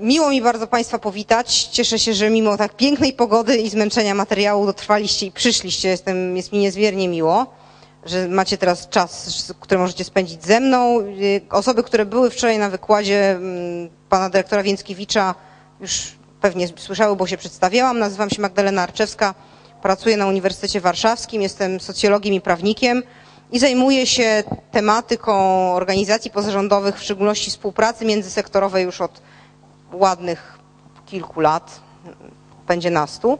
Miło mi bardzo Państwa powitać. Cieszę się, że mimo tak pięknej pogody i zmęczenia materiału dotrwaliście i przyszliście. Jestem, jest mi niezmiernie miło, że macie teraz czas, który możecie spędzić ze mną. Osoby, które były wczoraj na wykładzie mm, pana dyrektora Więckiewicza już pewnie słyszały, bo się przedstawiałam. Nazywam się Magdalena Arczewska, pracuję na Uniwersytecie Warszawskim, jestem socjologiem i prawnikiem i zajmuję się tematyką organizacji pozarządowych, w szczególności współpracy międzysektorowej już od ładnych kilku lat, będzie nastu.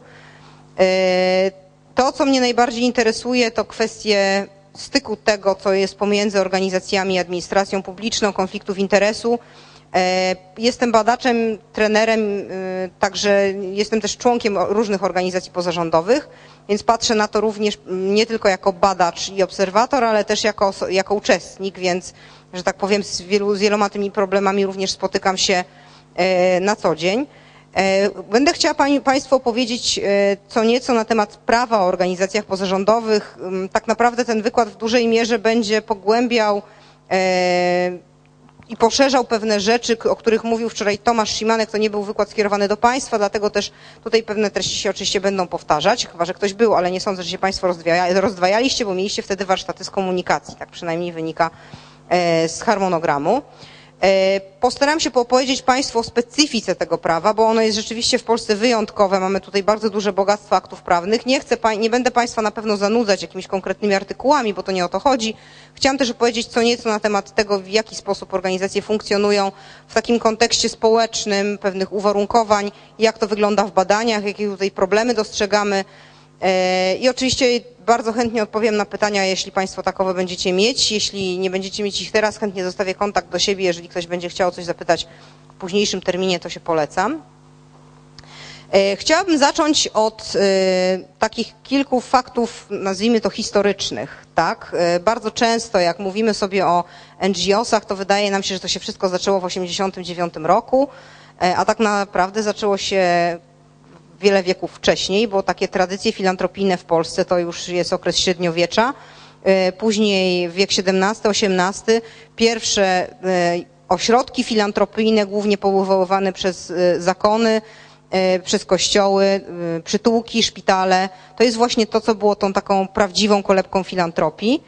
E, to, co mnie najbardziej interesuje, to kwestie styku tego, co jest pomiędzy organizacjami i administracją publiczną, konfliktów interesu. E, jestem badaczem, trenerem, e, także jestem też członkiem różnych organizacji pozarządowych, więc patrzę na to również nie tylko jako badacz i obserwator, ale też jako, jako uczestnik, więc, że tak powiem, z, wielu, z wieloma tymi problemami również spotykam się na co dzień. E, będę chciała pani, Państwu opowiedzieć e, co nieco na temat prawa o organizacjach pozarządowych. Mm, tak naprawdę ten wykład w dużej mierze będzie pogłębiał i poszerzał pewne rzeczy, o których mówił wczoraj Tomasz Szymanek. To nie był wykład skierowany do Państwa, dlatego też tutaj pewne treści się oczywiście będą powtarzać, chyba że ktoś był, ale nie sądzę, że się Państwo rozdwajaliście, bo mieliście wtedy warsztaty z komunikacji. Tak przynajmniej wynika z harmonogramu. E, postaram się opowiedzieć Państwu o specyfice tego prawa, bo ono jest rzeczywiście w Polsce wyjątkowe. Mamy tutaj bardzo duże bogactwo aktów prawnych. Nie, chcę, nie będę Państwa na pewno zanudzać jakimiś konkretnymi artykułami, bo to nie o to chodzi. Chciałam też opowiedzieć co nieco na temat tego, w jaki sposób organizacje funkcjonują w takim kontekście społecznym, pewnych uwarunkowań, jak to wygląda w badaniach, jakie tutaj problemy dostrzegamy. E, I oczywiście bardzo chętnie odpowiem na pytania, jeśli Państwo takowe będziecie mieć. Jeśli nie będziecie mieć ich teraz, chętnie zostawię kontakt do siebie. Jeżeli ktoś będzie chciał coś zapytać w późniejszym terminie, to się polecam. E, chciałabym zacząć od e, takich kilku faktów, nazwijmy to historycznych. Tak? Bardzo często, jak mówimy sobie o NGO-sach, to wydaje nam się, że to się wszystko zaczęło w 1989 roku, a tak naprawdę zaczęło się wiele wieków wcześniej, bo takie tradycje filantropijne w Polsce to już jest okres średniowiecza. E, później wiek XVII, XVIII, pierwsze e, ośrodki filantropijne, głównie powoływane przez e, zakony, przez kościoły, przytułki, szpitale. To jest właśnie to, co było tą taką prawdziwą kolebką filantropii.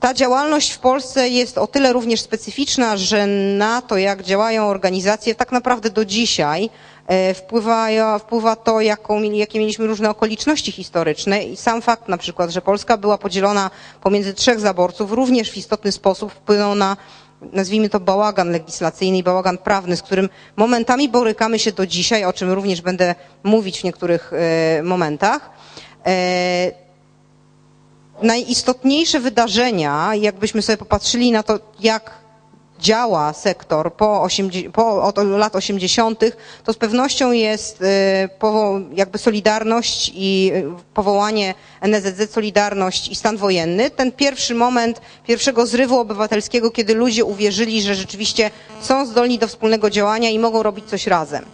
Ta działalność w Polsce jest o tyle również specyficzna, że na to, jak działają organizacje, tak naprawdę do dzisiaj wpływa, wpływa to, jaką, jakie mieliśmy różne okoliczności historyczne i sam fakt na przykład, że Polska była podzielona pomiędzy trzech zaborców również w istotny sposób wpłynął na nazwijmy to bałagan legislacyjny i bałagan prawny, z którym momentami borykamy się do dzisiaj, o czym również będę mówić w niektórych e, momentach. E, najistotniejsze wydarzenia, jakbyśmy sobie popatrzyli na to, jak działa sektor po, 80, po od lat 80., to z pewnością jest y, jakby Solidarność i y, powołanie NSZZ Solidarność i stan wojenny. Ten pierwszy moment pierwszego zrywu obywatelskiego, kiedy ludzie uwierzyli, że rzeczywiście są zdolni do wspólnego działania i mogą robić coś razem.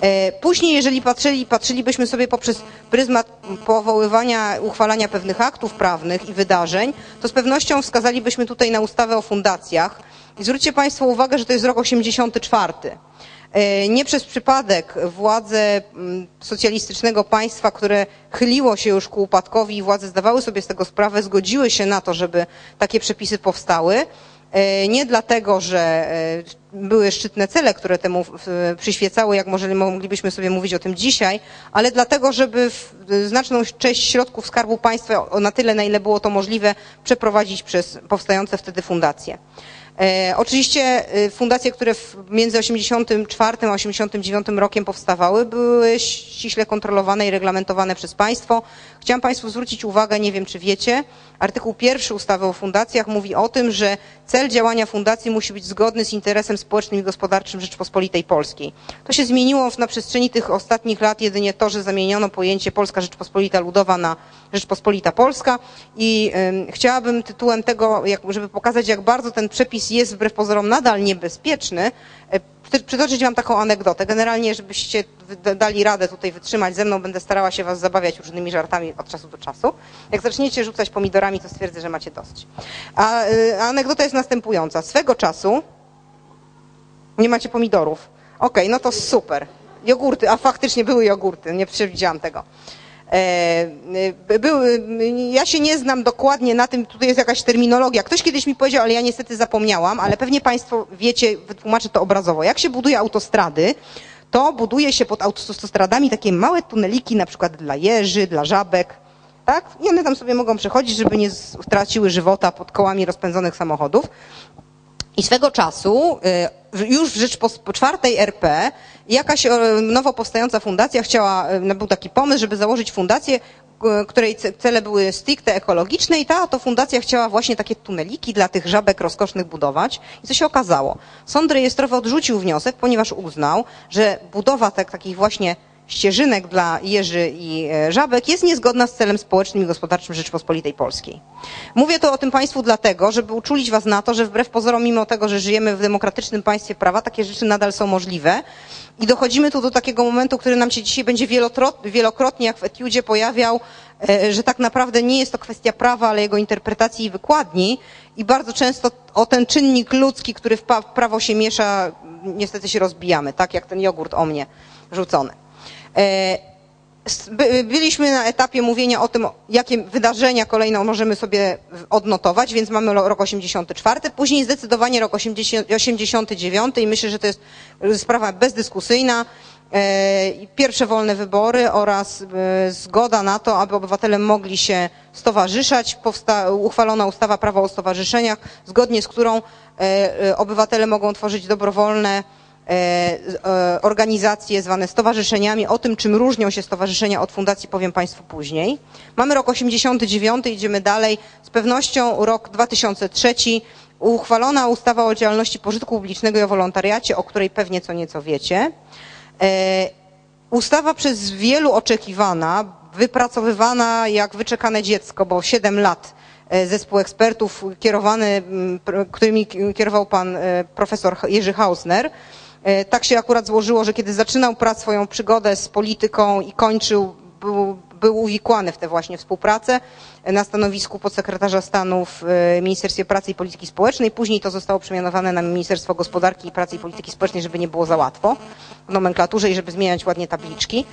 E, później, jeżeli patrzyli, patrzylibyśmy sobie poprzez pryzmat powoływania, uchwalania pewnych aktów prawnych i wydarzeń, to z pewnością wskazalibyśmy tutaj na ustawę o fundacjach, i zwróćcie Państwo uwagę, że to jest rok 84. E, nie przez przypadek władze mm, socjalistycznego państwa, które chyliło się już ku upadkowi i władze zdawały sobie z tego sprawę, zgodziły się na to, żeby takie przepisy powstały. E, nie dlatego, że e, były szczytne cele, które temu przyświecały, jak może moglibyśmy sobie mówić o tym dzisiaj, ale dlatego, żeby znaczną część środków Skarbu Państwa na tyle, na ile było to możliwe, przeprowadzić przez powstające wtedy fundacje. E, oczywiście e, fundacje, które między 84 a 89 rokiem powstawały, były ściśle kontrolowane i reglamentowane przez państwo. Chciałam Państwu zwrócić uwagę, nie wiem czy wiecie, artykuł pierwszy ustawy o fundacjach mówi o tym, że cel działania fundacji musi być zgodny z interesem społecznym i gospodarczym Rzeczpospolitej Polskiej. To się zmieniło na przestrzeni tych ostatnich lat jedynie to, że zamieniono pojęcie Polska Rzeczpospolita Ludowa na Rzeczpospolita Polska i y, chciałabym tytułem tego, żeby pokazać jak bardzo ten przepis jest wbrew pozorom nadal niebezpieczny, y, przytoczyć Wam taką anegdotę. Generalnie, żebyście dali radę tutaj wytrzymać ze mną, będę starała się Was zabawiać różnymi żartami od czasu do czasu. Jak zaczniecie rzucać pomidorami, to stwierdzę, że macie dosyć. A, y, anegdota jest następująca. Swego czasu Nie macie pomidorów. Okej, no to super. Jogurty, a faktycznie były jogurty, nie przewidziałam tego. E, były, ja się nie znam dokładnie na tym, tutaj jest jakaś terminologia. Ktoś kiedyś mi powiedział, ale ja niestety zapomniałam, ale pewnie Państwo wiecie, wytłumaczę to obrazowo. Jak się buduje autostrady, to buduje się pod autostradami takie małe tuneliki, na przykład dla jeży, dla żabek, tak? I one tam sobie mogą przechodzić, żeby nie straciły żywota pod kołami rozpędzonych samochodów. I swego czasu, y, już w Rzeczpospolitej RP, jakaś nowo powstająca fundacja chciała, y, był taki pomysł, żeby założyć fundację, której cele były stricte ekologiczne i ta to fundacja chciała właśnie takie tuneliki dla tych żabek rozkosznych budować. I co się okazało? Sąd rejestrowy odrzucił wniosek, ponieważ uznał, że budowa tak, takich właśnie ścieżynek dla jeży i e, żabek jest niezgodna z celem społecznym i gospodarczym Rzeczypospolitej Polskiej. Mówię to o tym Państwu dlatego, żeby uczulić Was na to, że wbrew pozorom, mimo tego, że żyjemy w demokratycznym państwie prawa, takie rzeczy nadal są możliwe. I dochodzimy tu do takiego momentu, który nam się dzisiaj będzie wielokrotnie, jak w etiudzie pojawiał, e, że tak naprawdę nie jest to kwestia prawa, ale jego interpretacji i wykładni. I bardzo często o ten czynnik ludzki, który w prawo się miesza, niestety się rozbijamy, tak jak ten jogurt o mnie rzucony. E, byliśmy na etapie mówienia o tym, jakie wydarzenia kolejno możemy sobie odnotować, więc mamy rok 84, później zdecydowanie rok 89 i myślę, że to jest sprawa bezdyskusyjna. E, pierwsze wolne wybory oraz e, zgoda na to, aby obywatele mogli się stowarzyszać. Powsta uchwalona ustawa prawo o stowarzyszeniach, zgodnie z którą obywatele mogą tworzyć dobrowolne E, e, organizacje zwane stowarzyszeniami. O tym, czym różnią się stowarzyszenia od fundacji powiem Państwu później. Mamy rok 89, idziemy dalej. Z pewnością rok 2003 uchwalona ustawa o działalności pożytku publicznego i o wolontariacie, o której pewnie co nieco wiecie. E, ustawa przez wielu oczekiwana, wypracowywana jak wyczekane dziecko, bo 7 lat zespół ekspertów kierowany, którymi kierował pan profesor Jerzy Hausner, E, tak się akurat złożyło, że kiedy zaczynał pracę, swoją przygodę z polityką i kończył, był, był uwikłany w tę właśnie współpracę na stanowisku podsekretarza stanu w e, Ministerstwie Pracy i Polityki Społecznej. Później to zostało przemianowane na Ministerstwo Gospodarki, Pracy i Polityki Społecznej, żeby nie było za łatwo w nomenklaturze i żeby zmieniać ładnie tabliczki.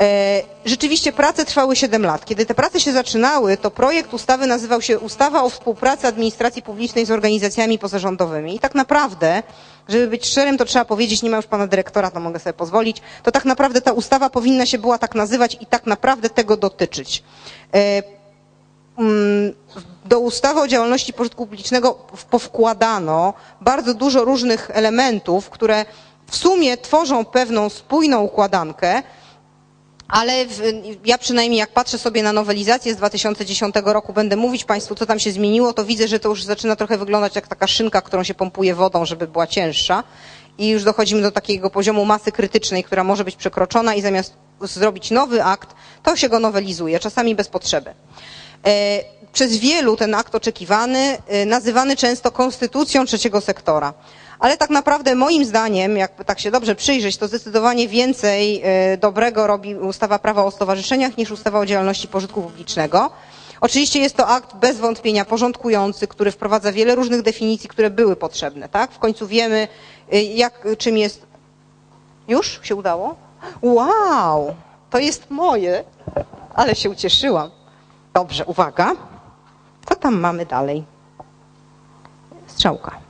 E, rzeczywiście prace trwały 7 lat. Kiedy te prace się zaczynały, to projekt ustawy nazywał się Ustawa o współpracy administracji publicznej z organizacjami pozarządowymi. I tak naprawdę, żeby być szczerym, to trzeba powiedzieć, nie ma już pana dyrektora, to mogę sobie pozwolić, to tak naprawdę ta ustawa powinna się była tak nazywać i tak naprawdę tego dotyczyć. E, mm, do ustawy o działalności pożytku publicznego powkładano bardzo dużo różnych elementów, które w sumie tworzą pewną spójną układankę, ale w, ja przynajmniej jak patrzę sobie na nowelizację z 2010 roku, będę mówić Państwu, co tam się zmieniło, to widzę, że to już zaczyna trochę wyglądać jak taka szynka, którą się pompuje wodą, żeby była cięższa. I już dochodzimy do takiego poziomu masy krytycznej, która może być przekroczona i zamiast zrobić nowy akt, to się go nowelizuje, czasami bez potrzeby. E, przez wielu ten akt oczekiwany, e, nazywany często konstytucją trzeciego sektora ale tak naprawdę moim zdaniem, jakby tak się dobrze przyjrzeć, to zdecydowanie więcej e, dobrego robi ustawa prawa o stowarzyszeniach niż ustawa o działalności pożytku publicznego. Oczywiście jest to akt bez wątpienia porządkujący, który wprowadza wiele różnych definicji, które były potrzebne, tak? W końcu wiemy, e, jak, czym jest... Już się udało? Wow! To jest moje! Ale się ucieszyłam. Dobrze, uwaga. Co tam mamy dalej? Strzałka.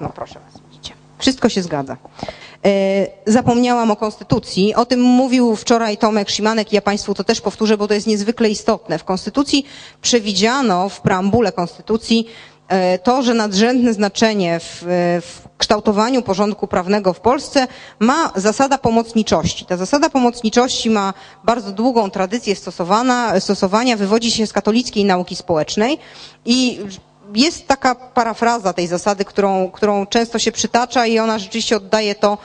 No proszę was, widzicie. Wszystko się zgadza. E, zapomniałam o konstytucji. O tym mówił wczoraj Tomek Szymanek i ja Państwu to też powtórzę, bo to jest niezwykle istotne. W konstytucji przewidziano, w preambule konstytucji, e, to, że nadrzędne znaczenie w, w, kształtowaniu porządku prawnego w Polsce ma zasada pomocniczości. Ta zasada pomocniczości ma bardzo długą tradycję stosowania, wywodzi się z katolickiej nauki społecznej i jest taka parafraza tej zasady, którą, którą często się przytacza i ona rzeczywiście oddaje to,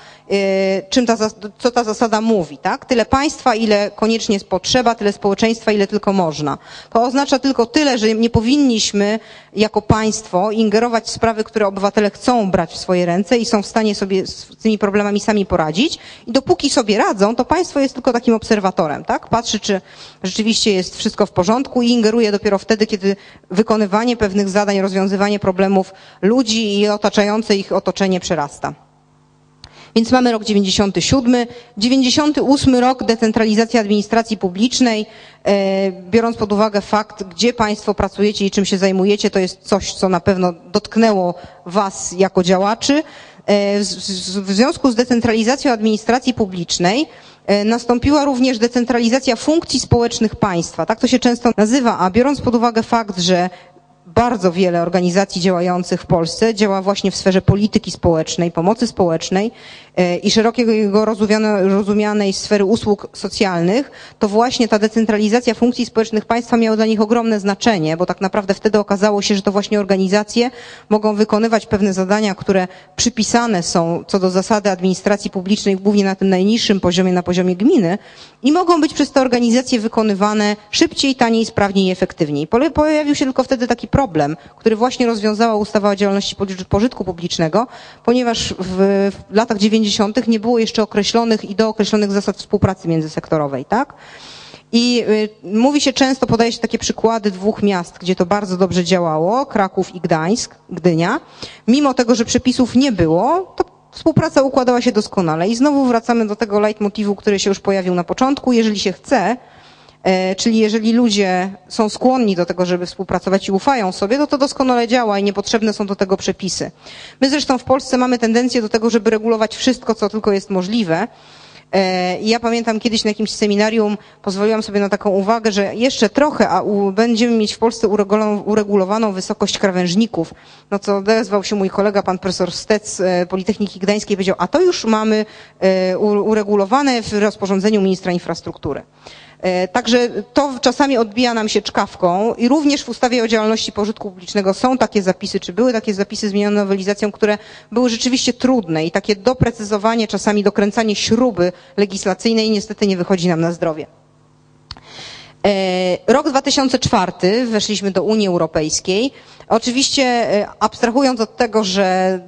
czym ta, co ta zasada mówi. Tak? Tyle państwa, ile koniecznie jest potrzeba, tyle społeczeństwa, ile tylko można. To oznacza tylko tyle, że nie powinniśmy jako państwo ingerować w sprawy, które obywatele chcą brać w swoje ręce i są w stanie sobie z tymi problemami sami poradzić. I dopóki sobie radzą, to państwo jest tylko takim obserwatorem. Tak? Patrzy, czy rzeczywiście jest wszystko w porządku i ingeruje dopiero wtedy, kiedy wykonywanie pewnych zadań, rozwiązywanie problemów ludzi i otaczające ich otoczenie przerasta. Więc mamy rok 97, 98 rok decentralizacja administracji publicznej. E, biorąc pod uwagę fakt, gdzie Państwo pracujecie i czym się zajmujecie, to jest coś, co na pewno dotknęło Was jako działaczy. E, w związku z decentralizacją administracji publicznej e, nastąpiła również decentralizacja funkcji społecznych państwa. Tak to się często nazywa, a biorąc pod uwagę fakt, że bardzo wiele organizacji działających w Polsce działa właśnie w sferze polityki społecznej, pomocy społecznej e, i szerokiego rozumianej sfery usług socjalnych, to właśnie ta decentralizacja funkcji społecznych państwa miała dla nich ogromne znaczenie, bo tak naprawdę wtedy okazało się, że to właśnie organizacje mogą wykonywać pewne zadania, które przypisane są co do zasady administracji publicznej, głównie na tym najniższym poziomie, na poziomie gminy i mogą być przez te organizacje wykonywane szybciej, taniej, sprawniej i efektywniej. Pojawił się tylko wtedy taki problem, który właśnie rozwiązała ustawa o działalności pożytku publicznego, ponieważ w, w latach 90. nie było jeszcze określonych i dookreślonych zasad współpracy międzysektorowej, tak? I y, mówi się często, podaje się takie przykłady dwóch miast, gdzie to bardzo dobrze działało, Kraków i Gdańsk, Gdynia. Mimo tego, że przepisów nie było, to współpraca układała się doskonale. I znowu wracamy do tego leitmotivu, który się już pojawił na początku. Jeżeli się chce, czyli jeżeli ludzie są skłonni do tego, żeby współpracować i ufają sobie, to to doskonale działa i niepotrzebne są do tego przepisy. My zresztą w Polsce mamy tendencję do tego, żeby regulować wszystko, co tylko jest możliwe. E, I ja pamiętam kiedyś na jakimś seminarium pozwoliłam sobie na taką uwagę, że jeszcze trochę, a u, będziemy mieć w Polsce uregulowaną, wysokość krawężników. No co odezwał się mój kolega, pan profesor Stec e, Politechniki Gdańskiej powiedział, a to już mamy uregulowane w rozporządzeniu ministra infrastruktury. E, także to czasami odbija nam się czkawką i również w ustawie o działalności pożytku publicznego są takie zapisy, czy były takie zapisy zmienione nowelizacją, które były rzeczywiście trudne i takie doprecyzowanie, czasami dokręcanie śruby legislacyjnej niestety nie wychodzi nam na zdrowie. E, rok 2004 weszliśmy do Unii Europejskiej. Oczywiście e, abstrahując od tego, że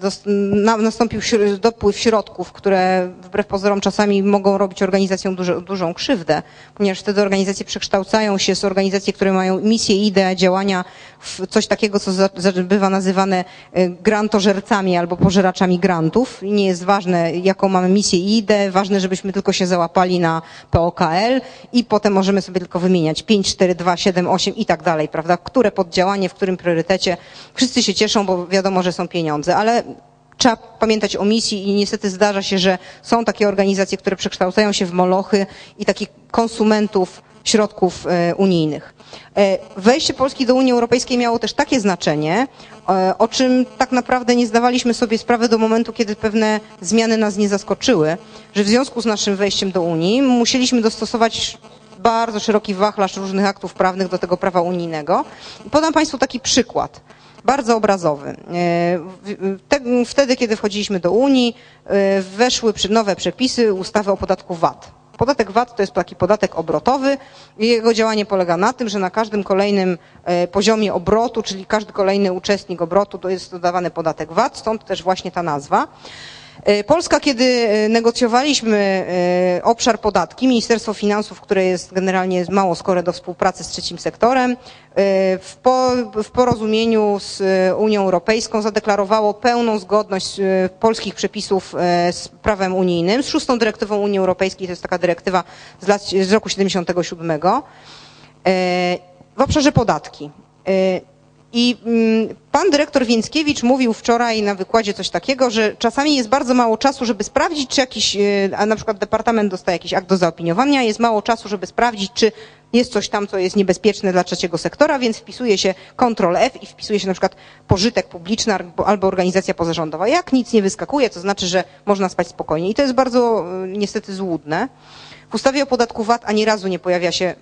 nastąpił dopływ środków, które wbrew pozorom czasami mogą robić organizacjom dużo, dużą krzywdę, ponieważ wtedy organizacje przekształcają się z organizacji, które mają misję ideę działania w coś takiego, co bywa nazywane e, grantożercami albo pożeraczami grantów. Nie jest ważne, jaką mamy misję i ideę, ważne, żebyśmy tylko się załapali na POKL i potem możemy sobie tylko wymieniać 5, 4, 2, 7, 8 i tak dalej, prawda? Które poddziałanie, w którym priorytecie Wszyscy się cieszą, bo wiadomo, że są pieniądze, ale trzeba pamiętać o misji i niestety zdarza się, że są takie organizacje, które przekształcają się w molochy i takich konsumentów środków e, unijnych. E, wejście Polski do Unii Europejskiej miało też takie znaczenie, e, o czym tak naprawdę nie zdawaliśmy sobie sprawy do momentu, kiedy pewne zmiany nas nie zaskoczyły, że w związku z naszym wejściem do Unii musieliśmy dostosować bardzo szeroki wachlarz różnych aktów prawnych do tego prawa unijnego. Podam Państwu taki przykład bardzo obrazowy. E, wtedy, kiedy wchodziliśmy do Unii, e, weszły nowe przepisy ustawy o podatku VAT. Podatek VAT to jest taki podatek obrotowy jego działanie polega na tym, że na każdym kolejnym e, poziomie obrotu, czyli każdy kolejny uczestnik obrotu, to jest dodawany podatek VAT, stąd też właśnie ta nazwa. E, Polska, kiedy e, negocjowaliśmy e, obszar podatki, Ministerstwo Finansów, które jest generalnie mało skore do współpracy z trzecim sektorem, w, po, w porozumieniu z Unią Europejską zadeklarowało pełną zgodność polskich przepisów z prawem unijnym, z szóstą dyrektywą Unii Europejskiej, to jest taka dyrektywa z, lat, z roku 77, w obszarze podatki. I mm, pan dyrektor Więckiewicz mówił wczoraj na wykładzie coś takiego, że czasami jest bardzo mało czasu, żeby sprawdzić, czy jakiś, e, a na przykład departament dostaje jakiś akt do zaopiniowania, jest mało czasu, żeby sprawdzić, czy jest coś tam, co jest niebezpieczne dla trzeciego sektora, więc wpisuje się Ctrl F i wpisuje się na przykład pożytek publiczny albo organizacja pozarządowa. Jak nic nie wyskakuje, to znaczy, że można spać spokojnie. I to jest bardzo e, niestety złudne. W ustawie o podatku VAT ani razu nie pojawia się,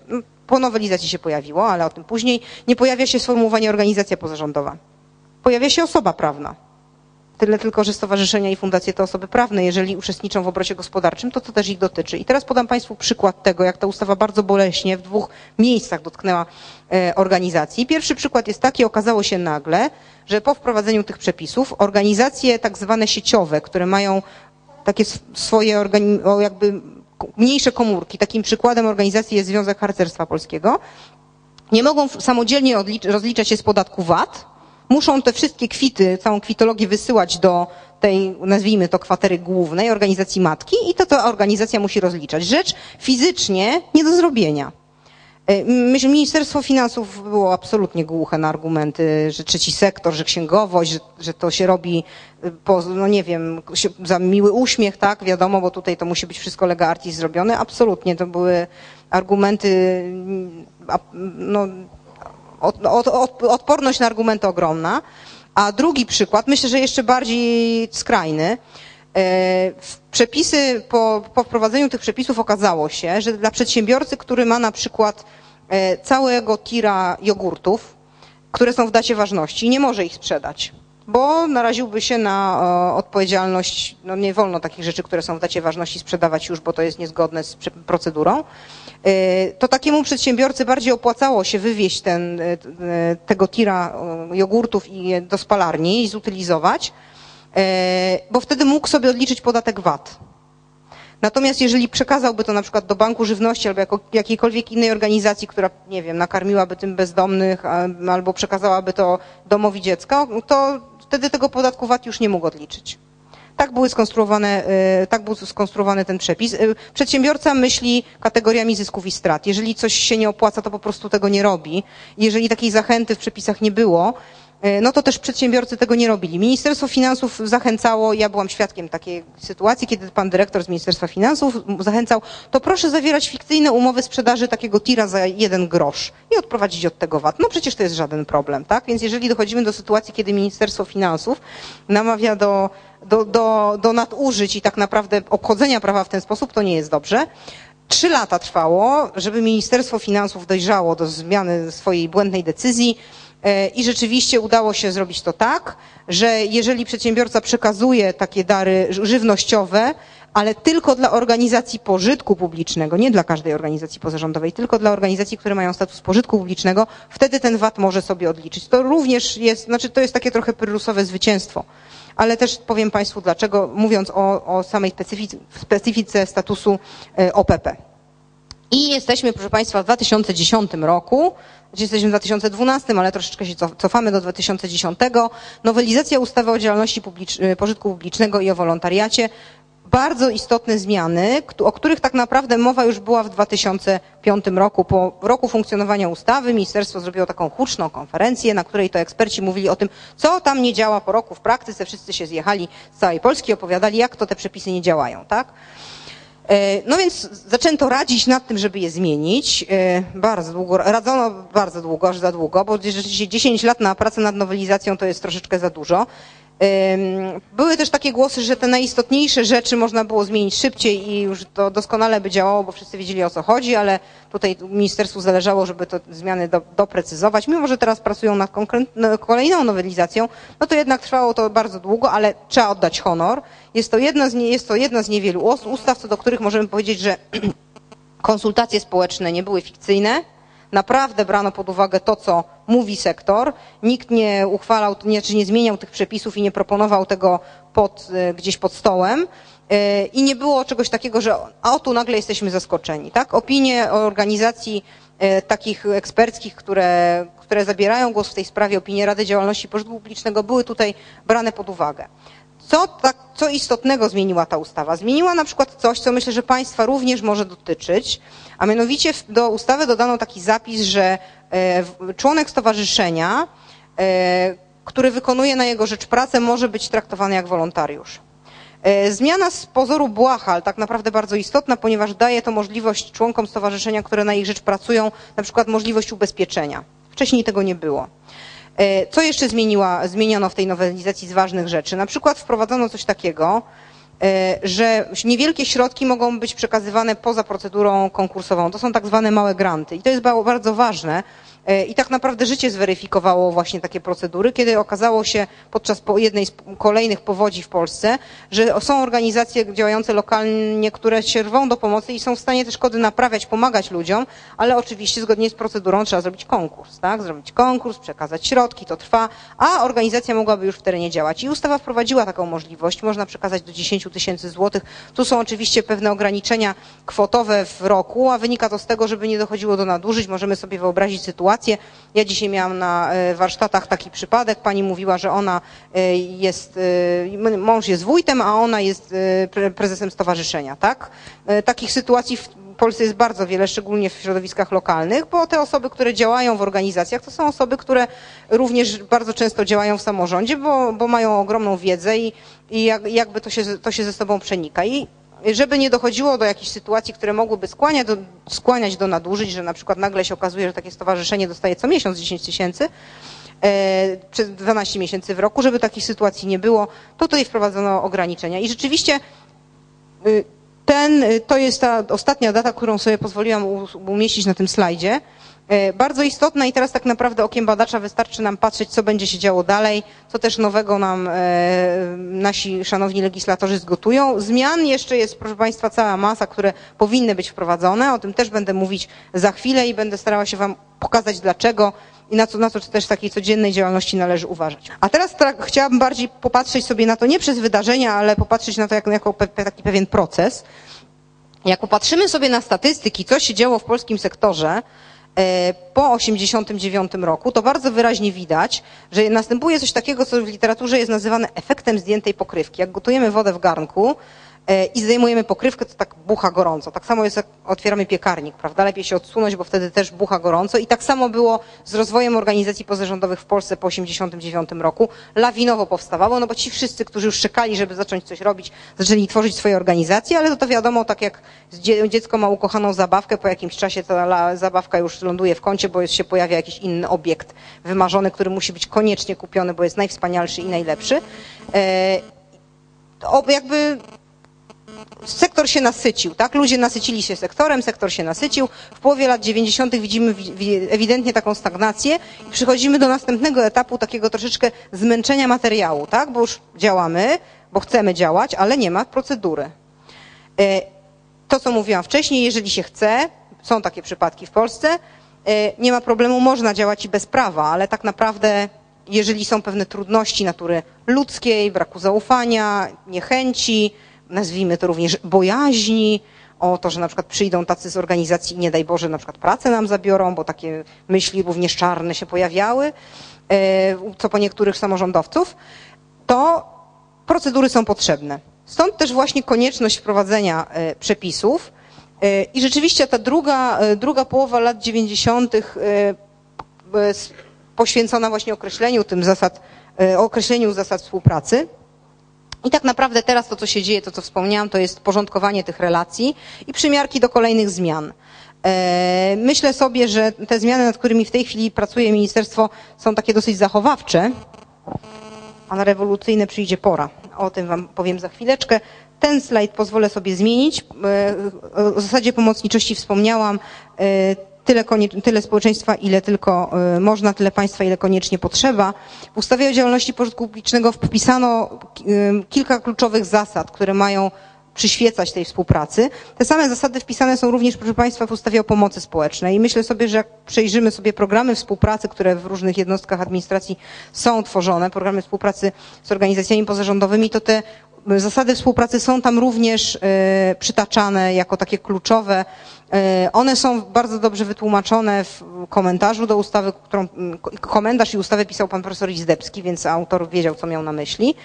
po nowelizacji się pojawiło, ale o tym później, nie pojawia się sformułowanie organizacja pozarządowa. Pojawia się osoba prawna. Tyle tylko, że stowarzyszenia i fundacje to osoby prawne. Jeżeli uczestniczą w obrocie gospodarczym, to to też ich dotyczy. I teraz podam Państwu przykład tego, jak ta ustawa bardzo boleśnie w dwóch miejscach dotknęła e, organizacji. Pierwszy przykład jest taki, okazało się nagle, że po wprowadzeniu tych przepisów organizacje tak zwane sieciowe, które mają takie swoje jakby mniejsze komórki. Takim przykładem organizacji jest Związek Harcerstwa Polskiego. Nie mogą samodzielnie rozliczać się z podatku VAT. Muszą te wszystkie kwity, całą kwitologię wysyłać do tej, nazwijmy to kwatery głównej, organizacji matki i to ta organizacja musi rozliczać. Rzecz fizycznie nie do zrobienia. E, myślę, Ministerstwo Finansów było absolutnie głuche na argumenty, że trzeci sektor, że księgowość, że, że to się robi e, po, no nie wiem, za miły uśmiech, tak, wiadomo, bo tutaj to musi być wszystko lega artis zrobione. Absolutnie, to były argumenty, no, od, od, od, odporność na argumenty ogromna. A drugi przykład, myślę, że jeszcze bardziej skrajny, przepisy, po, po wprowadzeniu tych przepisów okazało się, że dla przedsiębiorcy, który ma na przykład e, całego tira jogurtów, które są w dacie ważności, nie może ich sprzedać, bo naraziłby się na odpowiedzialność, no nie wolno takich rzeczy, które są w dacie ważności sprzedawać już, bo to jest niezgodne z procedurą. E, to takiemu przedsiębiorcy bardziej opłacało się wywieźć ten, e, tego tira jogurtów i do spalarni i zutylizować, E, bo wtedy mógł sobie odliczyć podatek VAT. Natomiast jeżeli przekazałby to na przykład do Banku Żywności albo jako, jakiejkolwiek innej organizacji, która, nie wiem, nakarmiłaby tym bezdomnych albo przekazałaby to domowi dziecka, to wtedy tego podatku VAT już nie mógł odliczyć. Tak, były skonstruowane, e, tak był skonstruowany ten przepis. E, przedsiębiorca myśli kategoriami zysków i strat. Jeżeli coś się nie opłaca, to po prostu tego nie robi. Jeżeli takiej zachęty w przepisach nie było, E, no to też przedsiębiorcy tego nie robili. Ministerstwo Finansów zachęcało, ja byłam świadkiem takiej sytuacji, kiedy pan dyrektor z Ministerstwa Finansów zachęcał, to proszę zawierać fikcyjne umowy sprzedaży takiego tira za jeden grosz i odprowadzić od tego VAT. No przecież to jest żaden problem, tak? Więc jeżeli dochodzimy do sytuacji, kiedy Ministerstwo Finansów namawia do, do, do, do nadużyć i tak naprawdę obchodzenia prawa w ten sposób, to nie jest dobrze. Trzy lata trwało, żeby Ministerstwo Finansów dojrzało do zmiany swojej błędnej decyzji. E, I rzeczywiście udało się zrobić to tak, że jeżeli przedsiębiorca przekazuje takie dary żywnościowe, ale tylko dla organizacji pożytku publicznego, nie dla każdej organizacji pozarządowej, tylko dla organizacji, które mają status pożytku publicznego, wtedy ten VAT może sobie odliczyć. To również jest, znaczy to jest takie trochę pyrrusowe zwycięstwo. Ale też powiem Państwu dlaczego, mówiąc o, o samej specyfice, specyfice statusu e, OPP. I jesteśmy, proszę Państwa, w 2010 roku, jesteśmy w 2012, ale troszeczkę się cofamy do 2010. Nowelizacja ustawy o działalności publicz y, pożytku publicznego i o wolontariacie. Bardzo istotne zmiany, o których tak naprawdę mowa już była w 2005 roku. Po roku funkcjonowania ustawy ministerstwo zrobiło taką huczną konferencję, na której to eksperci mówili o tym, co tam nie działa po roku w praktyce. Wszyscy się zjechali z całej Polski, opowiadali, jak to te przepisy nie działają. Tak? E, no więc zaczęto radzić nad tym, żeby je zmienić. E, bardzo długo, radzono bardzo długo, aż za długo, bo rzeczywiście 10 lat na pracę nad nowelizacją to jest troszeczkę za dużo. Były też takie głosy, że te najistotniejsze rzeczy można było zmienić szybciej i już to doskonale by działało, bo wszyscy wiedzieli o co chodzi, ale tutaj ministerstwu zależało, żeby te zmiany do, doprecyzować. Mimo, że teraz pracują nad no, kolejną nowelizacją, no to jednak trwało to bardzo długo, ale trzeba oddać honor. Jest to jedna z, nie, jest to jedna z niewielu ustaw, co do których możemy powiedzieć, że konsultacje społeczne nie były fikcyjne, naprawdę brano pod uwagę to, co mówi sektor. Nikt nie uchwalał, nie, czy nie zmieniał tych przepisów i nie proponował tego pod, e, gdzieś pod stołem. E, I nie było czegoś takiego, że a o tu nagle jesteśmy zaskoczeni. Tak? Opinie organizacji e, takich eksperckich, które, które zabierają głos w tej sprawie, opinie Rady Działalności Pożytku Publicznego były tutaj brane pod uwagę. Co, tak, co istotnego zmieniła ta ustawa? Zmieniła na przykład coś, co myślę, że Państwa również może dotyczyć, a mianowicie do ustawy dodano taki zapis, że członek stowarzyszenia, e, który wykonuje na jego rzecz pracę, może być traktowany jak wolontariusz. E, zmiana z pozoru błaha, ale tak naprawdę bardzo istotna, ponieważ daje to możliwość członkom stowarzyszenia, które na ich rzecz pracują, na przykład możliwość ubezpieczenia. Wcześniej tego nie było. E, co jeszcze zmieniła, zmieniono w tej nowelizacji z ważnych rzeczy? Na przykład wprowadzono coś takiego, e, że niewielkie środki mogą być przekazywane poza procedurą konkursową. To są tak zwane małe granty. I to jest bardzo ważne, E, I tak naprawdę życie zweryfikowało właśnie takie procedury, kiedy okazało się podczas jednej z kolejnych powodzi w Polsce, że są organizacje działające lokalnie, które się rwą do pomocy i są w stanie te szkody naprawiać, pomagać ludziom, ale oczywiście zgodnie z procedurą trzeba zrobić konkurs, tak? Zrobić konkurs, przekazać środki, to trwa, a organizacja mogłaby już w terenie działać. I ustawa wprowadziła taką możliwość, można przekazać do 10 tysięcy złotych. Tu są oczywiście pewne ograniczenia kwotowe w roku, a wynika to z tego, żeby nie dochodziło do nadużyć. Możemy sobie wyobrazić sytuację, sytuacje. Ja dzisiaj miałam na warsztatach taki przypadek. Pani mówiła, że ona jest, mąż jest wójtem, a ona jest prezesem stowarzyszenia, tak? Takich sytuacji w Polsce jest bardzo wiele, szczególnie w środowiskach lokalnych, bo te osoby, które działają w organizacjach, to są osoby, które również bardzo często działają w samorządzie, bo, bo mają ogromną wiedzę i, i jakby to się, to się ze sobą przenika. I żeby nie dochodziło do jakichś sytuacji, które mogłyby skłaniać do, skłaniać do nadużyć, że na przykład nagle się okazuje, że takie stowarzyszenie dostaje co miesiąc 10 tysięcy, e, przez 12 miesięcy w roku, żeby takich sytuacji nie było, to tutaj wprowadzono ograniczenia. I rzeczywiście y, ten, y, to jest ta ostatnia data, którą sobie pozwoliłam umieścić na tym slajdzie. E, bardzo istotna i teraz tak naprawdę okiem badacza wystarczy nam patrzeć, co będzie się działo dalej, co też nowego nam e, nasi szanowni legislatorzy zgotują. Zmian jeszcze jest, proszę Państwa, cała masa, które powinny być wprowadzone. O tym też będę mówić za chwilę i będę starała się Wam pokazać dlaczego i na co, na co też w takiej codziennej działalności należy uważać. A teraz tak, chciałabym bardziej popatrzeć sobie na to nie przez wydarzenia, ale popatrzeć na to jako, pe, taki pewien proces. Jak popatrzymy sobie na statystyki, co się działo w polskim sektorze, po 1989 roku, to bardzo wyraźnie widać, że następuje coś takiego, co w literaturze jest nazywane efektem zdjętej pokrywki. Jak gotujemy wodę w garnku, E, i zdejmujemy pokrywkę, to tak bucha gorąco. Tak samo jest jak otwieramy piekarnik, prawda? Lepiej się odsunąć, bo wtedy też bucha gorąco. I tak samo było z rozwojem organizacji pozarządowych w Polsce po 1989 roku. Lawinowo powstawało, no bo ci wszyscy, którzy już czekali, żeby zacząć coś robić, zaczęli tworzyć swoje organizacje, ale to, to wiadomo, tak jak dziecko ma ukochaną zabawkę, po jakimś czasie ta zabawka już ląduje w kącie, bo się pojawia jakiś inny obiekt wymarzony, który musi być koniecznie kupiony, bo jest najwspanialszy i najlepszy. E, jakby sektor się nasycił, tak? Ludzie nasycili się sektorem, sektor się nasycił. W połowie lat 90. widzimy ewidentnie taką stagnację i przechodzimy do następnego etapu takiego troszeczkę zmęczenia materiału, tak? Bo już działamy, bo chcemy działać, ale nie ma procedury. E, to, co mówiłam wcześniej, jeżeli się chce, są takie przypadki w Polsce, e, nie ma problemu, można działać i bez prawa, ale tak naprawdę jeżeli są pewne trudności natury ludzkiej, braku zaufania, niechęci, nazwijmy to również bojaźni, o to, że na przykład przyjdą tacy z organizacji i nie daj Boże na przykład pracę nam zabiorą, bo takie myśli również czarne się pojawiały, e, co po niektórych samorządowców, to procedury są potrzebne. Stąd też właśnie konieczność wprowadzenia e, przepisów e, i rzeczywiście ta druga, druga połowa lat 90. poświęcona właśnie określeniu tym zasad, określeniu zasad współpracy. I tak naprawdę teraz to, co się dzieje, to co wspomniałam, to jest porządkowanie tych relacji i przymiarki do kolejnych zmian. E, myślę sobie, że te zmiany, nad którymi w tej chwili pracuje ministerstwo, są takie dosyć zachowawcze, a na rewolucyjne przyjdzie pora. O tym Wam powiem za chwileczkę. Ten slajd pozwolę sobie zmienić. E, o zasadzie pomocniczości wspomniałam. Tyle, tyle społeczeństwa, ile tylko y, można, tyle państwa, ile koniecznie potrzeba. W ustawie o działalności pożytku publicznego wpisano y, kilka kluczowych zasad, które mają przyświecać tej współpracy. Te same zasady wpisane są również, proszę Państwa, w ustawie o pomocy społecznej i myślę sobie, że jak przejrzymy sobie programy współpracy, które w różnych jednostkach administracji są tworzone, programy współpracy z organizacjami pozarządowymi, to te zasady współpracy są tam również e, przytaczane jako takie kluczowe. E, one są bardzo dobrze wytłumaczone w komentarzu do ustawy, którą komentarz i ustawę pisał pan profesor Izdebski, więc autor wiedział, co miał na myśli.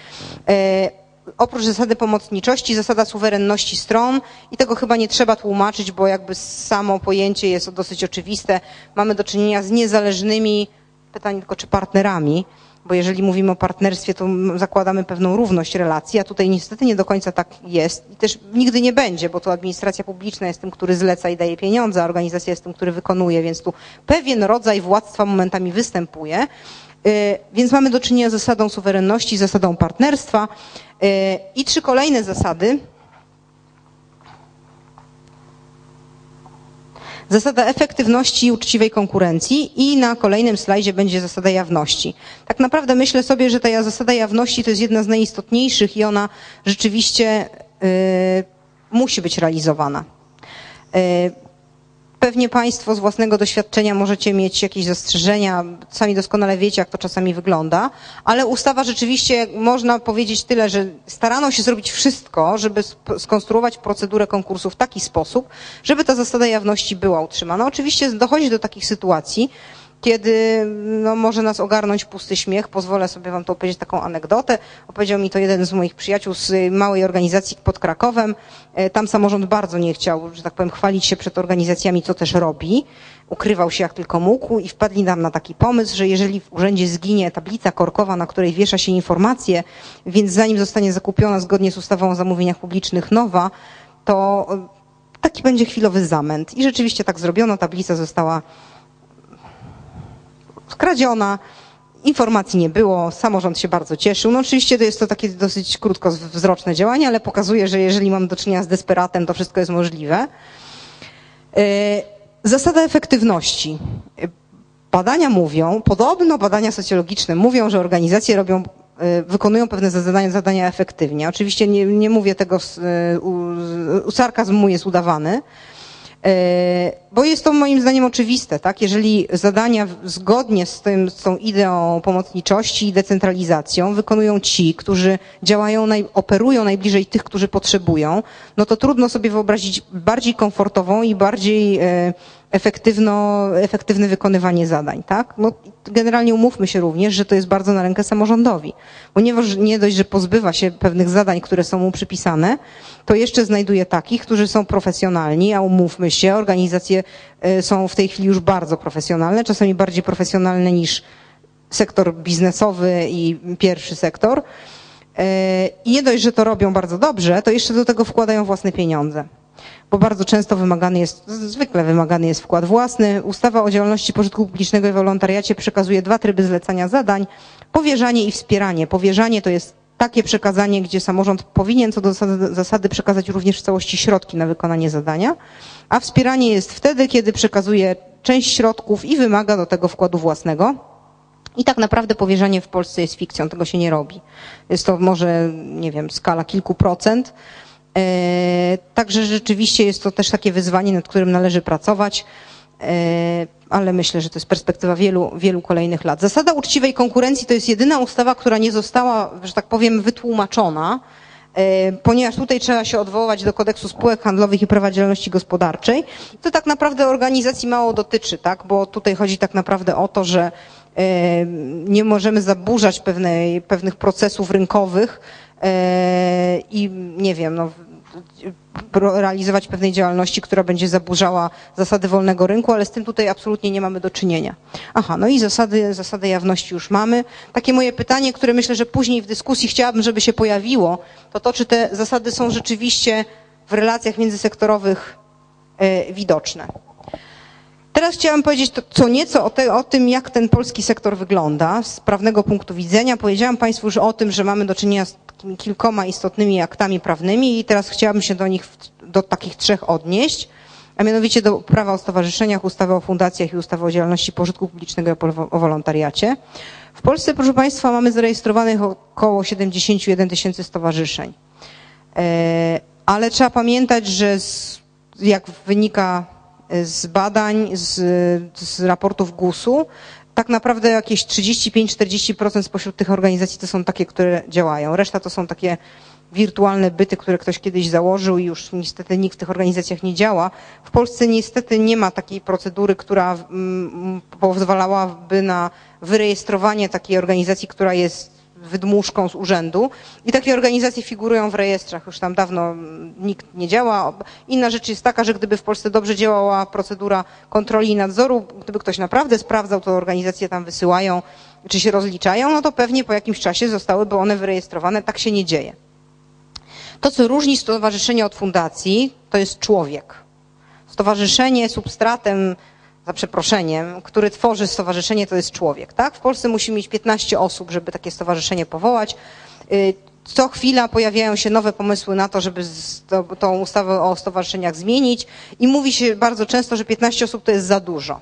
Oprócz zasady pomocniczości, zasada suwerenności stron i tego chyba nie trzeba tłumaczyć, bo jakby samo pojęcie jest dosyć oczywiste. Mamy do czynienia z niezależnymi, pytanie tylko czy partnerami, bo jeżeli mówimy o partnerstwie, to zakładamy pewną równość relacji, a tutaj niestety nie do końca tak jest i też nigdy nie będzie, bo to administracja publiczna jest tym, który zleca i daje pieniądze, a organizacja jest tym, który wykonuje, więc tu pewien rodzaj władztwa momentami występuje. Y, więc mamy do czynienia z zasadą suwerenności, zasadą partnerstwa i trzy kolejne zasady, zasada efektywności i uczciwej konkurencji i na kolejnym slajdzie będzie zasada jawności. Tak naprawdę myślę sobie, że ta zasada jawności to jest jedna z najistotniejszych i ona rzeczywiście y, musi być realizowana. Pewnie Państwo z własnego doświadczenia możecie mieć jakieś zastrzeżenia, sami doskonale wiecie, jak to czasami wygląda, ale ustawa rzeczywiście, można powiedzieć tyle, że starano się zrobić wszystko, żeby skonstruować procedurę konkursu w taki sposób, żeby ta zasada jawności była utrzymana. Oczywiście dochodzi do takich sytuacji, kiedy no, może nas ogarnąć pusty śmiech. Pozwolę sobie wam to opowiedzieć taką anegdotę. Opowiedział mi to jeden z moich przyjaciół z małej organizacji pod Krakowem. E, tam samorząd bardzo nie chciał, że tak powiem, chwalić się przed organizacjami, co też robi. Ukrywał się jak tylko mógł i wpadli nam na taki pomysł, że jeżeli w urzędzie zginie tablica korkowa, na której wiesza się informacje, więc zanim zostanie zakupiona zgodnie z ustawą o zamówieniach publicznych nowa, to e, taki będzie chwilowy zamęt. I rzeczywiście tak zrobiono. Tablica została skradziona, informacji nie było, samorząd się bardzo cieszył. No oczywiście to jest to takie dosyć krótkowzroczne działanie, ale pokazuje, że jeżeli mam do czynienia z desperatem, to wszystko jest możliwe. E, zasada efektywności. Badania mówią, podobno badania socjologiczne mówią, że organizacje robią, e, wykonują pewne zadania, zadania efektywnie. Oczywiście nie, nie mówię tego, e, sarkazm mój jest udawany, E, bo jest to moim zdaniem oczywiste, tak? Jeżeli zadania zgodnie z, tym, z tą ideą pomocniczości i decentralizacją wykonują ci, którzy działają, naj, operują najbliżej tych, którzy potrzebują, no to trudno sobie wyobrazić bardziej komfortową i bardziej e, efektywno, efektywne wykonywanie zadań, tak? No, generalnie umówmy się również, że to jest bardzo na rękę samorządowi, ponieważ nie dość, że pozbywa się pewnych zadań, które są mu przypisane, to jeszcze znajduje takich, którzy są profesjonalni, a umówmy się, organizacje e, są w tej chwili już bardzo profesjonalne, czasami bardziej profesjonalne niż sektor biznesowy i pierwszy sektor. E, I nie dość, że to robią bardzo dobrze, to jeszcze do tego wkładają własne pieniądze bo bardzo często wymagany jest, zwykle wymagany jest wkład własny. Ustawa o działalności pożytku publicznego i wolontariacie przekazuje dwa tryby zlecania zadań, powierzanie i wspieranie. Powierzanie to jest takie przekazanie, gdzie samorząd powinien co do zasady przekazać również w całości środki na wykonanie zadania, a wspieranie jest wtedy, kiedy przekazuje część środków i wymaga do tego wkładu własnego. I tak naprawdę powierzanie w Polsce jest fikcją, tego się nie robi. Jest to może, nie wiem, skala kilku procent. E, także rzeczywiście jest to też takie wyzwanie, nad którym należy pracować, e, ale myślę, że to jest perspektywa wielu, wielu kolejnych lat. Zasada uczciwej konkurencji to jest jedyna ustawa, która nie została, że tak powiem, wytłumaczona, e, ponieważ tutaj trzeba się odwoływać do kodeksu spółek handlowych i prawa działalności gospodarczej. To tak naprawdę organizacji mało dotyczy, tak? bo tutaj chodzi tak naprawdę o to, że nie możemy zaburzać pewnej, pewnych procesów rynkowych i nie wiem, no, realizować pewnej działalności, która będzie zaburzała zasady wolnego rynku, ale z tym tutaj absolutnie nie mamy do czynienia. Aha, no i zasady, zasady jawności już mamy. Takie moje pytanie, które myślę, że później w dyskusji chciałabym, żeby się pojawiło, to to, czy te zasady są rzeczywiście w relacjach międzysektorowych e, widoczne. Teraz chciałam powiedzieć to, co nieco o, te, o, tym, jak ten polski sektor wygląda z prawnego punktu widzenia. Powiedziałam Państwu już o tym, że mamy do czynienia z kilkoma istotnymi aktami prawnymi i teraz chciałabym się do nich, do takich trzech odnieść, a mianowicie do prawa o stowarzyszeniach, ustawy o fundacjach i ustawy o działalności pożytku publicznego i o wolontariacie. W Polsce, proszę Państwa, mamy zarejestrowanych około 71 tysięcy stowarzyszeń. E, ale trzeba pamiętać, że z, jak wynika z badań, z, z raportów GUS-u, tak naprawdę jakieś 35-40% spośród tych organizacji to są takie, które działają. Reszta to są takie wirtualne byty, które ktoś kiedyś założył i już niestety nikt w tych organizacjach nie działa. W Polsce niestety nie ma takiej procedury, która mm, pozwalałaby na wyrejestrowanie takiej organizacji, która jest wydmuszką z urzędu i takie organizacje figurują w rejestrach, już tam dawno nikt nie działa. Inna rzecz jest taka, że gdyby w Polsce dobrze działała procedura kontroli i nadzoru, gdyby ktoś naprawdę sprawdzał, to organizacje tam wysyłają, czy się rozliczają, no to pewnie po jakimś czasie zostałyby one wyrejestrowane. Tak się nie dzieje. To, co różni stowarzyszenie od fundacji, to jest człowiek. Stowarzyszenie substratem za przeproszeniem, który tworzy stowarzyszenie, to jest człowiek. Tak? W Polsce musi mieć 15 osób, żeby takie stowarzyszenie powołać. Y, co chwila pojawiają się nowe pomysły na to, żeby tą ustawę o stowarzyszeniach zmienić i mówi się bardzo często, że 15 osób to jest za dużo.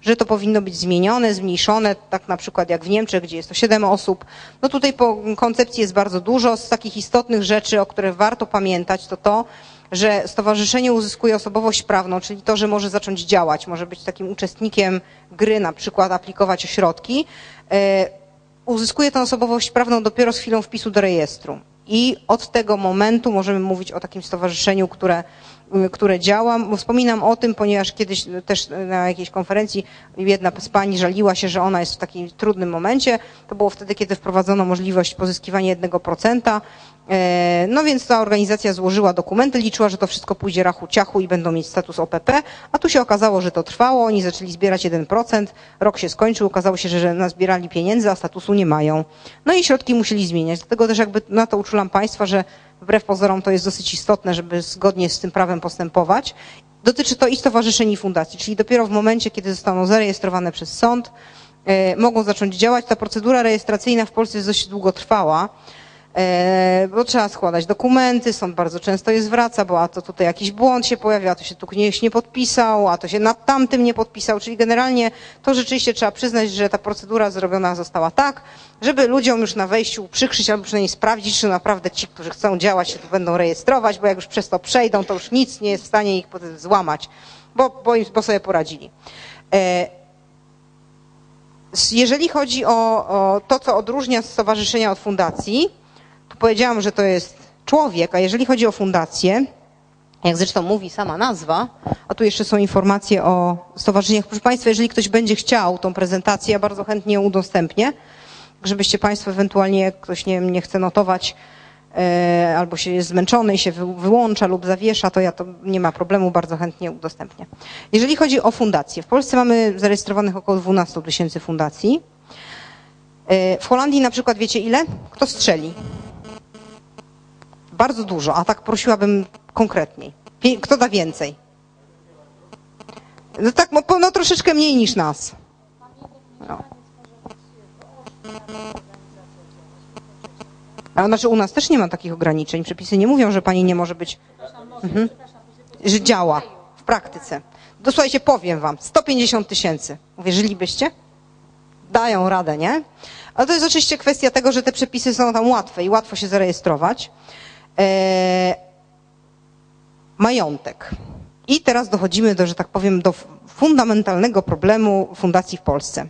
Że to powinno być zmienione, zmniejszone, tak na przykład jak w Niemczech, gdzie jest to 7 osób. No tutaj po koncepcji jest bardzo dużo. Z takich istotnych rzeczy, o których warto pamiętać, to to, że stowarzyszenie uzyskuje osobowość prawną, czyli to, że może zacząć działać, może być takim uczestnikiem gry, na przykład aplikować o środki, e, uzyskuje tę osobowość prawną dopiero z chwilą wpisu do rejestru. I od tego momentu możemy mówić o takim stowarzyszeniu, które, które działa. Wspominam o tym, ponieważ kiedyś też na jakiejś konferencji jedna z pani żaliła się, że ona jest w takim trudnym momencie. To było wtedy, kiedy wprowadzono możliwość pozyskiwania 1%. E, no więc ta organizacja złożyła dokumenty, liczyła, że to wszystko pójdzie rachu ciachu i będą mieć status OPP, a tu się okazało, że to trwało, oni zaczęli zbierać 1%, rok się skończył, okazało się, że nazbierali pieniędzy, a statusu nie mają. No i środki musieli zmieniać, dlatego też jakby na to uczulam Państwa, że wbrew pozorom to jest dosyć istotne, żeby zgodnie z tym prawem postępować. Dotyczy to i stowarzyszeń i fundacji, czyli dopiero w momencie, kiedy zostaną zarejestrowane przez sąd, e, mogą zacząć działać. Ta procedura rejestracyjna w Polsce jest dość długotrwała. E, bo trzeba składać dokumenty, sąd bardzo często je zwraca, bo a to tutaj jakiś błąd się pojawia, a to się tu ktoś nie podpisał, a to się nad tamtym nie podpisał, czyli generalnie to rzeczywiście trzeba przyznać, że ta procedura zrobiona została tak, żeby ludziom już na wejściu przykrzyć albo przynajmniej sprawdzić, czy naprawdę ci, którzy chcą działać się tu będą rejestrować, bo jak już przez to przejdą, to już nic nie jest w stanie ich złamać, bo, bo, bo sobie poradzili. E, jeżeli chodzi o, o to, co odróżnia stowarzyszenia od fundacji, powiedziałam, że to jest człowiek, a jeżeli chodzi o fundację, jak zresztą mówi sama nazwa, a tu jeszcze są informacje o stowarzyszeniach. Proszę Państwa, jeżeli ktoś będzie chciał tą prezentację, ja bardzo chętnie ją udostępnię, żebyście Państwo ewentualnie, ktoś nie, nie chce notować, e, albo się jest zmęczony i się wyłącza lub zawiesza, to ja to nie ma problemu, bardzo chętnie udostępnię. Jeżeli chodzi o fundacje, w Polsce mamy zarejestrowanych około 12 tysięcy fundacji. E, w Holandii na przykład wiecie ile? Kto strzeli? Bardzo dużo, a tak prosiłabym konkretniej. Kto da więcej? No tak, no, no troszeczkę mniej niż nas. No. A znaczy u nas też nie ma takich ograniczeń. Przepisy nie mówią, że pani nie może być, mhm. że działa w praktyce. Dosłownie powiem wam, 150 tysięcy. Uwierzylibyście? Dają radę, nie? Ale to jest oczywiście kwestia tego, że te przepisy są tam łatwe i łatwo się zarejestrować. E, majątek. I teraz dochodzimy do, że tak powiem, do fundamentalnego problemu fundacji w Polsce.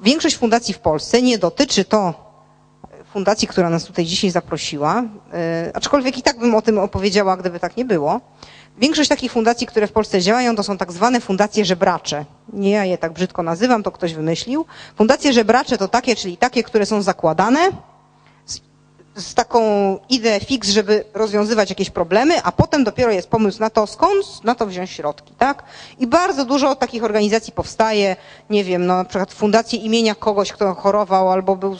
Większość fundacji w Polsce nie dotyczy to fundacji, która nas tutaj dzisiaj zaprosiła, e, aczkolwiek i tak bym o tym opowiedziała, gdyby tak nie było. Większość takich fundacji, które w Polsce działają, to są tak zwane fundacje żebracze. Nie ja je tak brzydko nazywam, to ktoś wymyślił. Fundacje żebracze to takie, czyli takie, które są zakładane, z taką ideę fix, żeby rozwiązywać jakieś problemy, a potem dopiero jest pomysł na to, skąd na to wziąć środki, tak? I bardzo dużo takich organizacji powstaje, nie wiem, no na przykład fundacje imienia kogoś, kto chorował albo był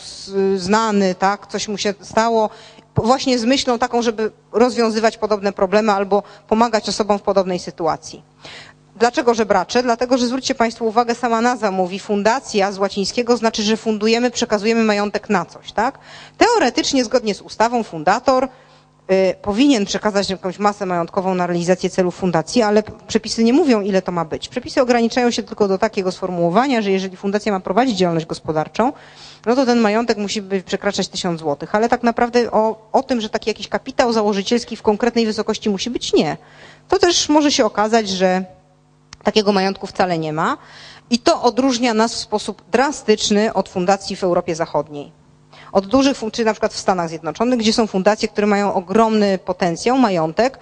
znany, tak? Coś mu się stało, właśnie z myślą taką, żeby rozwiązywać podobne problemy albo pomagać osobom w podobnej sytuacji. Dlaczego żebracze? Dlatego, że zwróćcie Państwo uwagę, sama nazwa mówi fundacja z łacińskiego znaczy, że fundujemy, przekazujemy majątek na coś, tak? Teoretycznie, zgodnie z ustawą, fundator y, powinien przekazać jakąś masę majątkową na realizację celów fundacji, ale przepisy nie mówią, ile to ma być. Przepisy ograniczają się tylko do takiego sformułowania, że jeżeli fundacja ma prowadzić działalność gospodarczą, no to ten majątek musi przekraczać tysiąc złotych. Ale tak naprawdę o, o tym, że taki jakiś kapitał założycielski w konkretnej wysokości musi być, nie. To też może się okazać, że Takiego majątku wcale nie ma. I to odróżnia nas w sposób drastyczny od fundacji w Europie Zachodniej. Od dużych, czy na przykład w Stanach Zjednoczonych, gdzie są fundacje, które mają ogromny potencjał, majątek,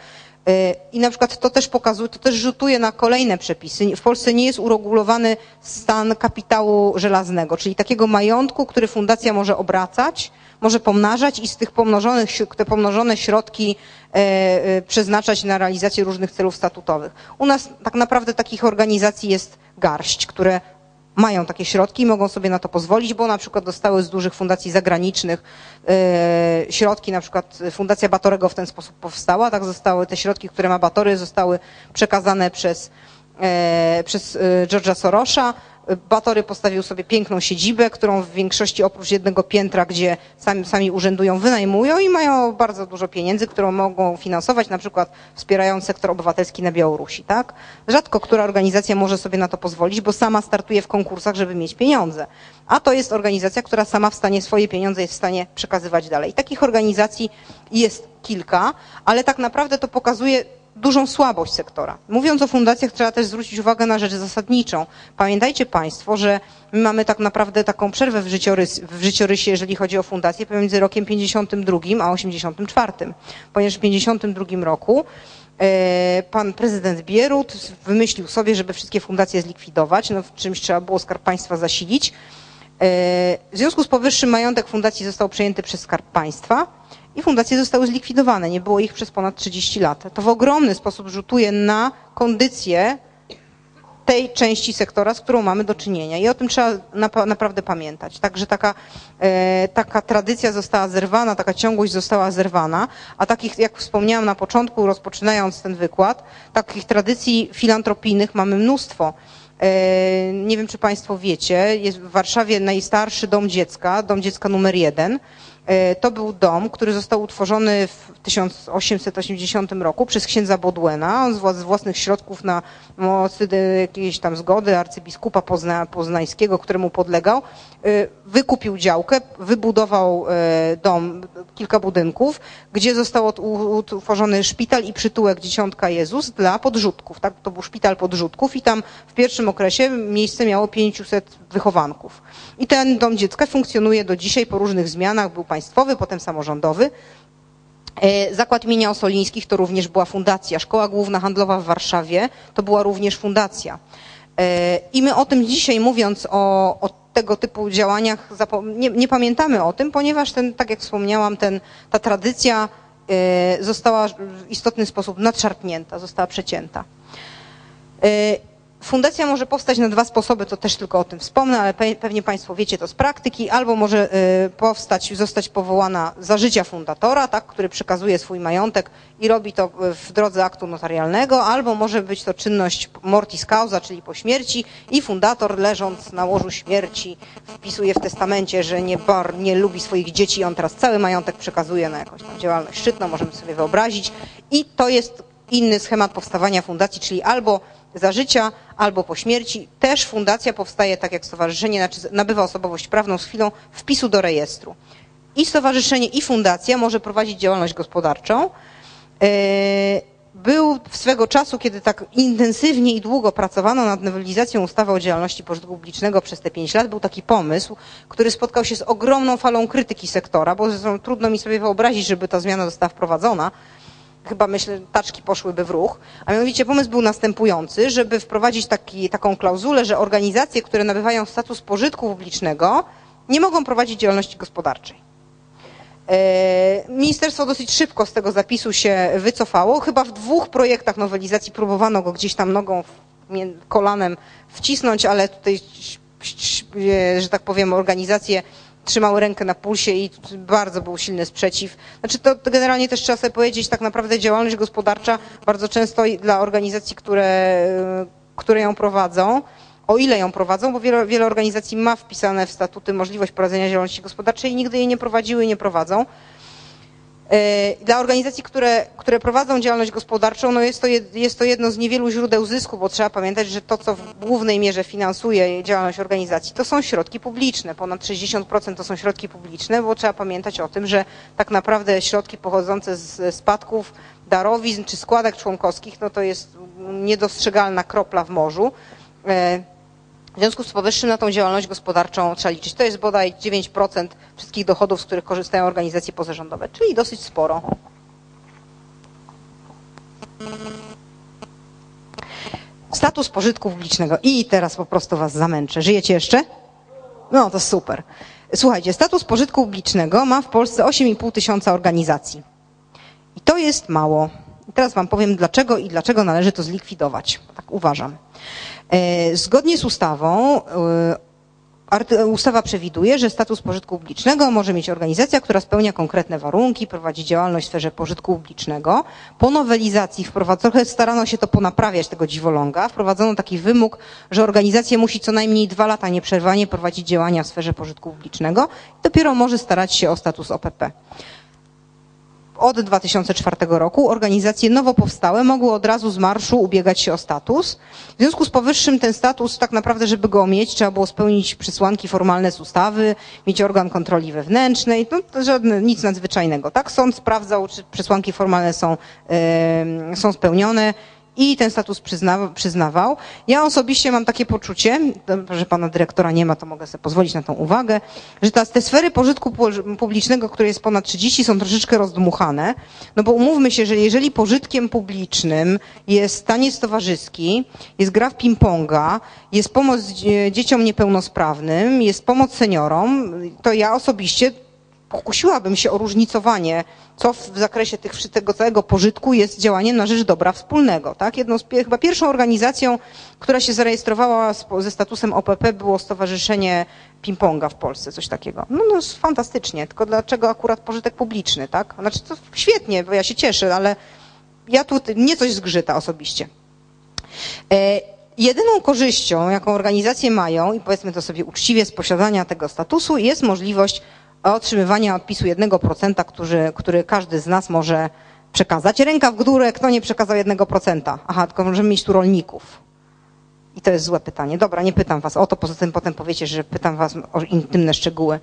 i na przykład to też pokazuje, to też rzutuje na kolejne przepisy. W Polsce nie jest uregulowany stan kapitału żelaznego, czyli takiego majątku, który fundacja może obracać, może pomnażać i z tych pomnożonych, te pomnożone środki e, e, przeznaczać na realizację różnych celów statutowych. U nas tak naprawdę takich organizacji jest garść, które mają takie środki i mogą sobie na to pozwolić, bo na przykład dostały z dużych fundacji zagranicznych e, środki, na przykład Fundacja Batorego w ten sposób powstała, tak zostały te środki, które ma Batory, zostały przekazane przez, przez George'a Sorosza Batory postawił sobie piękną siedzibę, którą w większości oprócz jednego piętra, gdzie sami, sami urzędują, wynajmują i mają bardzo dużo pieniędzy, którą mogą finansować, na przykład wspierając sektor obywatelski na Białorusi. Tak? Rzadko która organizacja może sobie na to pozwolić, bo sama startuje w konkursach, żeby mieć pieniądze. A to jest organizacja, która sama w stanie swoje pieniądze jest w stanie przekazywać dalej. Takich organizacji jest kilka, ale tak naprawdę to pokazuje dużą słabość sektora. Mówiąc o fundacjach, trzeba też zwrócić uwagę na rzecz zasadniczą. Pamiętajcie Państwo, że my mamy tak naprawdę taką przerwę w, życiorys, w życiorysie, jeżeli chodzi o fundację, pomiędzy rokiem 52 a 84. Ponieważ w 52 roku e, pan prezydent Bierut wymyślił sobie, żeby wszystkie fundacje zlikwidować, no w czymś trzeba było Skarb Państwa zasilić. E, w związku z powyższym majątek fundacji został przejęty przez Skarb Państwa i fundacje zostały zlikwidowane. Nie było ich przez ponad 30 lat. To w ogromny sposób rzutuje na kondycję tej części sektora, z którą mamy do czynienia. I o tym trzeba naprawdę pamiętać. Także taka, e, taka tradycja została zerwana, taka ciągłość została zerwana, a takich, jak wspomniałam na początku, rozpoczynając ten wykład, takich tradycji filantropijnych mamy mnóstwo. E, nie wiem, czy Państwo wiecie, jest w Warszawie najstarszy dom dziecka, dom dziecka numer jeden. E, to był dom, który został utworzony w 1880 roku przez księdza Bodłena. Z własnych środków na mocy jakiejś tam zgody arcybiskupa Pozna, poznańskiego, któremu podlegał, e, wykupił działkę, wybudował e, dom, kilka budynków, gdzie został utworzony szpital i przytułek Dzieciątka Jezus dla podrzutków. Tak? To był szpital podrzutków i tam w pierwszym okresie miejsce miało 500 wychowanków. I ten dom dziecka funkcjonuje do dzisiaj po różnych zmianach. Był państwowy, potem samorządowy. E, Zakład imienia Osolińskich to również była fundacja. Szkoła Główna Handlowa w Warszawie to była również fundacja. E, I my o tym dzisiaj mówiąc o, o tego typu działaniach nie, nie, pamiętamy o tym, ponieważ ten, tak jak wspomniałam, ten, ta tradycja e, została w istotny sposób nadszarpnięta, została przecięta. Fundacja może powstać na dwa sposoby, to też tylko o tym wspomnę, ale pewnie Państwo wiecie to z praktyki. Albo może y, powstać, zostać powołana za życia fundatora, tak, który przekazuje swój majątek i robi to w drodze aktu notarialnego, albo może być to czynność mortis causa, czyli po śmierci i fundator leżąc na łożu śmierci wpisuje w testamencie, że nie, bar, nie lubi swoich dzieci i on teraz cały majątek przekazuje na jakąś tam działalność szczytną, możemy sobie wyobrazić. I to jest inny schemat powstawania fundacji, czyli albo za życia albo po śmierci. Też fundacja powstaje tak jak stowarzyszenie, znaczy nabywa osobowość prawną z chwilą wpisu do rejestru. I stowarzyszenie, i fundacja może prowadzić działalność gospodarczą. E, był swego czasu, kiedy tak intensywnie i długo pracowano nad nowelizacją ustawy o działalności pożytku publicznego przez te pięć lat, był taki pomysł, który spotkał się z ogromną falą krytyki sektora, bo trudno mi sobie wyobrazić, żeby ta zmiana została wprowadzona chyba myślę, taczki poszłyby w ruch. A mianowicie pomysł był następujący, żeby wprowadzić taki, taką klauzulę, że organizacje, które nabywają status pożytku publicznego, nie mogą prowadzić działalności gospodarczej. E, ministerstwo dosyć szybko z tego zapisu się wycofało. Chyba w dwóch projektach nowelizacji próbowano go gdzieś tam nogą, kolanem wcisnąć, ale tutaj, że tak powiem, organizacje trzymały rękę na pulsie i bardzo był silny sprzeciw. Znaczy to, generalnie też trzeba sobie powiedzieć, tak naprawdę działalność gospodarcza bardzo często dla organizacji, które, które ją prowadzą, o ile ją prowadzą, bo wiele, wiele organizacji ma wpisane w statuty możliwość prowadzenia działalności gospodarczej i nigdy jej nie prowadziły i nie prowadzą. E, dla organizacji, które, które prowadzą działalność gospodarczą, no jest, to jest to jedno z niewielu źródeł zysku, bo trzeba pamiętać, że to, co w głównej mierze finansuje działalność organizacji, to są środki publiczne. Ponad 60% to są środki publiczne, bo trzeba pamiętać o tym, że tak naprawdę środki pochodzące z spadków, darowizn czy składek członkowskich, no to jest niedostrzegalna kropla w morzu. W związku z powyższym na tą działalność gospodarczą trzeba liczyć. To jest bodaj 9% wszystkich dochodów, z których korzystają organizacje pozarządowe, czyli dosyć sporo. Status pożytku publicznego. I teraz po prostu was zamęczę. Żyjecie jeszcze? No to super. Słuchajcie, status pożytku publicznego ma w Polsce 8,5 tysiąca organizacji. I to jest mało. I teraz wam powiem dlaczego i dlaczego należy to zlikwidować. Tak uważam. E, zgodnie z ustawą e, Ustawa przewiduje, że status pożytku publicznego może mieć organizacja, która spełnia konkretne warunki, prowadzi działalność w sferze pożytku publicznego. Po nowelizacji wprowadzono, trochę starano się to ponaprawiać, tego dziwoląga, wprowadzono taki wymóg, że organizacja musi co najmniej dwa lata nieprzerwanie prowadzić działania w sferze pożytku publicznego i dopiero może starać się o status OPP. Od 2004 roku organizacje nowo powstałe mogły od razu z marszu ubiegać się o status. W związku z powyższym ten status tak naprawdę, żeby go mieć, trzeba było spełnić przesłanki formalne z ustawy, mieć organ kontroli wewnętrznej, no żadne, nic nadzwyczajnego. Tak, sąd sprawdzał, czy przesłanki formalne są, yy, są spełnione i ten status przyzna, przyznawał. Ja osobiście mam takie poczucie, że pana dyrektora nie ma, to mogę sobie pozwolić na tą uwagę, że ta, te sfery pożytku publicznego, które jest ponad 30, są troszeczkę rozdmuchane, no bo umówmy się, że jeżeli pożytkiem publicznym jest taniec towarzyski, jest gra w ping-ponga, jest pomoc dzieciom niepełnosprawnym, jest pomoc seniorom, to ja osobiście pokusiłabym się o różnicowanie, co w zakresie tych, tego całego pożytku jest działaniem na rzecz dobra wspólnego. Tak? Jedną z, chyba pierwszą organizacją, która się zarejestrowała ze statusem OPP było Stowarzyszenie Ping-Ponga w Polsce, coś takiego. No, no fantastycznie, tylko dlaczego akurat pożytek publiczny, tak? Znaczy to świetnie, bo ja się cieszę, ale ja tu, mnie coś zgrzyta osobiście. E, jedyną korzyścią, jaką organizacje mają, i powiedzmy to sobie uczciwie z posiadania tego statusu, jest możliwość otrzymywania odpisu 1%, który, który każdy z nas może przekazać. Ręka w górę, kto nie przekazał 1%? Aha, tylko możemy mieć tu rolników. I to jest złe pytanie. Dobra, nie pytam was o to, poza tym potem powiecie, że pytam was o intymne szczegóły.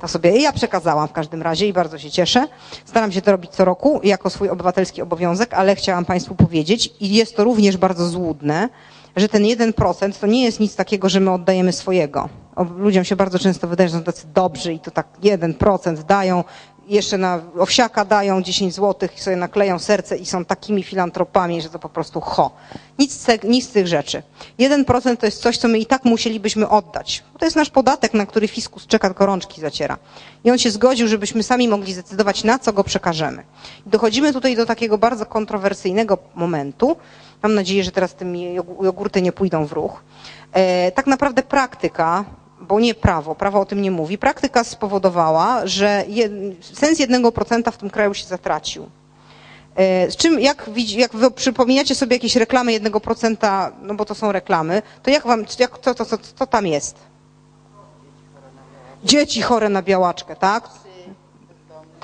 To sobie ja przekazałam w każdym razie i bardzo się cieszę. Staram się to robić co roku jako swój obywatelski obowiązek, ale chciałam Państwu powiedzieć i jest to również bardzo złudne, że ten 1% to nie jest nic takiego, że my oddajemy swojego. Ludziom się bardzo często wydaje, że są tacy dobrzy i to tak 1% dają, jeszcze na owsiaka dają 10 zł i sobie nakleją serce i są takimi filantropami, że to po prostu ho. Nic, nic z tych rzeczy. 1% to jest coś, co my i tak musielibyśmy oddać. To jest nasz podatek, na który fiskus czeka, tylko rączki zaciera. I on się zgodził, żebyśmy sami mogli zdecydować, na co go przekażemy. I dochodzimy tutaj do takiego bardzo kontrowersyjnego momentu. Mam nadzieję, że teraz tym jogurty nie pójdą w ruch. E, tak naprawdę praktyka bo nie prawo, prawo o tym nie mówi. Praktyka spowodowała, że sens jednego procenta w tym kraju się zatracił. E, z czym, jak, jak wy przypominacie sobie jakieś reklamy jednego procenta, no bo to są reklamy, to jak wam, jak, co, co, co, co tam jest? Dzieci chore na białaczkę, tak?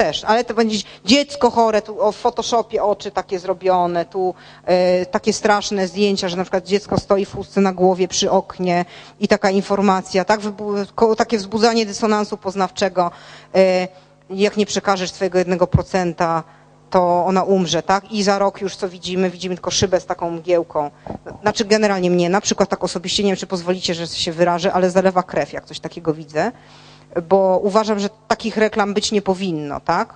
Też, ale to będzie dziecko chore, tu w Photoshopie oczy takie zrobione, tu e, takie straszne zdjęcia, że na przykład dziecko stoi w chustce na głowie przy oknie i taka informacja, tak, takie wzbudzanie dysonansu poznawczego, e, jak nie przekażesz swojego jednego procenta, to ona umrze, tak? I za rok już co widzimy, widzimy tylko szybę z taką mgiełką. Znaczy generalnie mnie, na przykład tak osobiście, nie wiem czy pozwolicie, że się wyrażę, ale zalewa krew, jak coś takiego widzę bo uważam, że takich reklam być nie powinno, tak?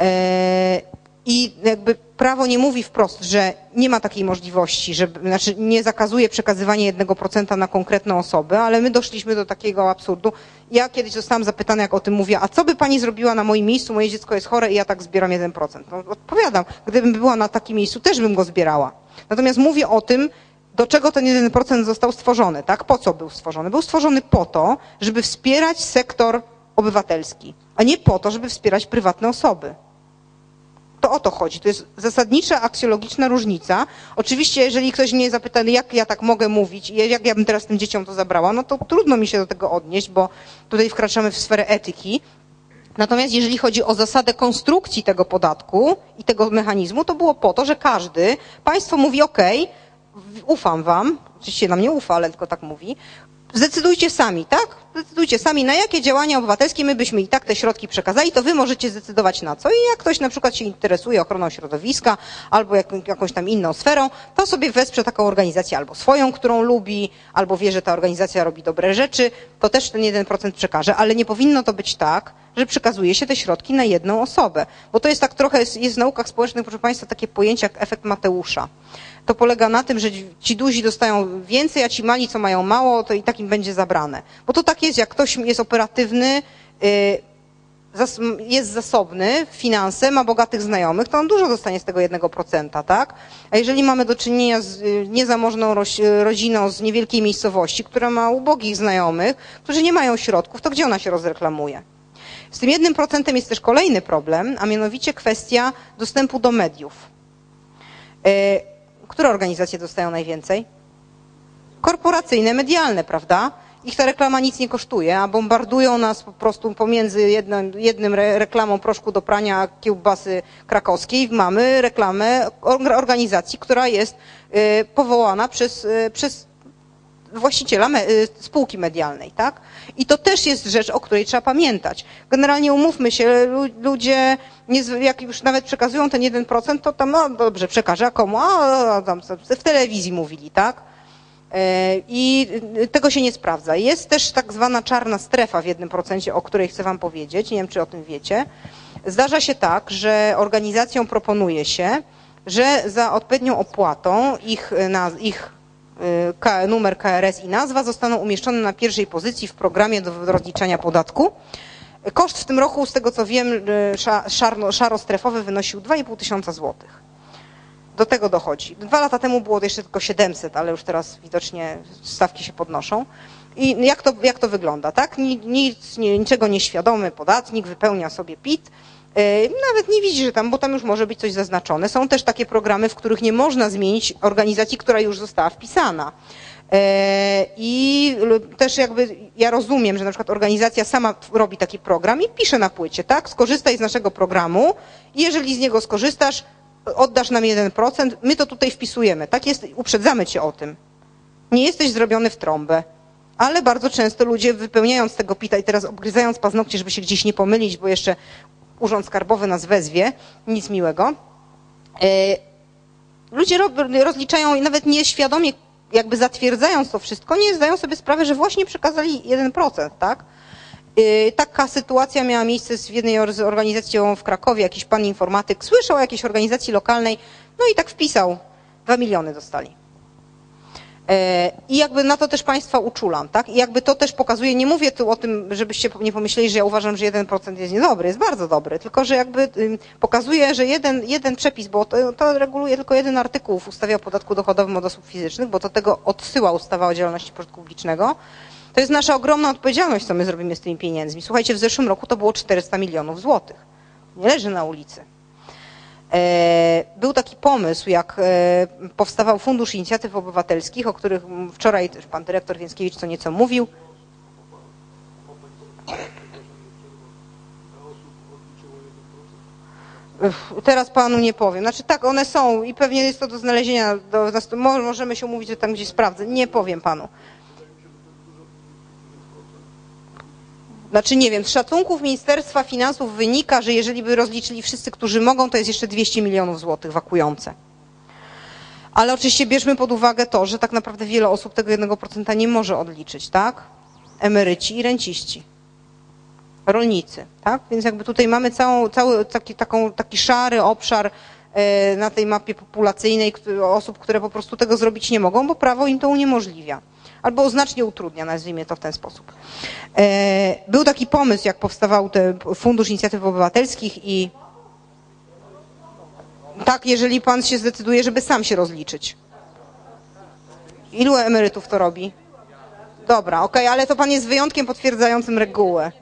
E, I jakby prawo nie mówi wprost, że nie ma takiej możliwości, że, znaczy nie zakazuje przekazywania jednego procenta na konkretną osobę, ale my doszliśmy do takiego absurdu. Ja kiedyś zostałam zapytana, jak o tym mówię, a co by pani zrobiła na moim miejscu, moje dziecko jest chore i ja tak zbieram 1%. No, odpowiadam, gdybym była na takim miejscu, też bym go zbierała. Natomiast mówię o tym, do czego ten 1% został stworzony, tak? Po co był stworzony? Był stworzony po to, żeby wspierać sektor obywatelski, a nie po to, żeby wspierać prywatne osoby. To o to chodzi. To jest zasadnicza, aksjologiczna różnica. Oczywiście, jeżeli ktoś mnie zapyta, jak ja tak mogę mówić i jak ja bym teraz tym dzieciom to zabrała, no to trudno mi się do tego odnieść, bo tutaj wkraczamy w sferę etyki. Natomiast jeżeli chodzi o zasadę konstrukcji tego podatku i tego mechanizmu, to było po to, że każdy, państwo mówi, ok, ufam wam, oczywiście nam nie ufa, ale tylko tak mówi, zdecydujcie sami, tak? Zdecydujcie sami, na jakie działania obywatelskie my byśmy i tak te środki przekazali, to wy możecie zdecydować na co. I jak ktoś na przykład się interesuje ochroną środowiska albo jak, jakąś tam inną sferą, to sobie wesprze taką organizację albo swoją, którą lubi, albo wie, że ta organizacja robi dobre rzeczy, to też ten 1% przekaże, ale nie powinno to być tak, że przekazuje się te środki na jedną osobę. Bo to jest tak trochę, jest, w naukach społecznych, proszę Państwa, takie pojęcie jak efekt Mateusza to polega na tym, że ci duzi dostają więcej, a ci mali, co mają mało, to i tak im będzie zabrane. Bo to tak jest, jak ktoś jest operatywny, y, jest zasobny w finanse, ma bogatych znajomych, to on dużo dostanie z tego jednego procenta, tak? A jeżeli mamy do czynienia z y, niezamożną rodziną z niewielkiej miejscowości, która ma ubogich znajomych, którzy nie mają środków, to gdzie ona się rozreklamuje? Z tym jednym procentem jest też kolejny problem, a mianowicie kwestia dostępu do mediów. Które organizacje dostają najwięcej? Korporacyjne, medialne, prawda? ich ta reklama nic nie kosztuje, a bombardują nas po prostu pomiędzy jednym, jednym re, reklamą proszku do prania kiełbasy krakowskiej mamy reklamę organizacji, która jest y, powołana przez, y, przez właściciela me, y, spółki medialnej, tak? I to też jest rzecz, o której trzeba pamiętać. Generalnie umówmy się, ludzie, jak już nawet przekazują ten 1%, to tam, no dobrze, przekażę, a komu? A, tam w telewizji mówili, tak? E, I tego się nie sprawdza. Jest też tak zwana czarna strefa w jednym procencie, o której chcę Wam powiedzieć. Nie wiem, czy o tym wiecie. Zdarza się tak, że organizacjom proponuje się, że za odpowiednią opłatą ich, ich e, numer KRS i nazwa zostaną umieszczone na pierwszej pozycji w programie do rozliczania podatku. Koszt w tym roku, z tego co wiem, e, szarostrefowy wynosił 2,5 tysiąca złotych do tego dochodzi. Dwa lata temu było jeszcze tylko 700, ale już teraz widocznie stawki się podnoszą. I jak to, jak to wygląda, tak? Nic, niczego nieświadomy podatnik wypełnia sobie PIT, nawet nie widzi, że tam, bo tam już może być coś zaznaczone. Są też takie programy, w których nie można zmienić organizacji, która już została wpisana. I też jakby ja rozumiem, że na przykład organizacja sama robi taki program i pisze na płycie, tak? Skorzystaj z naszego programu i jeżeli z niego skorzystasz, oddasz nam 1%, my to tutaj wpisujemy. Tak jest, uprzedzamy cię o tym. Nie jesteś zrobiony w trąbę. Ale bardzo często ludzie wypełniając tego pita i teraz obgryzając paznokcie, żeby się gdzieś nie pomylić, bo jeszcze urząd skarbowy nas wezwie, nic miłego. E, ludzie rozliczają i nawet nieświadomie jakby zatwierdzając to wszystko, nie zdają sobie sprawy, że właśnie przekazali 1%, tak? Y, taka sytuacja miała miejsce w jednej organizacji w Krakowie. Jakiś pan informatyk słyszał o jakiejś organizacji lokalnej, no i tak wpisał. Dwa miliony dostali. E, I jakby na to też Państwa uczulam, tak? I jakby to też pokazuje, nie mówię tu o tym, żebyście nie pomyśleli, że ja uważam, że 1% jest niedobry, jest bardzo dobry, tylko że jakby pokazuje, że jeden, jeden przepis, bo to, to reguluje tylko jeden artykuł w ustawie o podatku dochodowym od osób fizycznych, bo to tego odsyła ustawa o działalności pożytku publicznego, to jest nasza ogromna odpowiedzialność, co my zrobimy z tymi pieniędzmi. Słuchajcie, w zeszłym roku to było 400 milionów złotych. Nie leży na ulicy. E, był taki pomysł, jak e, powstawał Fundusz Inicjatyw Obywatelskich, o których wczoraj też pan dyrektor Więckiewicz co nieco mówił. Teraz panu nie powiem. Znaczy tak, one są i pewnie jest to do znalezienia, do, możemy się umówić, że tam gdzieś sprawdzę. Nie powiem panu. Znaczy nie wiem, z szacunków Ministerstwa Finansów wynika, że jeżeli by rozliczyli wszyscy, którzy mogą, to jest jeszcze 200 milionów złotych wakujące. Ale oczywiście bierzmy pod uwagę to, że tak naprawdę wiele osób tego 1% nie może odliczyć, tak? Emeryci i renciści. Rolnicy, tak? Więc jakby tutaj mamy całą, cały taki, taką, taki szary obszar e, na tej mapie populacyjnej osób, które po prostu tego zrobić nie mogą, bo prawo im to uniemożliwia albo znacznie utrudnia, nazwijmy to w ten sposób. E, był taki pomysł, jak powstawał ten Fundusz Inicjatyw Obywatelskich i tak, jeżeli pan się zdecyduje, żeby sam się rozliczyć. Ilu emerytów to robi? Dobra, okej, okay, ale to pan jest wyjątkiem potwierdzającym regułę.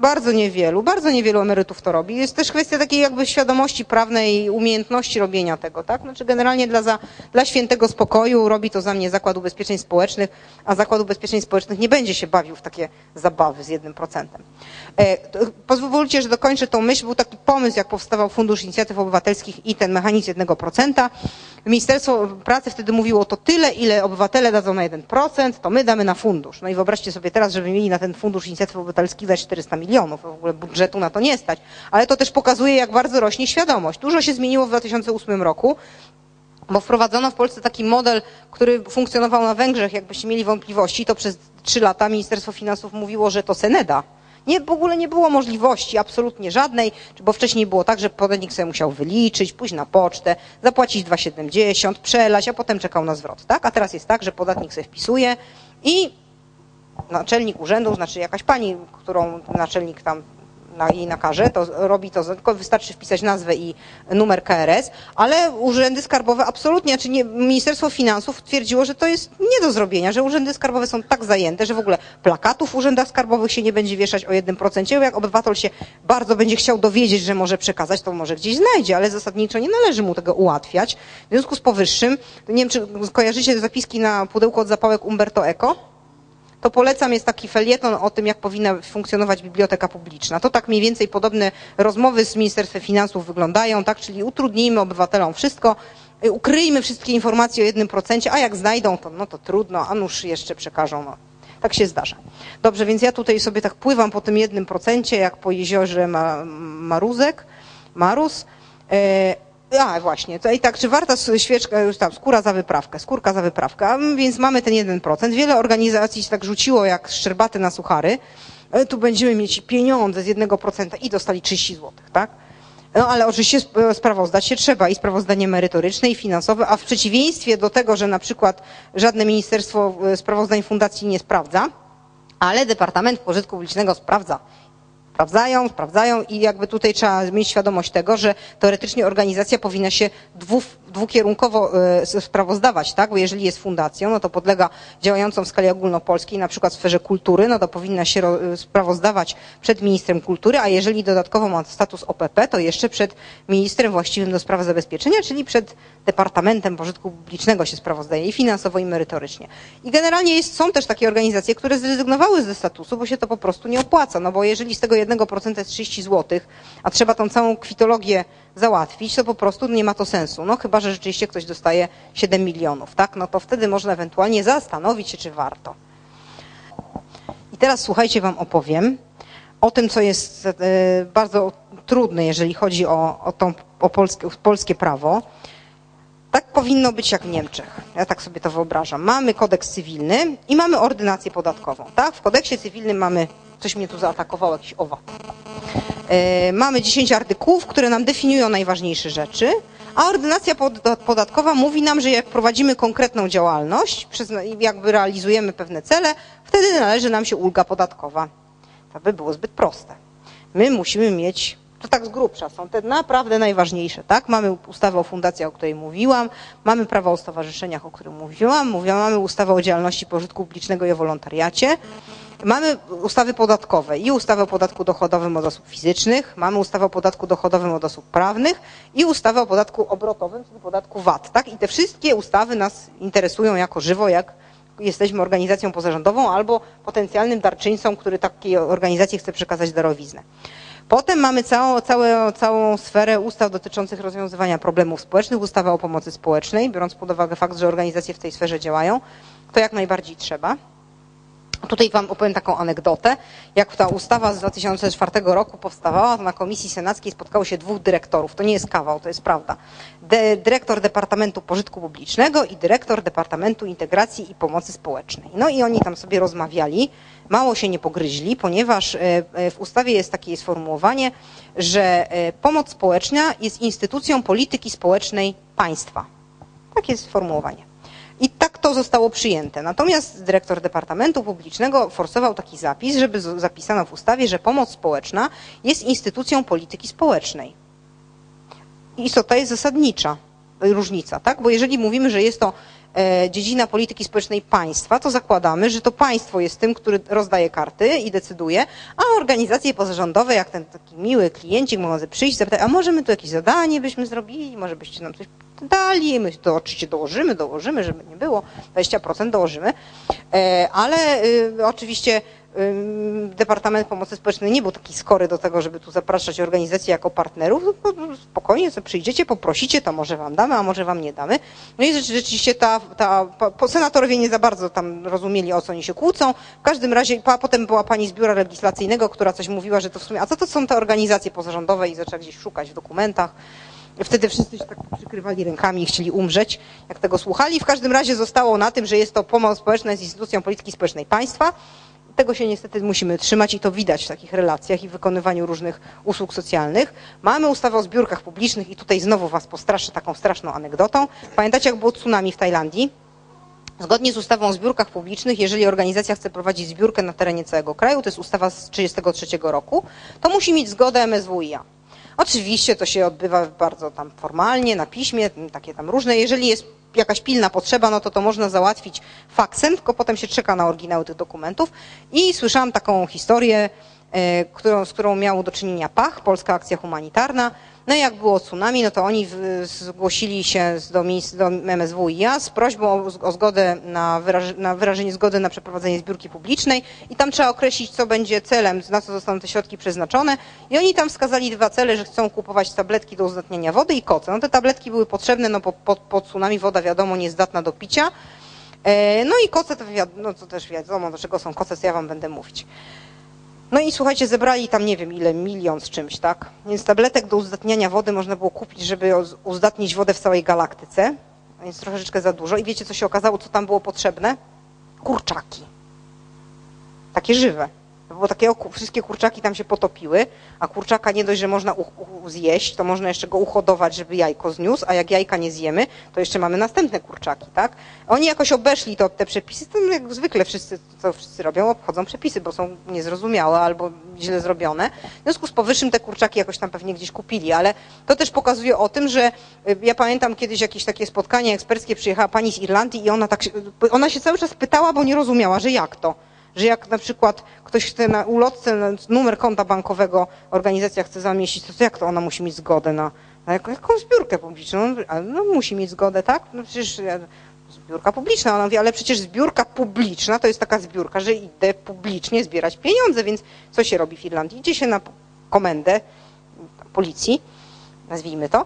Bardzo niewielu, bardzo niewielu emerytów to robi. Jest też kwestia takiej jakby świadomości prawnej umiejętności robienia tego, tak? Znaczy generalnie dla, za, dla świętego spokoju robi to za mnie Zakład Ubezpieczeń Społecznych, a Zakład Ubezpieczeń Społecznych nie będzie się bawił w takie zabawy z jednym procentem. E, pozwólcie, że dokończę tą myśl. Był taki pomysł, jak powstawał Fundusz Inicjatyw Obywatelskich i ten mechanizm jednego procenta. Ministerstwo Pracy wtedy mówiło to tyle, ile obywatele dadzą na 1%, to my damy na fundusz. No i wyobraźcie sobie teraz, żeby mieli na ten Fundusz Inicjatyw Obywatelskich dać 400 milionów milionów, w ogóle budżetu na to nie stać. Ale to też pokazuje, jak bardzo rośnie świadomość. Dużo się zmieniło w 2008 roku, bo wprowadzono w Polsce taki model, który funkcjonował na Węgrzech. Jakbyście mieli wątpliwości, to przez trzy lata Ministerstwo Finansów mówiło, że to Seneda. Nie, w ogóle nie było możliwości absolutnie żadnej, bo wcześniej było tak, że podatnik sobie musiał wyliczyć, pójść na pocztę, zapłacić 2,70, przelać, a potem czekał na zwrot. Tak? A teraz jest tak, że podatnik sobie wpisuje i naczelnik urzędu, znaczy jakaś pani, którą naczelnik tam na jej nakaże, to robi to, tylko wystarczy wpisać nazwę i numer KRS, ale urzędy skarbowe absolutnie, czy nie, Ministerstwo Finansów twierdziło, że to jest nie do zrobienia, że urzędy skarbowe są tak zajęte, że w ogóle plakatów w urzędach skarbowych się nie będzie wieszać o jednym procencie, jak obywatel się bardzo będzie chciał dowiedzieć, że może przekazać, to może gdzieś znajdzie, ale zasadniczo nie należy mu tego ułatwiać. W związku z powyższym, nie wiem, czy kojarzycie zapiski na pudełku od zapałek Umberto Eco? To polecam, jest taki felieton o tym, jak powinna funkcjonować biblioteka publiczna. To tak mniej więcej podobne rozmowy z Ministerstwem Finansów wyglądają, tak? Czyli utrudnijmy obywatelom wszystko, y, ukryjmy wszystkie informacje o jednym procencie, a jak znajdą, to no to trudno, a nuż jeszcze przekażą. No. Tak się zdarza. Dobrze, więc ja tutaj sobie tak pływam po tym jednym procencie, jak po jeziorze Maruzek, Marus. E, a właśnie, to i tak, czy warta świeczka, już tam, skóra za wyprawkę, skórka za wyprawkę, więc mamy ten 1%. Wiele organizacji się tak rzuciło jak szczerbaty na suchary. E, tu będziemy mieć pieniądze z 1% i dostali 30 zł, tak? No ale oczywiście e, sprawozdać się trzeba i sprawozdanie merytoryczne i finansowe, a w przeciwieństwie do tego, że na przykład żadne ministerstwo e, sprawozdań fundacji nie sprawdza, ale Departament Pożytku Publicznego sprawdza sprawdzają, sprawdzają i jakby tutaj trzeba mieć świadomość tego, że teoretycznie organizacja powinna się dwu, dwukierunkowo e, sprawozdawać, tak? Bo jeżeli jest fundacją, no to podlega działającą w skali ogólnopolskiej, na przykład w sferze kultury, no to powinna się sprawozdawać przed ministrem kultury, a jeżeli dodatkowo ma status OPP, to jeszcze przed ministrem właściwym do spraw zabezpieczenia, czyli przed Departamentem Pożytku Publicznego się sprawozdaje i finansowo, i merytorycznie. I generalnie jest, są też takie organizacje, które zrezygnowały ze statusu, bo się to po prostu nie opłaca, no bo jeżeli z tego 1% jest 30 zł, a trzeba tą całą kwitologię załatwić, to po prostu nie ma to sensu. No chyba, że rzeczywiście ktoś dostaje 7 milionów, tak? No to wtedy można ewentualnie zastanowić się, czy warto. I teraz słuchajcie, wam opowiem o tym, co jest e, bardzo trudne, jeżeli chodzi o, o, tą, o polskie, polskie prawo. Tak powinno być jak w Niemczech. Ja tak sobie to wyobrażam. Mamy kodeks cywilny i mamy ordynację podatkową. Tak? W kodeksie cywilnym mamy, coś mnie tu zaatakowało, jakiś owad. E, mamy 10 artykułów, które nam definiują najważniejsze rzeczy, a ordynacja podatkowa mówi nam, że jak prowadzimy konkretną działalność, jakby realizujemy pewne cele, wtedy należy nam się ulga podatkowa. To by było zbyt proste. My musimy mieć to tak z grubsza są te naprawdę najważniejsze, tak? Mamy ustawę o fundacjach, o której mówiłam, mamy prawo o stowarzyszeniach, o którym mówiłam, mówiłam mamy ustawę o działalności pożytku publicznego i o wolontariacie, mamy ustawy podatkowe i ustawę o podatku dochodowym od osób fizycznych, mamy ustawę o podatku dochodowym od osób prawnych i ustawę o podatku obrotowym, czyli podatku VAT, tak? I te wszystkie ustawy nas interesują jako żywo, jak jesteśmy organizacją pozarządową albo potencjalnym darczyńcą, który takiej organizacji chce przekazać darowiznę. Potem mamy całą, całą, całą sferę ustaw dotyczących rozwiązywania problemów społecznych, ustawa o pomocy społecznej, biorąc pod uwagę fakt, że organizacje w tej sferze działają, to jak najbardziej trzeba. Tutaj Wam opowiem taką anegdotę. Jak ta ustawa z 2004 roku powstawała, to na komisji senackiej spotkało się dwóch dyrektorów. To nie jest kawał, to jest prawda. De dyrektor Departamentu Pożytku Publicznego i dyrektor Departamentu Integracji i Pomocy Społecznej. No i oni tam sobie rozmawiali, mało się nie pogryźli, ponieważ e, e, w ustawie jest takie sformułowanie, że e, pomoc społeczna jest instytucją polityki społecznej państwa. Takie jest sformułowanie. I tak to zostało przyjęte. Natomiast dyrektor Departamentu Publicznego forsował taki zapis, żeby zapisano w ustawie, że pomoc społeczna jest instytucją polityki społecznej. I istota jest zasadnicza, różnica, tak? Bo jeżeli mówimy, że jest to dziedzina polityki społecznej państwa, to zakładamy, że to państwo jest tym, który rozdaje karty i decyduje, a organizacje pozarządowe, jak ten taki miły kliencik, mogą przyjść, zapytać, a może my tu jakieś zadanie byśmy zrobili, może byście nam coś dali, my to oczywiście dołożymy, dołożymy, żeby nie było, 20% dołożymy, e, ale y, oczywiście Departament Pomocy Społecznej nie był taki skory do tego, żeby tu zapraszać organizacje jako partnerów. No, spokojnie, co przyjdziecie, poprosicie, to może wam damy, a może wam nie damy. No i rzeczywiście ta, ta senatorowie nie za bardzo tam rozumieli, o co oni się kłócą. W każdym razie, a potem była pani z biura legislacyjnego, która coś mówiła, że to w sumie, a co to są te organizacje pozarządowe i zaczęła gdzieś szukać w dokumentach. Wtedy wszyscy się tak przykrywali rękami i chcieli umrzeć, jak tego słuchali. W każdym razie zostało na tym, że jest to pomoc społeczna z instytucją polityki społecznej państwa. Tego się niestety musimy trzymać i to widać w takich relacjach i wykonywaniu różnych usług socjalnych. Mamy ustawę o zbiórkach publicznych i tutaj znowu was postraszę taką straszną anegdotą. Pamiętacie jak było tsunami w Tajlandii? Zgodnie z ustawą o zbiórkach publicznych, jeżeli organizacja chce prowadzić zbiórkę na terenie całego kraju, to jest ustawa z 1933 roku, to musi mieć zgodę MSWiA. Oczywiście to się odbywa bardzo tam formalnie, na piśmie, takie tam różne. Jeżeli jest jakaś pilna potrzeba, no to to można załatwić faksem, tylko potem się czeka na oryginały tych dokumentów. I słyszałam taką historię, e, z którą miał do czynienia PACH, Polska Akcja Humanitarna, No jak było tsunami, no to oni zgłosili się do, do MSWiA z prośbą o, zgodę na, wyraż, na wyrażenie zgody na przeprowadzenie zbiórki publicznej i tam trzeba określić, co będzie celem, na co zostaną te środki przeznaczone. I oni tam wskazali dwa cele, że chcą kupować tabletki do uzdatniania wody i koce. No te tabletki były potrzebne, no po, po, po tsunami woda wiadomo niezdatna do picia. E, no i koce to, no to też wiadomo, do czego są koce, co ja wam będę mówić. No i słuchajcie, zebrali tam nie wiem ile, milion z czymś, tak? Więc tabletek do uzdatniania wody można było kupić, żeby uzdatnić wodę w całej galaktyce. Więc troszeczkę za dużo. I wiecie, co się okazało, co tam było potrzebne? Kurczaki. Takie żywe. Było takie, wszystkie kurczaki tam się potopiły, a kurczaka nie dość, że można zjeść, to można jeszcze go uhodować, żeby jajko zniósł, a jak jajka nie zjemy, to jeszcze mamy następne kurczaki, tak? Oni jakoś obeszli to, te przepisy, to jak zwykle wszyscy, co wszyscy robią, obchodzą przepisy, bo są niezrozumiałe albo źle zrobione. W związku z powyższym te kurczaki jakoś tam pewnie gdzieś kupili, ale to też pokazuje o tym, że y, ja pamiętam kiedyś jakieś takie spotkanie eksperckie, przyjechała pani z Irlandii i ona tak, ona się cały czas pytała, bo nie rozumiała, że jak to że jak na przykład ktoś chce na ulotce numer konta bankowego, organizacja chce zamieścić, to, to jak to ona musi mieć zgodę na, na jaką, zbiórkę publiczną? No, no musi mieć zgodę, tak? No przecież zbiórka publiczna. Ona mówi, ale przecież zbiórka publiczna to jest taka zbiórka, że idę publicznie zbierać pieniądze, więc co się robi w Irlandii? Idzie się na komendę policji, nazwijmy to,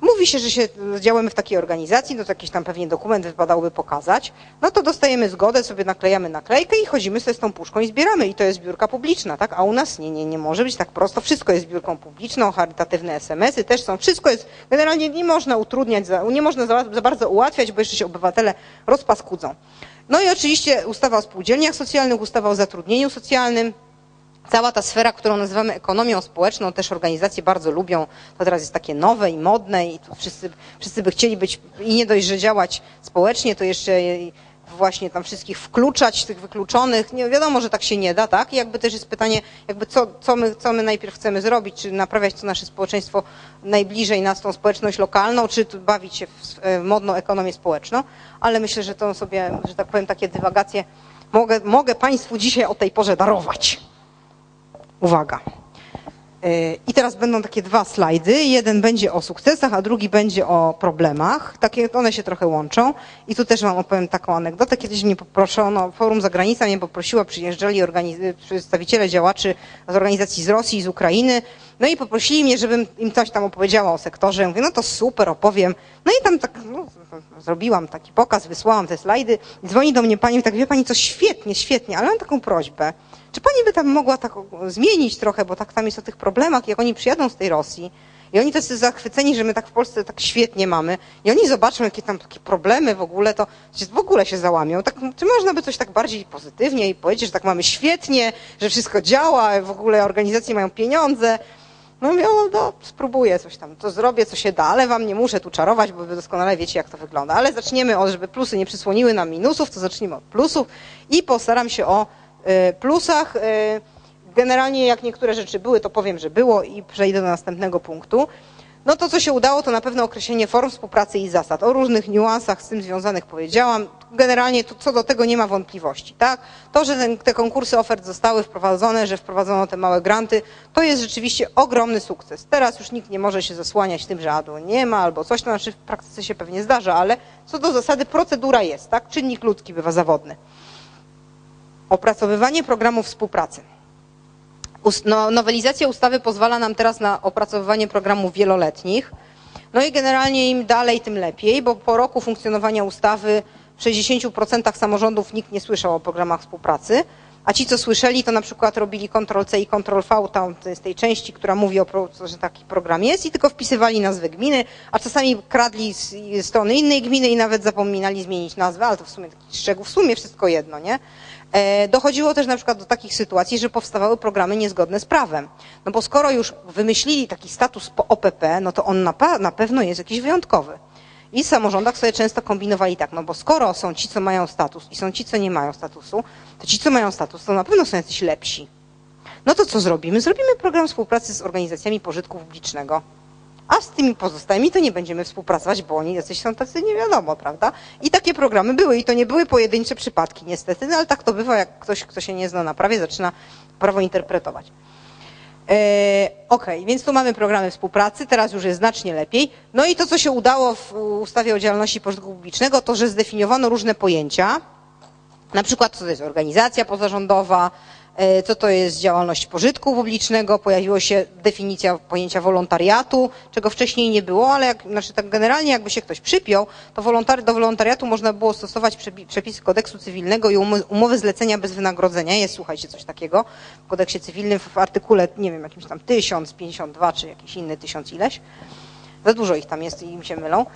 Mówi się, że się działamy w takiej organizacji, no to jakiś tam pewnie dokument wypadałoby pokazać. No to dostajemy zgodę, sobie naklejamy naklejkę i chodzimy sobie z tą puszką i zbieramy. I to jest zbiórka publiczna, tak? A u nas nie, nie, nie może być tak prosto. Wszystko jest zbiórką publiczną, charytatywne SMS-y też są. Wszystko jest, generalnie nie można utrudniać, nie można za, za bardzo ułatwiać, bo jeszcze się obywatele rozpaskudzą. No i oczywiście ustawa o spółdzielniach socjalnych, ustawa o zatrudnieniu socjalnym, Cała ta sfera, którą nazywamy ekonomią społeczną, też organizacje bardzo lubią. To teraz jest takie nowe i modne i wszyscy, wszyscy by chcieli być i nie dość, że działać społecznie, to jeszcze właśnie tam wszystkich wkluczać, tych wykluczonych. Nie wiadomo, że tak się nie da, tak? I jakby też jest pytanie, jakby co, co, my, co my najpierw chcemy zrobić, czy naprawiać to nasze społeczeństwo najbliżej nas, tą społeczność lokalną, czy bawić się w modną ekonomię społeczną. Ale myślę, że to sobie, że tak powiem, takie dywagacje mogę, mogę Państwu dzisiaj o tej porze darować. Uwaga. E, I teraz będą takie dwa slajdy. Jeden będzie o sukcesach, a drugi będzie o problemach. Takie, one się trochę łączą. I tu też wam opowiem taką anegdotę. Kiedyś mnie poproszono, Forum Zagranica mnie poprosiła, przyjeżdżali przedstawiciele działaczy z organizacji z Rosji, z Ukrainy. No i poprosili mnie, żebym im coś tam opowiedziała o sektorze. Ja mówię, no to super, opowiem. No i tam tak, no, zrobiłam taki pokaz, wysłałam te slajdy. Dzwoni do mnie pani tak, wie pani co, świetnie, świetnie, ale mam taką prośbę. Czy pani by tam mogła tak zmienić trochę, bo tak tam jest o tych problemach, jak oni przyjadą z tej Rosji i oni tacy zachwyceni, że my tak w Polsce tak świetnie mamy i oni zobaczą, jakie tam takie problemy w ogóle, to w ogóle się załamią. Tak, czy można by coś tak bardziej pozytywnie i powiedzieć, że tak mamy świetnie, że wszystko działa, w ogóle organizacje mają pieniądze. No mówię, no spróbuję coś tam, to zrobię, co się da, ale wam nie muszę tu czarować, bo wy doskonale wiecie, jak to wygląda. Ale zaczniemy od, żeby plusy nie przysłoniły nam minusów, to zacznijmy od plusów i postaram się o plusach. Y, generalnie jak niektóre rzeczy były, to powiem, że było i przejdę do następnego punktu. No to, co się udało, to na pewno określenie form współpracy i zasad. O różnych niuansach z tym związanych powiedziałam. Generalnie to, co do tego nie ma wątpliwości. Tak? To, że ten, te konkursy ofert zostały wprowadzone, że wprowadzono te małe granty, to jest rzeczywiście ogromny sukces. Teraz już nikt nie może się zasłaniać tym, że albo nie ma, albo coś, to znaczy w praktyce się pewnie zdarza, ale co do zasady procedura jest, tak? Czynnik ludzki bywa zawodny. Opracowywanie programów współpracy. No, nowelizacja ustawy pozwala nam teraz na opracowywanie programów wieloletnich. No i generalnie im dalej, tym lepiej, bo po roku funkcjonowania ustawy w 60% samorządów nikt nie słyszał o programach współpracy, a ci, co słyszeli, to na przykład robili Ctrl-C i Ctrl-V tam z tej części, która mówi o że taki program jest i tylko wpisywali nazwę gminy, a czasami kradli z strony innej gminy i nawet zapominali zmienić nazwę, ale to w sumie taki szczegół, w sumie wszystko jedno, nie? E, dochodziło też na przykład do takich sytuacji, że powstawały programy niezgodne z prawem. No bo skoro już wymyślili taki status po OPP, no to on na, pewno jest jakiś wyjątkowy. I w samorządach sobie często kombinowali tak, no bo skoro są ci, co mają status i są ci, co nie mają statusu, to ci, co mają status, to na pewno są jacyś lepsi. No to co zrobimy? Zrobimy program współpracy z organizacjami pożytku publicznego a z tymi pozostałymi to nie będziemy współpracować, bo oni jacyś są tacy nie wiadomo, prawda? I takie programy były i to nie były pojedyncze przypadki niestety, no ale tak to bywa, jak ktoś, kto się nie zna na prawie, zaczyna prawo interpretować. E, Okej, więc tu mamy programy współpracy, teraz już jest znacznie lepiej. No i to, co się udało w ustawie o działalności pożytku publicznego, to, że zdefiniowano różne pojęcia, na przykład co to jest organizacja pozarządowa, co to jest działalność pożytku publicznego, pojawiła się definicja pojęcia wolontariatu, czego wcześniej nie było, ale jak, znaczy tak generalnie jakby się ktoś przypiął, to wolontari, do wolontariatu można było stosować przepisy kodeksu cywilnego i umowy zlecenia bez wynagrodzenia. Jest, słuchajcie, coś takiego w kodeksie cywilnym w artykule, nie wiem, jakimś tam 1052 czy jakiś inny tysiąc ileś. Za dużo ich tam jest i im się mylą.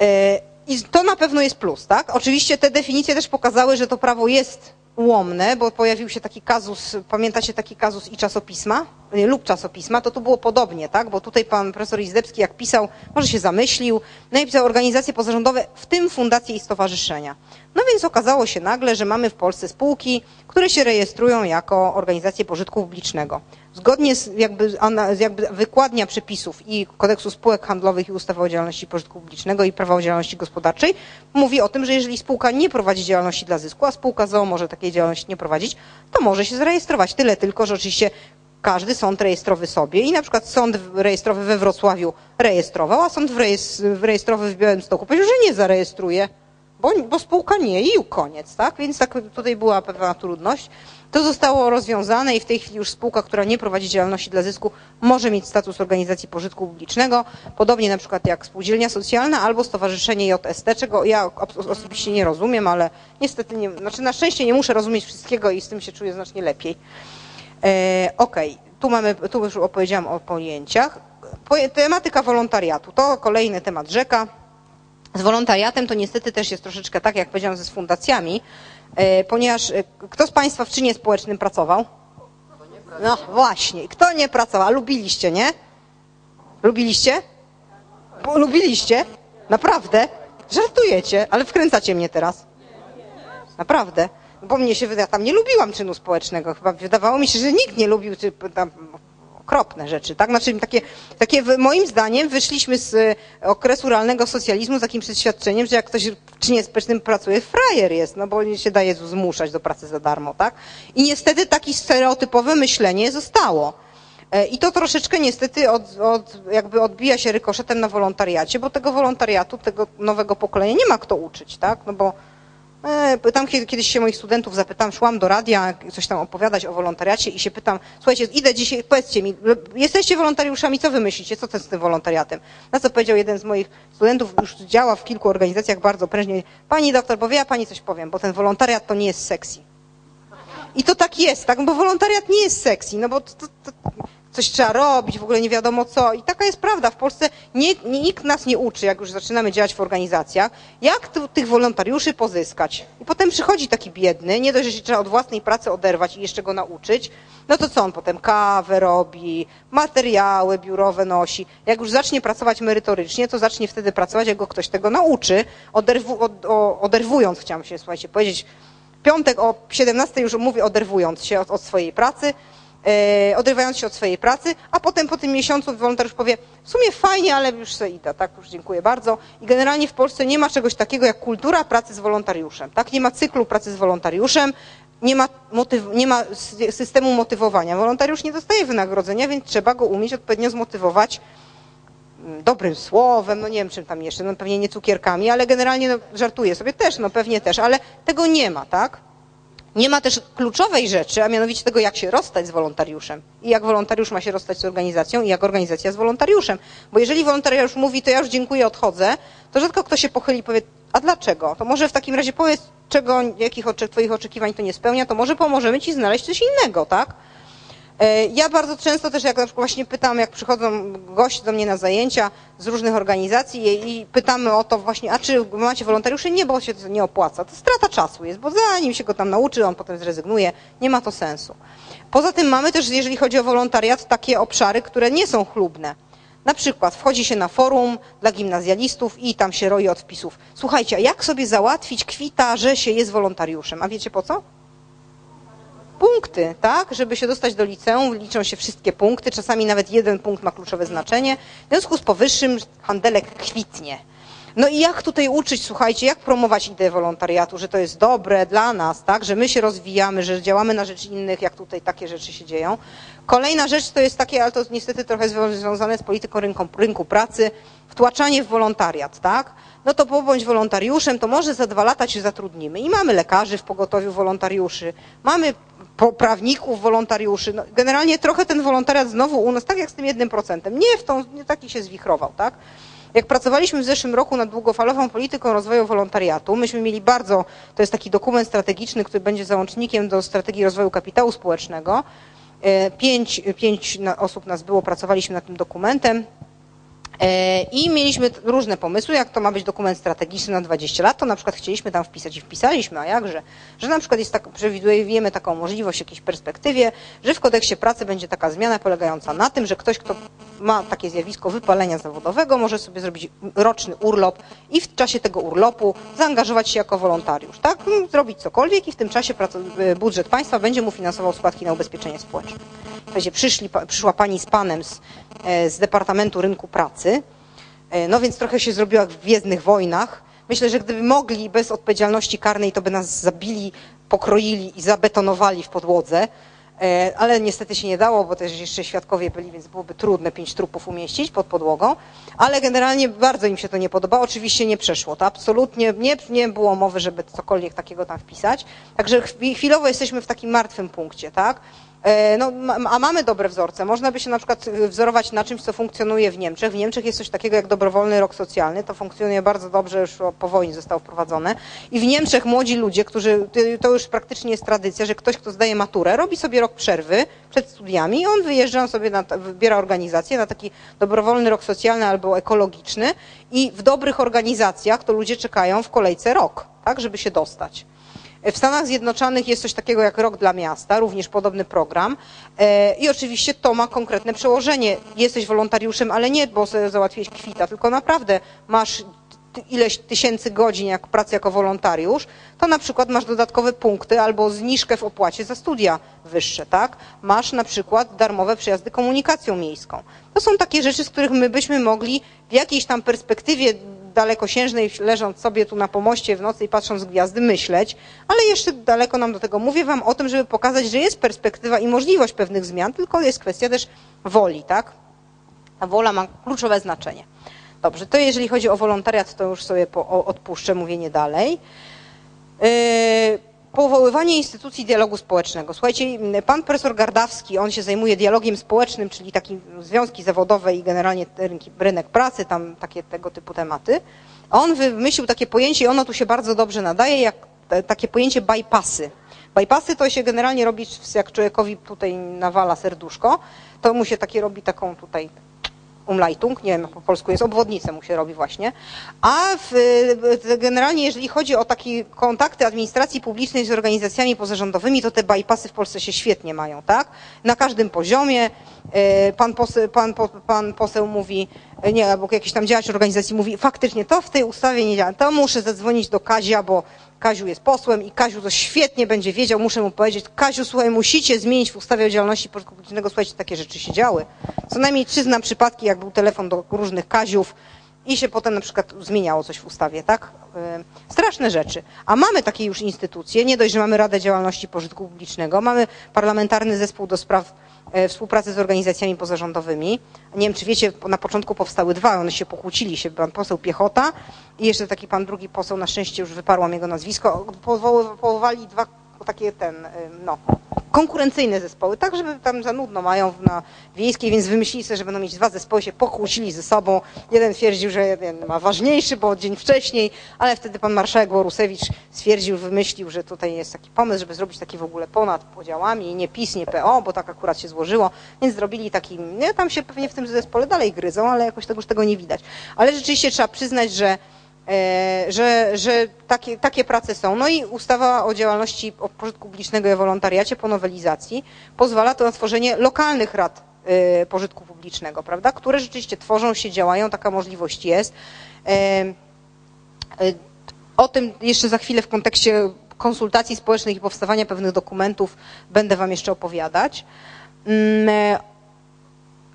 E, I to na pewno jest plus, tak? Oczywiście te definicje też pokazały, że to prawo jest ułomne, bo pojawił się taki kazus, pamiętacie taki kazus i czasopisma lub czasopisma, to tu było podobnie, tak? Bo tutaj pan profesor Izdebski jak pisał, może się zamyślił, no i pisał organizacje pozarządowe, w tym fundacje i stowarzyszenia. No więc okazało się nagle, że mamy w Polsce spółki, które się rejestrują jako organizacje pożytku publicznego. Zgodnie z jakby, jakby wykładnia przepisów i kodeksu spółek handlowych i ustawy o działalności pożytku publicznego i prawa o działalności gospodarczej mówi o tym, że jeżeli spółka nie prowadzi działalności dla zysku, a spółka ZOO może takiej działalności nie prowadzić, to może się zarejestrować. Tyle tylko, że oczywiście każdy sąd rejestrowy sobie i na przykład sąd rejestrowy we Wrocławiu rejestrował, a sąd rejestrowy w Białymstoku powiedział, że nie zarejestruje, bo, bo spółka nie i koniec, tak? Więc tak tutaj była pewna trudność. To zostało rozwiązane i w tej chwili już spółka, która nie prowadzi działalności dla zysku, może mieć status organizacji pożytku publicznego, podobnie na przykład jak spółdzielnia socjalna albo stowarzyszenie JST, czego ja osobiście nie rozumiem, ale niestety, nie, znaczy na szczęście nie muszę rozumieć wszystkiego i z tym się czuję znacznie lepiej. E, Okej, okay. tu mamy, tu już opowiedziałam o pojęciach. Tematyka wolontariatu, to kolejny temat rzeka. Z wolontariatem to niestety też jest troszeczkę tak, jak powiedziałam, ze fundacjami, e, ponieważ e, kto z Państwa w czynie społecznym pracował? No właśnie, kto nie pracował? Lubiliście, nie? Lubiliście? Lubiliście? Naprawdę? Żartujecie, ale wkręcacie mnie teraz. Naprawdę bo mnie się wydaje, tam nie lubiłam czynu społecznego. Chyba wydawało mi się, że nikt nie lubił czy, tam, okropne rzeczy, tak? Znaczy takie, takie moim zdaniem wyszliśmy z e, okresu realnego socjalizmu z takim przeświadczeniem, że jak ktoś w czynie społecznym pracuje, frajer jest, no bo się daje zmuszać do pracy za darmo, tak? I niestety takie stereotypowe myślenie zostało. E, I to troszeczkę niestety od, od, jakby odbija się rykoszetem na wolontariacie, bo tego wolontariatu, tego nowego pokolenia nie ma kto uczyć, tak? No bo E, tam kiedyś się moich studentów zapytam, szłam do radia coś tam opowiadać o wolontariacie i się pytam, słuchajcie, idę dzisiaj, powiedzcie mi, jesteście wolontariuszami, co wy myślicie, co to z tym wolontariatem? Na co powiedział jeden z moich studentów, już działa w kilku organizacjach bardzo prężnie, pani doktor, bo wie, ja pani coś powiem, bo ten wolontariat to nie jest sexy. I to tak jest, tak? Bo wolontariat nie jest sexy, no bo to, to, to, coś trzeba robić, w ogóle nie wiadomo co. I taka jest prawda. W Polsce nie, nikt nas nie uczy, jak już zaczynamy działać w organizacjach, jak tu, tych wolontariuszy pozyskać. I potem przychodzi taki biedny, nie dość, że się trzeba od własnej pracy oderwać i jeszcze go nauczyć, no to co on potem? Kawę robi, materiały biurowe nosi. Jak już zacznie pracować merytorycznie, to zacznie wtedy pracować, jak go ktoś tego nauczy, oderwu, od, o, oderwując, chciałam się, słuchajcie, powiedzieć, piątek o 17 już mówię oderwując się od, od swojej pracy, odrywając się od swojej pracy, a potem po tym miesiącu wolontariusz powie, w sumie fajnie, ale już sobie idę, tak, już dziękuję bardzo. I generalnie w Polsce nie ma czegoś takiego jak kultura pracy z wolontariuszem, tak, nie ma cyklu pracy z wolontariuszem, nie ma, motyw, nie ma systemu motywowania. Wolontariusz nie dostaje wynagrodzenia, więc trzeba go umieć odpowiednio zmotywować mm, dobrym słowem, no nie wiem czym tam jeszcze, no pewnie nie cukierkami, ale generalnie no, żartuję sobie też, no pewnie też, ale tego nie ma, tak? Nie ma też kluczowej rzeczy, a mianowicie tego, jak się rozstać z wolontariuszem i jak wolontariusz ma się rozstać z organizacją i jak organizacja z wolontariuszem. Bo jeżeli wolontariusz mówi, to ja już dziękuję, odchodzę, to rzadko kto się pochyli i powie, a dlaczego? To może w takim razie powiedz, czego, jakich twoich oczekiwań to nie spełnia, to może pomożemy ci znaleźć coś innego, tak? E, ja bardzo często też, jak na przykład właśnie pytam, jak przychodzą goście do mnie na zajęcia z różnych organizacji i pytamy o to właśnie, a czy macie wolontariuszy? Nie, bo się to nie opłaca. To strata czasu jest, bo zanim się go tam nauczy, on potem zrezygnuje. Nie ma to sensu. Poza tym mamy też, jeżeli chodzi o wolontariat, takie obszary, które nie są chlubne. Na przykład wchodzi się na forum dla gimnazjalistów i tam się roi od wpisów. Słuchajcie, a jak sobie załatwić kwita, że się jest wolontariuszem? A wiecie po co? Punkty, tak? Żeby się dostać do liceum, liczą się wszystkie punkty, czasami nawet jeden punkt ma kluczowe znaczenie. W związku z powyższym handelek kwitnie. No i jak tutaj uczyć, słuchajcie, jak promować ideę wolontariatu, że to jest dobre dla nas, tak, że my się rozwijamy, że działamy na rzecz innych, jak tutaj takie rzeczy się dzieją. Kolejna rzecz to jest takie, ale to niestety trochę związane z polityką rynku, rynku pracy, wtłaczanie w wolontariat, tak? No to pobądź wolontariuszem, to może za dwa lata się zatrudnimy. I mamy lekarzy w pogotowiu wolontariuszy, mamy prawników, wolontariuszy. No, generalnie trochę ten wolontariat znowu u nas, tak jak z tym jednym procentem, nie w tą, nie taki się zwichrował, tak? Jak pracowaliśmy w zeszłym roku nad długofalową polityką rozwoju wolontariatu, myśmy mieli bardzo, to jest taki dokument strategiczny, który będzie załącznikiem do strategii rozwoju kapitału społecznego. E, pięć, pięć osób nas było, pracowaliśmy nad tym dokumentem. E, I mieliśmy różne pomysły, jak to ma być dokument strategiczny na 20 lat, to na przykład chcieliśmy tam wpisać i wpisaliśmy, a jakże, że na przykład jest tak, przewidujemy taką możliwość w jakiejś perspektywie, że w kodeksie pracy będzie taka zmiana polegająca na tym, że ktoś, kto ma takie zjawisko wypalenia zawodowego, może sobie zrobić roczny urlop i w czasie tego urlopu zaangażować się jako wolontariusz, tak? Zrobić cokolwiek i w tym czasie e, budżet państwa będzie mu finansował składki na ubezpieczenie społeczne. W przyszli, przyszła pani z panem z, z Departamentu Rynku Pracy, e, no więc trochę się zrobiło jak w Gwiezdnych Wojnach. Myślę, że gdyby mogli bez odpowiedzialności karnej, to by nas zabili, pokroili i zabetonowali w podłodze. E, ale niestety się nie dało, bo też jeszcze świadkowie byli, więc byłoby trudne pięć trupów umieścić pod podłogą, ale generalnie bardzo im się to nie podoba. Oczywiście nie przeszło, to absolutnie nie, nie było mowy, żeby cokolwiek takiego tam wpisać. Także chwilowo jesteśmy w takim martwym punkcie, tak? E, no, a mamy dobre wzorce. Można by się na przykład e, wzorować na czymś, co funkcjonuje w Niemczech. W Niemczech jest coś takiego jak dobrowolny rok socjalny. To funkcjonuje bardzo dobrze, już po wojnie zostało wprowadzone. I w Niemczech młodzi ludzie, którzy, to już praktycznie jest tradycja, że ktoś, kto zdaje maturę, robi sobie rok przerwy przed studiami i on wyjeżdża on sobie, na, wybiera organizację na taki dobrowolny rok socjalny albo ekologiczny i w dobrych organizacjach to ludzie czekają w kolejce rok, tak, żeby się dostać. W Stanach Zjednoczonych jest coś takiego jak Rok dla Miasta, również podobny program. E, I oczywiście to ma konkretne przełożenie. Jesteś wolontariuszem, ale nie, bo sobie załatwiłeś kwita, tylko naprawdę masz ileś tysięcy godzin jak pracy jako wolontariusz, to na przykład masz dodatkowe punkty albo zniżkę w opłacie za studia wyższe, tak? Masz na przykład darmowe przejazdy komunikacją miejską. To są takie rzeczy, z których my byśmy mogli w jakiejś tam perspektywie dalekosiężnej, leżąc sobie tu na pomoście w nocy i patrząc gwiazdy, myśleć, ale jeszcze daleko nam do tego. Mówię wam o tym, żeby pokazać, że jest perspektywa i możliwość pewnych zmian, tylko jest kwestia też woli, tak? Ta wola ma kluczowe znaczenie. Dobrze, to jeżeli chodzi o wolontariat, to już sobie po, odpuszczę mówienie dalej. Yy, powoływanie instytucji dialogu społecznego. Słuchajcie, pan profesor Gardawski, on się zajmuje dialogiem społecznym, czyli takie związki zawodowe i generalnie rynek pracy, tam takie tego typu tematy. On wymyślił takie pojęcie i ono tu się bardzo dobrze nadaje, jak takie pojęcie bypassy. Bypassy to się generalnie robi, jak człowiekowi tutaj nawala serduszko, to mu się takie robi taką tutaj Umleitung, nie wiem po polsku jest, obwodnicę mu się robi właśnie. A w, generalnie jeżeli chodzi o takie kontakty administracji publicznej z organizacjami pozarządowymi, to te bypassy w Polsce się świetnie mają, tak? Na każdym poziomie. E, pan poseł, pan, pan poseł mówi, e, nie, albo jakiś tam działacz organizacji mówi, faktycznie to w tej ustawie nie działa, to muszę zadzwonić do Kazia, bo Kaziu jest posłem i Kaziu to świetnie będzie wiedział, muszę mu powiedzieć, Kaziu, słuchaj, musicie zmienić w ustawie o działalności pożytku publicznego, słuchajcie, takie rzeczy się działy. Co najmniej trzy znam przypadki, jak był telefon do różnych Kaziów i się potem na przykład zmieniało coś w ustawie, tak? E, straszne rzeczy. A mamy takie już instytucje, nie dość, że mamy Radę Działalności Pożytku Publicznego, mamy parlamentarny zespół do spraw E, współpracy z organizacjami pozarządowymi. Nie wiem, czy wiecie, na początku powstały dwa, one się pokłócili się, pan poseł Piechota i jeszcze taki pan drugi poseł, na szczęście już wyparłam jego nazwisko, powoływali dwa takie ten, y, no, konkurencyjne zespoły, tak żeby tam za nudno mają na wiejskiej, więc wymyślili sobie, że będą mieć dwa zespoły, się pokłócili ze sobą. Jeden twierdził, że jeden ma ważniejszy, bo dzień wcześniej, ale wtedy pan marszałek Borusewicz stwierdził, wymyślił, że tutaj jest taki pomysł, żeby zrobić taki w ogóle ponad podziałami nie PiS, nie PO, bo tak akurat się złożyło, więc zrobili taki, nie, tam się pewnie w tym zespole dalej gryzą, ale jakoś tego już tego nie widać. Ale rzeczywiście trzeba przyznać, że że, że takie, takie prace są. No i ustawa o działalności pożytku publicznego i wolontariacie po nowelizacji pozwala to na tworzenie lokalnych rad e, pożytku publicznego, prawda, które rzeczywiście tworzą się, działają, taka możliwość jest. E, o tym jeszcze za chwilę w kontekście konsultacji społecznych i powstawania pewnych dokumentów będę Wam jeszcze opowiadać.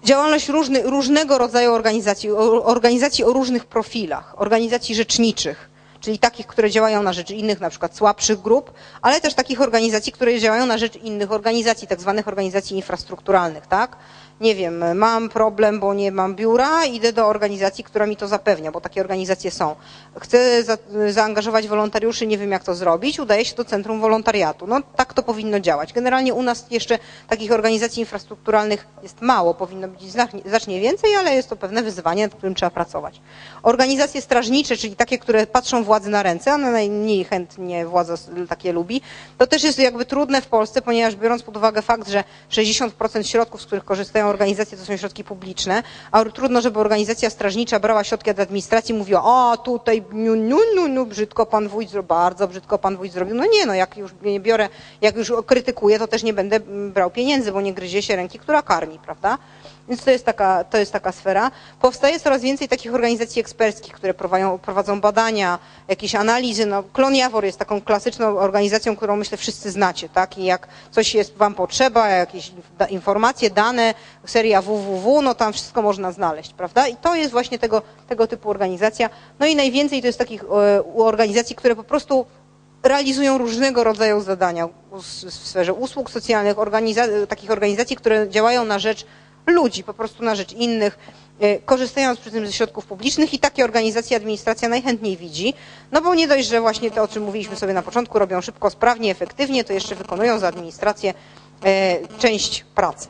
Działalność różny, różnego rodzaju organizacji, organizacji o różnych profilach, organizacji rzeczniczych, czyli takich, które działają na rzecz innych, na przykład słabszych grup, ale też takich organizacji, które działają na rzecz innych organizacji, tak zwanych organizacji infrastrukturalnych, tak? Nie wiem, mam problem, bo nie mam biura, idę do organizacji, która mi to zapewnia, bo takie organizacje są. Chcę za, zaangażować wolontariuszy, nie wiem jak to zrobić, udaję się do Centrum Wolontariatu. No tak to powinno działać. Generalnie u nas jeszcze takich organizacji infrastrukturalnych jest mało, powinno być znacznie więcej, ale jest to pewne wyzwanie, nad którym trzeba pracować. Organizacje strażnicze, czyli takie, które patrzą władzy na ręce, one najmniej chętnie władza takie lubi, to też jest jakby trudne w Polsce, ponieważ biorąc pod uwagę fakt, że 60% środków, z których korzystają organizacje to są środki publiczne, a trudno, żeby organizacja strażnicza brała środki od administracji i mówiła, o tutaj brzydko pan wójt zrobił, bardzo brzydko pan wójt zrobił. No nie, no jak już nie biorę, jak już krytykuję, to też nie będę brał pieniędzy, bo nie gryzie się ręki, która karmi, prawda? Więc to jest taka, to jest taka sfera. Powstaje coraz więcej takich organizacji eksperckich, które prowadzą, prowadzą badania, jakieś analizy. No, Klon Jawor jest taką klasyczną organizacją, którą myślę wszyscy znacie, tak? I jak coś jest wam potrzeba, jakieś informacje, dane, seria www, no tam wszystko można znaleźć, prawda? I to jest właśnie tego, tego typu organizacja. No i najwięcej to jest takich e, organizacji, które po prostu realizują różnego rodzaju zadania w sferze usług socjalnych, organiza takich organizacji, które działają na rzecz ludzi, po prostu na rzecz innych, e, korzystając przy tym ze środków publicznych i takie organizacje administracja najchętniej widzi, no bo nie dość, że właśnie to, o czym mówiliśmy sobie na początku, robią szybko, sprawnie, efektywnie, to jeszcze wykonują za administrację e, część pracy.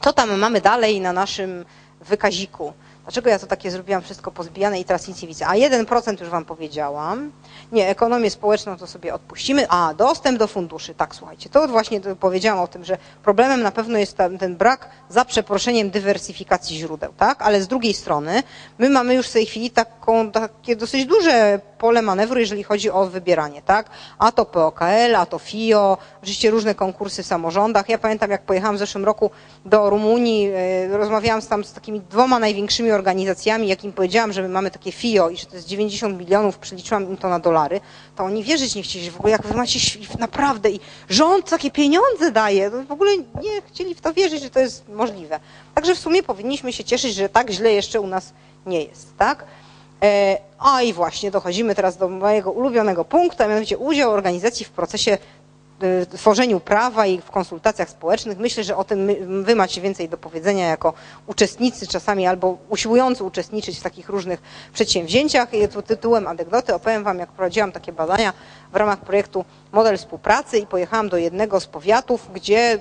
Co tam mamy dalej na naszym wykaziku? Dlaczego ja to takie zrobiłam wszystko pozbijane i teraz nic nie widzę? A 1% już wam powiedziałam. Nie, ekonomię społeczną to sobie odpuścimy. A, dostęp do funduszy. Tak, słuchajcie, to właśnie powiedziałam o tym, że problemem na pewno jest ten, brak, za przeproszeniem, dywersyfikacji źródeł, tak? Ale z drugiej strony, my mamy już w tej chwili taką, takie dosyć duże pole manewru, jeżeli chodzi o wybieranie, tak? A to POKL, a to FIO, oczywiście różne konkursy w samorządach. Ja pamiętam, jak pojechałam w zeszłym roku do Rumunii, e, rozmawiałam tam z takimi dwoma największymi organizacjami, jak im powiedziałam, że my mamy takie FIO i że to jest 90 milionów, przeliczyłam im to na dolary, to oni wierzyć nie chcieli, że w ogóle jak wy macie naprawdę i rząd takie pieniądze daje, to w ogóle nie chcieli w to wierzyć, że to jest możliwe. Także w sumie powinniśmy się cieszyć, że tak źle jeszcze u nas nie jest, tak? E, a i właśnie dochodzimy teraz do mojego ulubionego punktu, a mianowicie udział organizacji w procesie tworzeniu prawa i w konsultacjach społecznych. Myślę, że o tym wy macie więcej do powiedzenia jako uczestnicy czasami albo usiłujący uczestniczyć w takich różnych przedsięwzięciach. I tu tytułem anegdoty opowiem wam, jak prowadziłam takie badania w ramach projektu Model Współpracy i pojechałam do jednego z powiatów, gdzie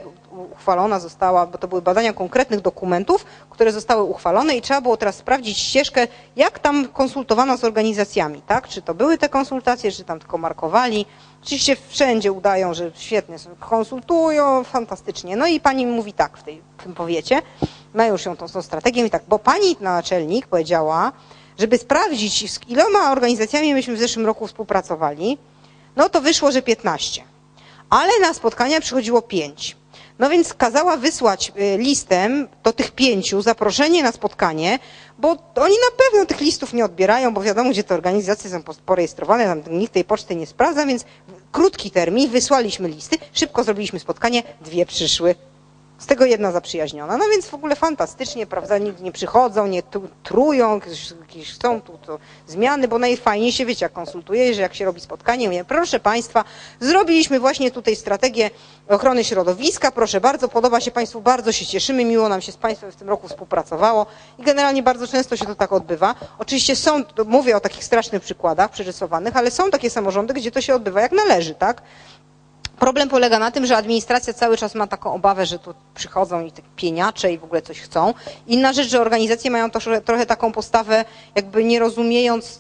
uchwalona została, bo to były badania konkretnych dokumentów, które zostały uchwalone i trzeba było teraz sprawdzić ścieżkę, jak tam konsultowano z organizacjami, tak? Czy to były te konsultacje, czy tam tylko markowali. Oczywiście wszędzie udają, że świetnie konsultują, fantastycznie. No i pani mówi tak w, tej, w tym powiecie, mają już ją tą, tą strategię i tak, bo pani naczelnik powiedziała, żeby sprawdzić z iloma organizacjami myśmy w zeszłym roku współpracowali, no to wyszło, że 15. Ale na spotkania przychodziło 5. No więc kazała wysłać y, listem do tych pięciu zaproszenie na spotkanie, bo oni na pewno tych listów nie odbierają, bo wiadomo, gdzie te organizacje są porejestrowane, tam nikt tej poczty nie sprawdza, więc krótki termin, wysłaliśmy listy, szybko zrobiliśmy spotkanie, dwie przyszły. Z tego jedna zaprzyjaźniona. No więc w ogóle fantastycznie, prawda, nie, nie przychodzą, nie trują, jakieś są tu to zmiany, bo najfajniej się, wiecie, jak konsultuje, że jak się robi spotkanie, mówię, proszę Państwa, zrobiliśmy właśnie tutaj strategię ochrony środowiska, proszę bardzo, podoba się Państwu, bardzo się cieszymy, miło nam się z Państwem w tym roku współpracowało i generalnie bardzo często się to tak odbywa. Oczywiście są, mówię o takich strasznych przykładach przerysowanych, ale są takie samorządy, gdzie to się odbywa jak należy, tak? Problem polega na tym, że administracja cały czas ma taką obawę, że tu przychodzą i te pieniacze i w ogóle coś chcą. Inna rzecz, że organizacje mają trochę, trochę taką postawę, jakby nie rozumiejąc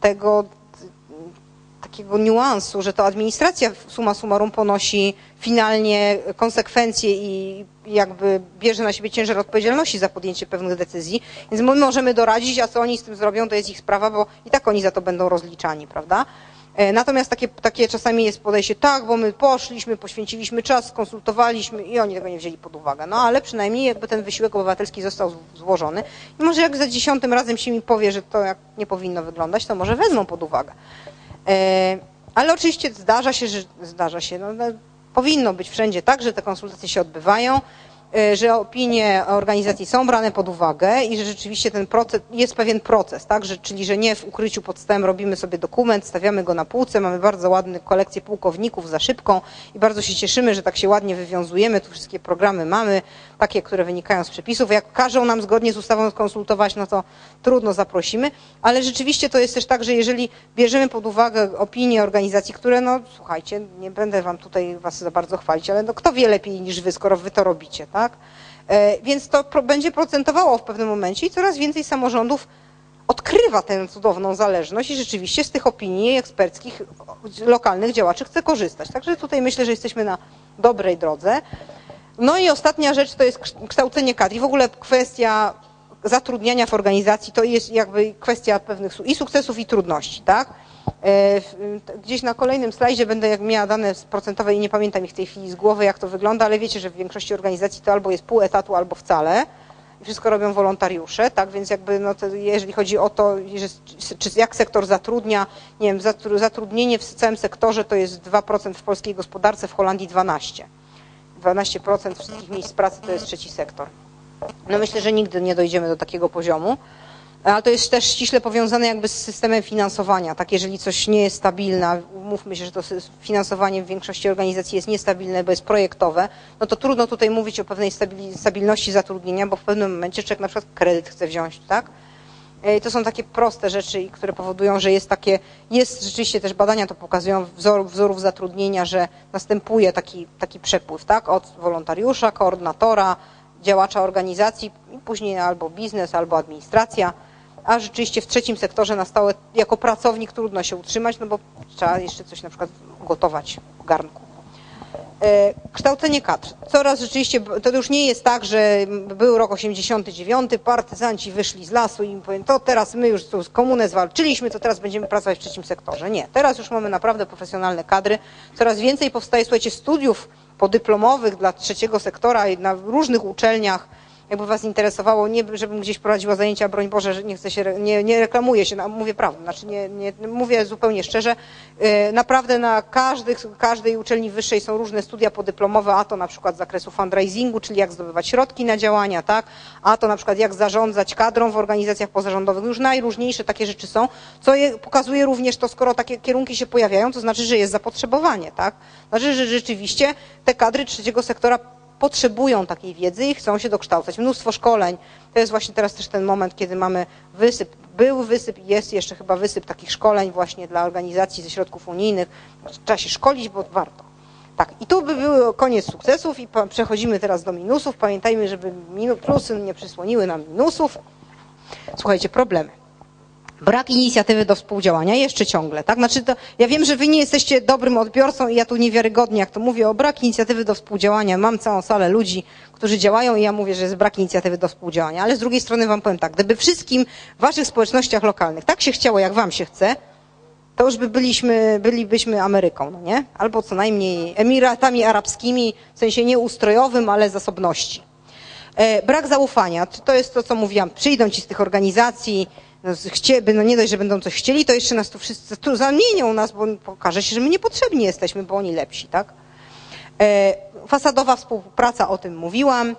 tego takiego niuansu, że to administracja suma summarum ponosi finalnie konsekwencje i jakby bierze na siebie ciężar odpowiedzialności za podjęcie pewnych decyzji. Więc my możemy doradzić, a co oni z tym zrobią, to jest ich sprawa, bo i tak oni za to będą rozliczani, prawda? E, natomiast takie, takie czasami jest podejście, tak, bo my poszliśmy, poświęciliśmy czas, skonsultowaliśmy i oni tego nie wzięli pod uwagę. No ale przynajmniej jakby ten wysiłek obywatelski został złożony i może jak za dziesiątym razem się mi powie, że to jak nie powinno wyglądać, to może wezmą pod uwagę. E, ale oczywiście zdarza się, że zdarza się, no, no, powinno być wszędzie tak, że te konsultacje się odbywają. E, że opinie organizacji są brane pod uwagę i że rzeczywiście ten proces, jest pewien proces, tak? Że, czyli że nie w ukryciu pod robimy sobie dokument, stawiamy go na półce, mamy bardzo ładne kolekcję pułkowników za szybką i bardzo się cieszymy, że tak się ładnie wywiązujemy, tu wszystkie programy mamy, takie, które wynikają z przepisów. Jak każą nam zgodnie z ustawą skonsultować, no to trudno zaprosimy, ale rzeczywiście to jest też tak, że jeżeli bierzemy pod uwagę opinie organizacji, które, no słuchajcie, nie będę wam tutaj was za bardzo chwalić, ale no kto wie lepiej niż wy, skoro wy to robicie, tak? E, więc to będzie procentowało w pewnym momencie i coraz więcej samorządów odkrywa tę cudowną zależność i rzeczywiście z tych opinii eksperckich lokalnych działaczy chce korzystać. Także tutaj myślę, że jesteśmy na dobrej drodze. No i ostatnia rzecz to jest kształcenie kadr. I w ogóle kwestia zatrudniania w organizacji to jest jakby kwestia pewnych i sukcesów i trudności, tak? E, gdzieś na kolejnym slajdzie będę miała dane procentowe i nie pamiętam ich w tej chwili z głowy, jak to wygląda, ale wiecie, że w większości organizacji to albo jest pół etatu, albo wcale. Wszystko robią wolontariusze, tak? Więc jakby, no jeżeli chodzi o to, czy jak sektor zatrudnia, nie wiem, zatrudnienie w całym sektorze to jest 2% w polskiej gospodarce, w Holandii 12%. 12% wszystkich miejsc pracy to jest trzeci sektor. No myślę, że nigdy nie dojdziemy do takiego poziomu, ale to jest też ściśle powiązane jakby z systemem finansowania. Tak, jeżeli coś nie jest stabilne, mówmy się, że to finansowanie w większości organizacji jest niestabilne, bo jest projektowe, no to trudno tutaj mówić o pewnej stabilności zatrudnienia, bo w pewnym momencie człowiek na przykład kredyt chce wziąć, tak? E, to są takie proste rzeczy, które powodują, że jest takie, jest rzeczywiście też badania to pokazują wzor, wzorów zatrudnienia, że następuje taki, taki przepływ, tak, od wolontariusza, koordynatora, działacza organizacji później albo biznes, albo administracja, a rzeczywiście w trzecim sektorze na stałe jako pracownik trudno się utrzymać, no bo trzeba jeszcze coś na przykład gotować w garnku. E, kształcenie kadr. Coraz rzeczywiście, to już nie jest tak, że był rok 89, partyzanci wyszli z lasu i powiem, to teraz my już z komunę zwalczyliśmy, to teraz będziemy pracować w trzecim sektorze. Nie, teraz już mamy naprawdę profesjonalne kadry. Coraz więcej powstaje, słuchajcie, studiów podyplomowych dla trzeciego sektora na różnych uczelniach, jakby was interesowało, nie żebym gdzieś prowadziła zajęcia, broń Boże, że nie chcę się, nie, nie reklamuję się, no, mówię prawdę, znaczy nie, nie, mówię zupełnie szczerze, y, naprawdę na każdych, każdej uczelni wyższej są różne studia podyplomowe, a to na przykład z zakresu fundraisingu, czyli jak zdobywać środki na działania, tak, a to na przykład jak zarządzać kadrą w organizacjach pozarządowych, już najróżniejsze takie rzeczy są, co je, pokazuje również to, skoro takie kierunki się pojawiają, to znaczy, że jest zapotrzebowanie, tak, znaczy, że rzeczywiście te kadry trzeciego sektora potrzebują takiej wiedzy i chcą się dokształcać. Mnóstwo szkoleń. To jest właśnie teraz też ten moment, kiedy mamy wysyp, był wysyp i jest jeszcze chyba wysyp takich szkoleń właśnie dla organizacji ze środków unijnych. Trzeba się szkolić, bo warto. Tak, i tu by był koniec sukcesów i przechodzimy teraz do minusów. Pamiętajmy, żeby plusy nie przysłoniły nam minusów. Słuchajcie, problemy. Brak inicjatywy do współdziałania jeszcze ciągle, tak? Znaczy to, ja wiem, że wy nie jesteście dobrym odbiorcą i ja tu niewiarygodnie, jak to mówię, o brak inicjatywy do współdziałania. Mam całą salę ludzi, którzy działają i ja mówię, że jest brak inicjatywy do współdziałania. Ale z drugiej strony wam powiem tak, gdyby wszystkim w waszych społecznościach lokalnych tak się chciało, jak wam się chce, to już by byliśmy, bylibyśmy Ameryką, no nie? Albo co najmniej Emiratami Arabskimi, w sensie nie ustrojowym, ale zasobności. E, brak zaufania, to jest to, co mówiłam. Przyjdą ci z tych organizacji, chcieliby, no nie dość, że będą coś chcieli, to jeszcze nas tu wszyscy tu zamienią nas, bo pokaże się, że my niepotrzebni jesteśmy, bo oni lepsi, tak? E, fasadowa współpraca, o tym mówiłam.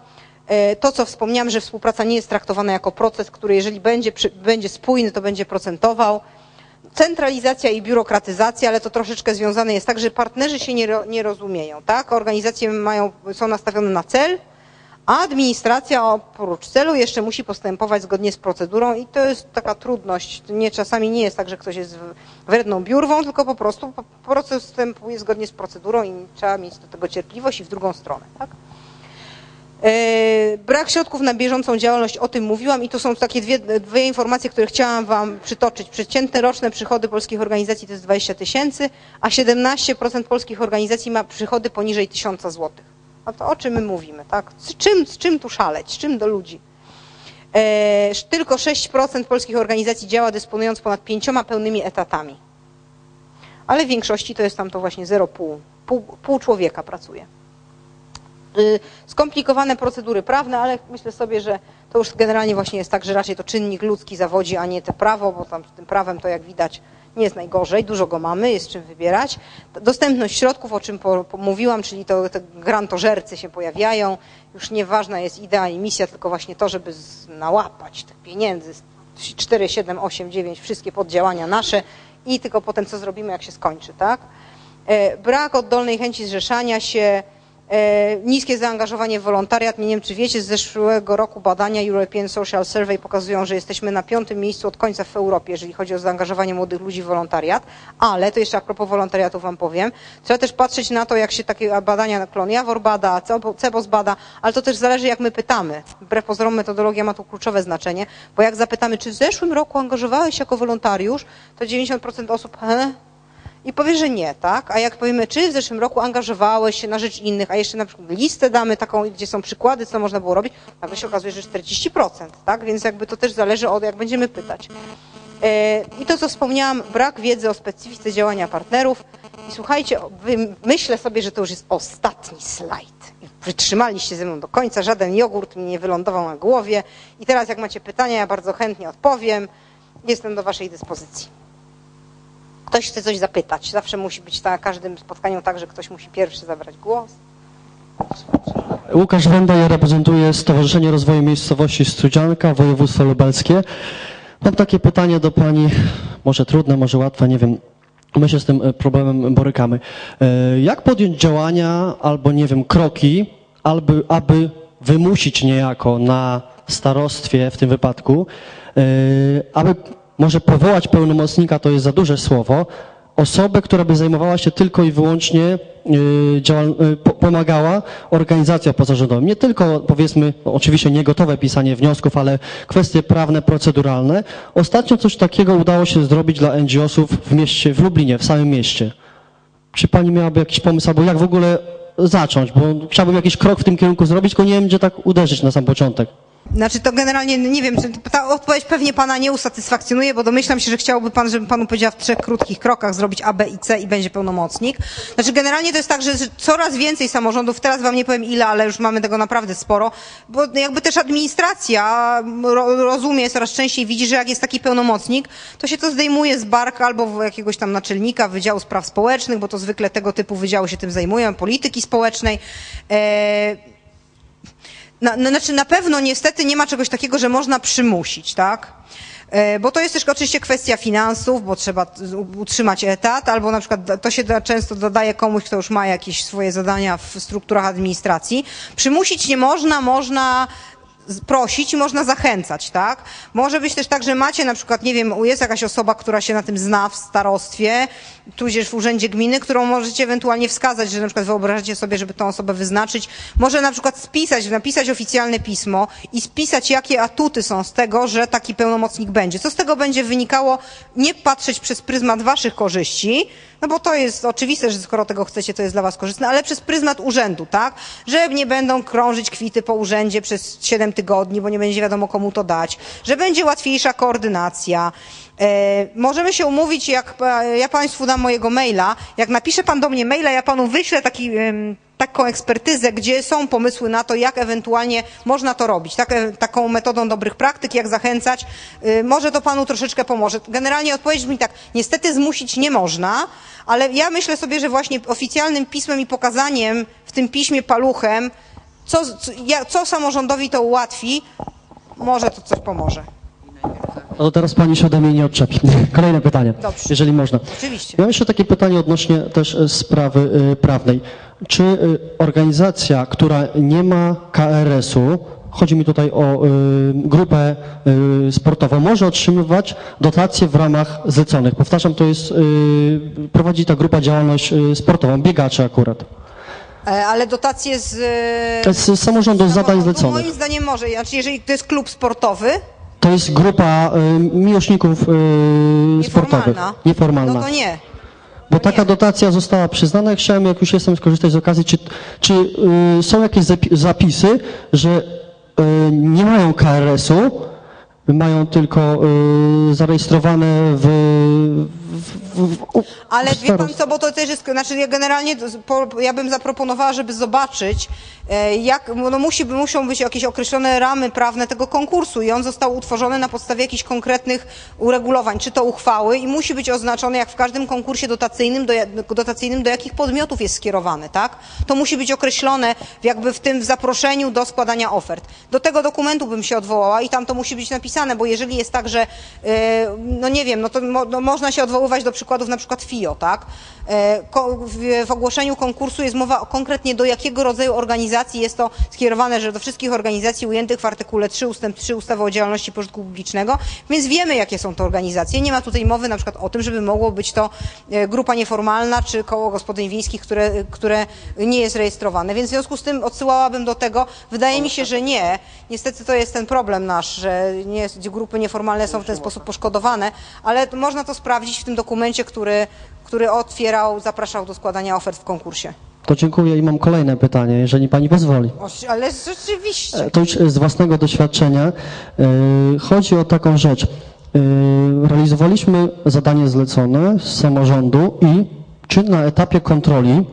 E, to, co wspomniałam, że współpraca nie jest traktowana jako proces, który jeżeli będzie, będzie spójny, to będzie procentował. Centralizacja i biurokratyzacja, ale to troszeczkę związane jest tak, że partnerzy się nie, nie rozumieją, tak? Organizacje mają, są nastawione na cel, a administracja oprócz celu jeszcze musi postępować zgodnie z procedurą i to jest taka trudność. Nie, czasami nie jest tak, że ktoś jest wredną biurwą, tylko po prostu proces postępuje zgodnie z procedurą i trzeba mieć do tego cierpliwość i w drugą stronę. Tak? E, brak środków na bieżącą działalność, o tym mówiłam i to są takie dwie, dwie informacje, które chciałam Wam przytoczyć. Przeciętne roczne przychody polskich organizacji to jest 20 tysięcy, a 17% polskich organizacji ma przychody poniżej 1000 złotych. No to o czym my mówimy, tak? Z czym, z czym tu szaleć, z czym do ludzi? E, tylko 6% polskich organizacji działa dysponując ponad pięcioma pełnymi etatami. Ale w większości to jest tam to właśnie 0,5. Pół, pół człowieka pracuje. Y, skomplikowane procedury prawne, ale myślę sobie, że to już generalnie właśnie jest tak, że raczej to czynnik ludzki zawodzi, a nie te prawo, bo tam z tym prawem to jak widać nie jest najgorzej, dużo go mamy, jest czym wybierać. Dostępność środków, o czym po, po mówiłam, czyli to, te grantożercy się pojawiają. Już nieważna jest idea i misja, tylko właśnie to, żeby nałapać tych pieniędzy. 4, 7, 8, 9, wszystkie poddziałania nasze i tylko potem co zrobimy, jak się skończy, tak? E, brak oddolnej chęci zrzeszania się, niskie zaangażowanie w wolontariat. Nie wiem, czy wiecie, z zeszłego roku badania European Social Survey pokazują, że jesteśmy na piątym miejscu od końca w Europie, jeżeli chodzi o zaangażowanie młodych ludzi w wolontariat. Ale, to jeszcze a propos wolontariatu wam powiem, trzeba też patrzeć na to, jak się takie badania Klon Jawor bada, CEBOS bada, ale to też zależy, jak my pytamy. Wbrew pozorom metodologia ma tu kluczowe znaczenie, bo jak zapytamy, czy w zeszłym roku angażowałeś się jako wolontariusz, to 90% osób, he, i powie, że nie, tak? A jak powiemy, czy w zeszłym roku angażowałeś się na rzecz innych, a jeszcze na przykład listę damy taką, gdzie są przykłady, co można było robić, nagle się okazuje, że 40%, tak? Więc jakby to też zależy od, jak będziemy pytać. E, I to, co wspomniałam, brak wiedzy o specyfice działania partnerów. I słuchajcie, myślę sobie, że to już jest ostatni slajd. Wytrzymaliście ze mną do końca, żaden jogurt mi nie wylądował na głowie. I teraz, jak macie pytania, ja bardzo chętnie odpowiem. Jestem do Waszej dyspozycji ktoś chce coś zapytać. Zawsze musi być na każdym spotkaniu tak, że ktoś musi pierwszy zabrać głos. Łukasz Wenda, ja reprezentuję Stowarzyszenie Rozwoju Miejscowości Strudzianka, województwo lubelskie. Mam takie pytanie do Pani, może trudne, może łatwe, nie wiem. My się z tym e, problemem borykamy. E, jak podjąć działania albo, nie wiem, kroki, aby, aby wymusić niejako na starostwie w tym wypadku, e, aby może powołać pełnomocnika to jest za duże słowo, osobę, która by zajmowała się tylko i wyłącznie y, y, pomagała organizacjom pozarządowym. Nie tylko, powiedzmy, oczywiście nie gotowe pisanie wniosków, ale kwestie prawne, proceduralne. Ostatnio coś takiego udało się zrobić dla NGO-sów w mieście, w Lublinie, w samym mieście. Czy pani miałaby jakiś pomysł, albo jak w ogóle zacząć? Bo chciałbym jakiś krok w tym kierunku zrobić, tylko nie wiem, gdzie tak uderzyć na sam początek. Znaczy to generalnie, nie wiem, ta odpowiedź pewnie pana nie usatysfakcjonuje, bo domyślam się, że chciałby pan, żebym panu powiedziała w trzech krótkich krokach zrobić A, B i C i będzie pełnomocnik. Znaczy generalnie to jest tak, że coraz więcej samorządów, teraz wam nie powiem ile, ale już mamy tego naprawdę sporo, bo jakby też administracja rozumie, coraz częściej widzi, że jak jest taki pełnomocnik, to się to zdejmuje z bark albo jakiegoś tam naczelnika Wydziału Spraw Społecznych, bo to zwykle tego typu wydziały się tym zajmują, polityki społecznej. Eee, na, na, znaczy na pewno niestety nie ma czegoś takiego, że można przymusić, tak? E, bo to jest też oczywiście kwestia finansów, bo trzeba utrzymać etat, albo na przykład to się często dodaje komuś, kto już ma jakieś swoje zadania w strukturach administracji. Przymusić nie można, można prosić i można zachęcać, tak? Może być też tak, że macie na przykład, nie wiem, jest jakaś osoba, która się na tym zna w starostwie, tudzież w urzędzie gminy, którą możecie ewentualnie wskazać, że na przykład wyobrażacie sobie, żeby tą osobę wyznaczyć. Może na przykład spisać, napisać oficjalne pismo i spisać, jakie atuty są z tego, że taki pełnomocnik będzie. Co z tego będzie wynikało? Nie patrzeć przez pryzmat waszych korzyści, no bo to jest oczywiste, że skoro tego chcecie, to jest dla was korzystne, ale przez pryzmat urzędu, tak? Że nie będą krążyć kwity po urzędzie przez 7 tygodni, bo nie będzie wiadomo komu to dać, że będzie łatwiejsza koordynacja. E, możemy się umówić, jak ja Państwu dam mojego maila, jak napisze Pan do mnie maila, ja Panu wyślę taki, taką ekspertyzę, gdzie są pomysły na to, jak ewentualnie można to robić, tak, e, taką metodą dobrych praktyk, jak zachęcać. E, może to Panu troszeczkę pomoże. Generalnie odpowiedź brzmi tak, niestety zmusić nie można, ale ja myślę sobie, że właśnie oficjalnym pismem i pokazaniem w tym piśmie paluchem, co, co, co samorządowi to ułatwi, może to coś pomoże. No to teraz pani się ode mnie nie odczepi. Kolejne pytanie, Dobrze. jeżeli można. Oczywiście. Mam jeszcze takie pytanie odnośnie też e, sprawy y, prawnej. Czy y, organizacja, która nie ma KRS-u, chodzi mi tutaj o y, grupę sportową, może otrzymywać dotacje w ramach zleconych? Powtarzam, to jest, prowadzi ta grupa działalność sportową, biegacze akurat. E, ale dotacje z... Z samorządu, z zadań zleconych. Moim zdaniem może. Znaczy, jeżeli to jest klub sportowy, to jest grupa y, miłośników y, sportowych. Nieformalna. No to nie. Bo taka dotacja została przyznana. Chciałem, jak już jestem, skorzystać z okazji, czy, czy y, są jakieś zapisy, że y, nie mają KRS-u, mają tylko y, zarejestrowane w, w, w, w Ale wie pan co, bo to też jest, znaczy ja generalnie, ja bym zaproponowała, żeby zobaczyć, Jak, no musi, muszą być jakieś określone ramy prawne tego konkursu i on został utworzony na podstawie jakichś konkretnych uregulowań, czy to uchwały i musi być oznaczony jak w każdym konkursie dotacyjnym, do, dotacyjnym do jakich podmiotów jest skierowany, tak? To musi być określone jakby w tym w zaproszeniu do składania ofert. Do tego dokumentu bym się odwołała i tam to musi być napisane, bo jeżeli jest tak, że e, no nie wiem, no to mo, no można się odwoływać do przykładów na przykład FIO, tak? E, w, ogłoszeniu konkursu jest mowa konkretnie do jakiego rodzaju organizacji jest to skierowane, że do wszystkich organizacji ujętych w artykule 3 ustęp 3 ustawy o działalności pożytku publicznego, więc wiemy jakie są to organizacje. Nie ma tutaj mowy na przykład o tym, żeby mogło być to e, grupa nieformalna czy koło gospodyń wiejskich, które, które nie jest rejestrowane, więc w związku z tym odsyłałabym do tego. Wydaje mi się, że nie. Niestety to jest ten problem nasz, że nie, grupy nieformalne są w ten sposób poszkodowane, ale można to sprawdzić w tym dokumencie, który, który otwierał, zapraszał do składania ofert w konkursie. To dziękuję i mam kolejne pytanie, jeżeli pani pozwoli. Ale rzeczywiście. E, To już z własnego doświadczenia. e, Chodzi o taką rzecz. E, Realizowaliśmy zadanie zlecone z samorządu i czy na etapie kontroli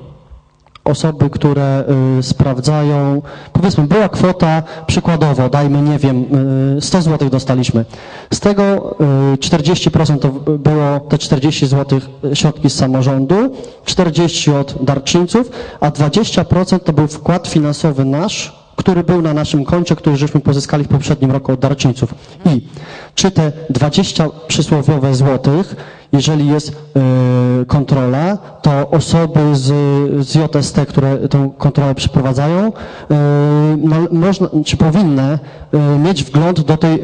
osoby, które y, sprawdzają, powiedzmy, była kwota przykładowo, dajmy, nie wiem, y, 100 zł dostaliśmy. Z tego y, 40% to było te 40 zł środki z samorządu, 40 od darczyńców, a 20% to był wkład finansowy nasz, który był na naszym koncie, który żeśmy pozyskali w poprzednim roku od darczyńców. I czy te 20 przysłowiowe złotych, jeżeli jest y, kontrola, to osoby z, z JST, które tę kontrolę przeprowadzają, y, no, można, czy powinny y, mieć wgląd do tej,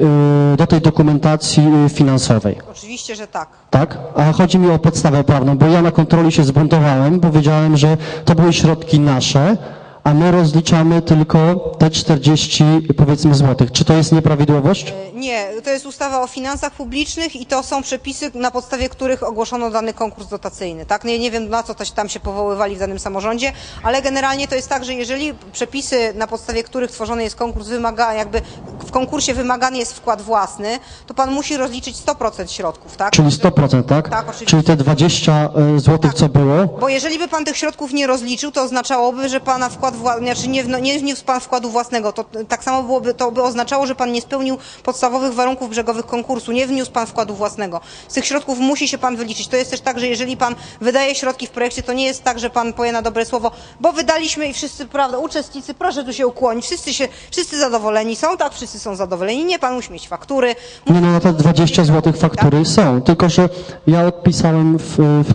do tej dokumentacji finansowej. Oczywiście, że tak. Tak? A chodzi mi o podstawę prawną, bo ja na kontroli się zbuntowałem, powiedziałem, że to były środki nasze, a my rozliczamy tylko te 40 powiedzmy złotych. Czy to jest nieprawidłowość? Nie, to jest ustawa o finansach publicznych i to są przepisy, na podstawie których ogłoszono dany konkurs dotacyjny. Tak? Nie, nie wiem na co to się tam się powoływali w danym samorządzie, ale generalnie to jest tak, że jeżeli przepisy, na podstawie których tworzony jest konkurs, wymaga, jakby w konkursie wymagany jest wkład własny, to pan musi rozliczyć 100% środków, tak? Czyli 100%, tak? Tak, oczywiście. Czyli te 20 złotych, co było, Bo jeżeli by pan tych środków nie rozliczył, to oznaczałoby, że pana wkład wła... znaczy nie, nie wniósł pan wkładu własnego. To tak samo byłoby, to by oznaczało, że pan nie spełnił podstawowych warunków brzegowych konkursu, nie wniósł pan wkładu własnego. Z tych środków musi się pan wyliczyć. To jest też tak, że jeżeli pan wydaje środki w projekcie, to nie jest tak, że pan poje na dobre słowo, bo wydaliśmy i wszyscy, prawda, uczestnicy, proszę tu się ukłonić, wszyscy się, wszyscy zadowoleni są, tak, wszyscy są zadowoleni, nie pan musi mieć faktury. Nie, no, no te 20 zł faktury są, tylko że ja odpisałem w, w,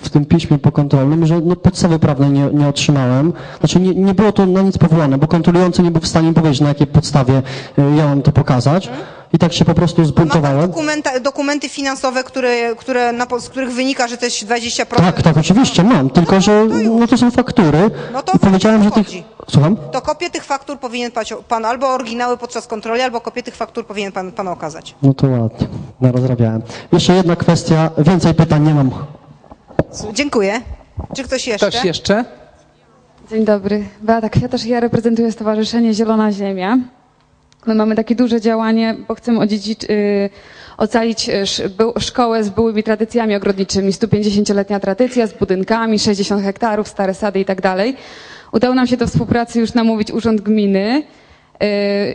w tym piśmie pokontrolnym, że no, podstawy prawnej nie, nie otrzymałem. Znaczy nie, nie było to na nic powołane, bo kontrolujący nie był w stanie powiedzieć, na jakiej podstawie y, ja mam to pokazać. I tak się po prostu zbuntowałem. dokumenta, dokumenty finansowe, które, które na, z których wynika, że to jest 20%. Tak, tak, oczywiście mam, tylko że no, to są faktury. No to I powiedziałem, że tych... Słucham? To kopię tych faktur powinien pan albo oryginały podczas kontroli, albo kopię tych faktur powinien pan, pan okazać. No to ładnie, narozrabiałem. Jeszcze jedna kwestia, więcej pytań nie mam. Dziękuję. Czy ktoś jeszcze? Ktoś jeszcze? Dzień dobry. Beata Kwiatarz, ja reprezentuję Stowarzyszenie Zielona Ziemia. My mamy takie duże działanie, bo chcemy odziedzić, y, ocalić y, szkołę z byłymi tradycjami ogrodniczymi. 150-letnia tradycja z budynkami, 60 hektarów, stare sady i tak dalej. Udało nam się do współpracy już namówić Urząd Gminy y,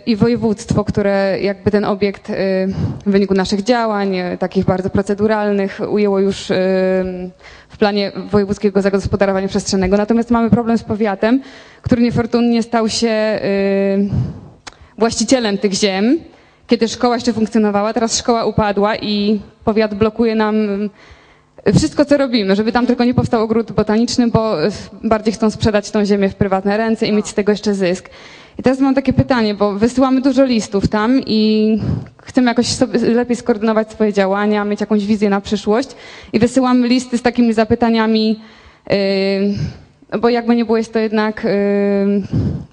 i województwo, które jakby ten obiekt y, w wyniku naszych działań, y, takich bardzo proceduralnych, ujęło już w planie wojewódzkiego zagospodarowania przestrzennego. Natomiast mamy problem z powiatem, który niefortunnie stał się właścicielem tych ziem, kiedy szkoła jeszcze funkcjonowała. Teraz szkoła upadła i powiat blokuje nam wszystko, co robimy, żeby tam tylko nie powstał ogród botaniczny, bo y, bardziej chcą sprzedać tą ziemię w prywatne ręce i mieć z tego jeszcze zysk. I teraz mam takie pytanie, bo wysyłamy dużo listów tam i chcemy jakoś lepiej skoordynować swoje działania, mieć jakąś wizję na przyszłość i wysyłamy listy z takimi zapytaniami, yy, bo jakby nie było, jest to jednak, yy,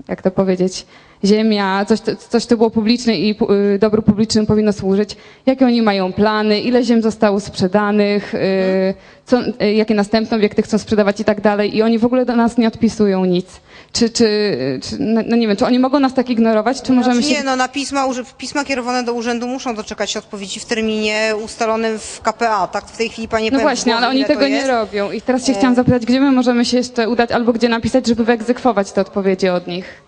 jak to powiedzieć, ziemia, coś, coś co było publiczne i yy, dobru publicznym powinno służyć. Jakie oni mają plany, ile ziem zostało sprzedanych, yy, co, yy, jakie następne obiekty chcą sprzedawać i tak dalej. I oni w ogóle do nas nie odpisują nic. Czy, czy, czy no, no nie wiem, czy oni mogą nas tak ignorować, czy możemy Znaczy się... Nie, no na pisma, pisma kierowane do urzędu muszą doczekać się odpowiedzi w terminie ustalonym w KPA, tak? W tej chwili pani No właśnie, ale oni tego nie robią. I teraz się chciałam zapytać, gdzie my możemy się jeszcze udać, albo gdzie napisać, żeby wyegzekwować te odpowiedzi od nich.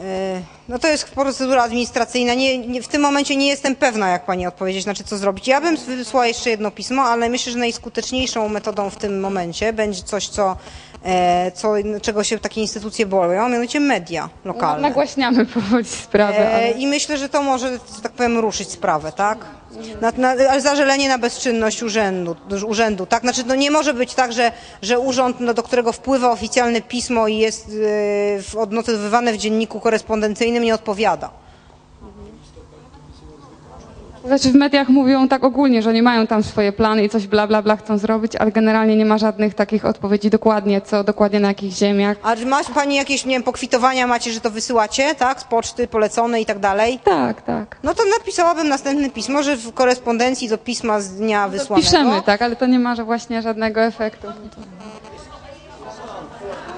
E, No to jest procedura administracyjna. Nie, nie, w tym momencie nie jestem pewna, jak pani odpowiedzieć, znaczy co zrobić. Ja bym wysłała jeszcze jedno pismo, ale myślę, że najskuteczniejszą metodą w tym momencie będzie coś, co, co, czego się takie instytucje boją, a mianowicie media lokalne. Nagłaśniamy powoli sprawę. E, Ale... I myślę, że to może, że tak powiem, ruszyć sprawę, tak? Na, na, ale zażalenie na bezczynność urzędu, urzędu, tak? Znaczy, no nie może być tak, że, że urząd, no, do którego wpływa oficjalne pismo i jest yy, odnotowywane w dzienniku korespondencyjnym, nie odpowiada. Znaczy w mediach mówią tak ogólnie, że nie mają tam swoje plany i coś bla bla bla chcą zrobić, ale generalnie nie ma żadnych takich odpowiedzi dokładnie, co dokładnie na jakich ziemiach. A czy ma pani jakieś, nie wiem, pokwitowania macie, że to wysyłacie, tak? Z poczty polecone i tak dalej? Tak, tak. No to napisałabym następne pismo, że w korespondencji do pisma z dnia wysłanego. Piszemy, tak, ale to nie ma że właśnie żadnego efektu.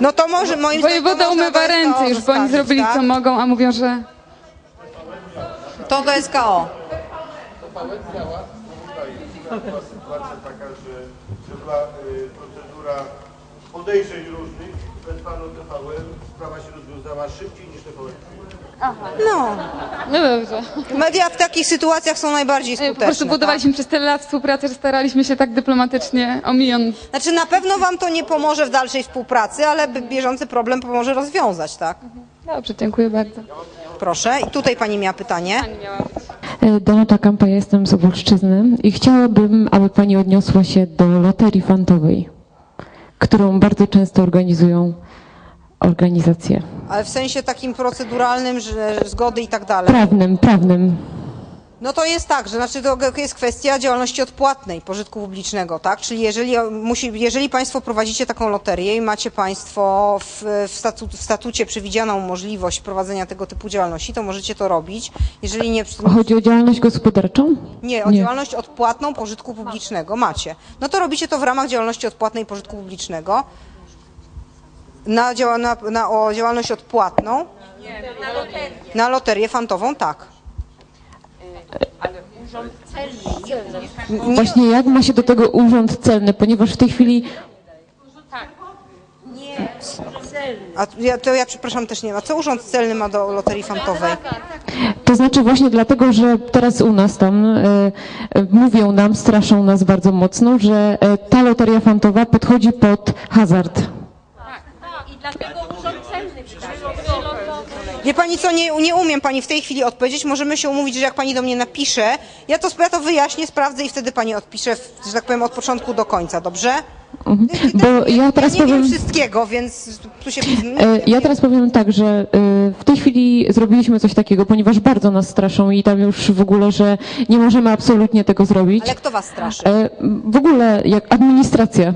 No to może moim zdaniem Wojewoda umywa ręce już, bo oni zrobili tak? co mogą, a mówią, że To do SKO. TVN działa, była sytuacja taka, że, że była y, procedura podejrzeń różnych, wezwano TVN, sprawa się rozwiązała szybciej niż TVN. No. no dobrze. Media w takich sytuacjach są najbardziej Po skuteczne. prostu budowaliśmy przez tyle lat współpracę, że staraliśmy się tak dyplomatycznie omijając. tak? Znaczy na pewno wam to nie pomoże w dalszej współpracy, ale b- bieżący problem pomoże rozwiązać, tak? Dobrze, dziękuję bardzo. Proszę. I tutaj pani miała pytanie. E, Danuta Kampa, jestem z Opolszczyzny i chciałabym, aby Pani odniosła się do loterii fantowej, którą bardzo często organizują organizacje. Ale w sensie takim proceduralnym, że zgody i tak dalej. Prawnym, prawnym. No to jest tak, że znaczy to jest kwestia działalności odpłatnej pożytku publicznego, tak? Czyli jeżeli, musi, jeżeli Państwo prowadzicie taką loterię i macie Państwo w, w, statu, w statucie przewidzianą możliwość prowadzenia tego typu działalności, to możecie to robić. Jeżeli nie, Chodzi o działalność gospodarczą? Nie, o Nie. działalność odpłatną pożytku publicznego macie. No to robicie to w ramach działalności odpłatnej pożytku publicznego. Na, działa, na, na o działalność odpłatną? na loterię. Na loterię fantową, tak. Właśnie jak ma się do tego urząd celny, ponieważ w tej chwili A ja, to ja przepraszam też nie wiem. A co urząd celny ma do loterii fantowej? To znaczy właśnie dlatego, że teraz u nas tam e, e, mówią nam, straszą nas bardzo mocno, że e, ta loteria fantowa podchodzi pod hazard. I dlatego urząd Wie pani co, nie, nie umiem pani w tej chwili odpowiedzieć. Możemy się umówić, że jak pani do mnie napisze, ja to, ja to wyjaśnię, sprawdzę i wtedy pani odpiszę, że tak powiem, od początku do końca, dobrze? Mhm. Bo ja teraz ja nie powiem... wiem wszystkiego, więc tu się... E, Ja teraz powiem tak, że e, w tej chwili zrobiliśmy coś takiego, ponieważ bardzo nas straszą i tam już w ogóle, że nie możemy absolutnie tego zrobić. Ale kto was straszy? E, W ogóle jak administracja.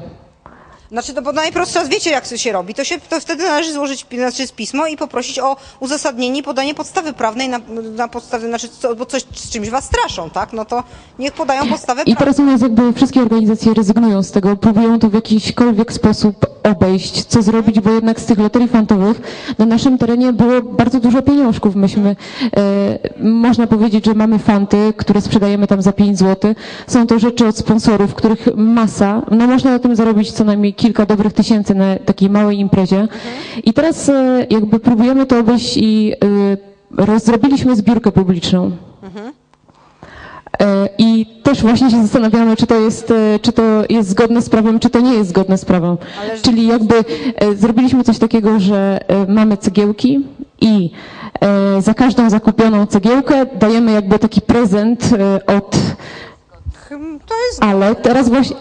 Znaczy, to bo najprostsza, wiecie jak to się robi, to, się, to wtedy należy złożyć znaczy, pismo i poprosić o uzasadnienie i podanie podstawy prawnej na, na podstawie, znaczy, co, bo coś z czymś was straszą, tak? No to niech podają podstawę I teraz u nas jakby wszystkie organizacje rezygnują z tego, próbują to w jakiśkolwiek sposób obejść, co zrobić, bo jednak z tych loterii fantowych na naszym terenie było bardzo dużo pieniążków. Myśmy, e, można powiedzieć, że mamy fanty, które sprzedajemy tam za 5 zł. Są to rzeczy od sponsorów, których masa, no można na tym zarobić co najmniej kilka dobrych tysięcy na takiej małej imprezie. I teraz e, jakby próbujemy to obejść i e, roz- zrobiliśmy zbiórkę publiczną. E, I też właśnie się zastanawiamy, czy to jest, czy to jest zgodne z prawem, czy to nie jest zgodne z prawem. Czyli jakby zrobiliśmy coś takiego, że mamy cegiełki i za każdą zakupioną cegiełkę dajemy jakby taki prezent od, Hmm, To jest ale teraz właśnie,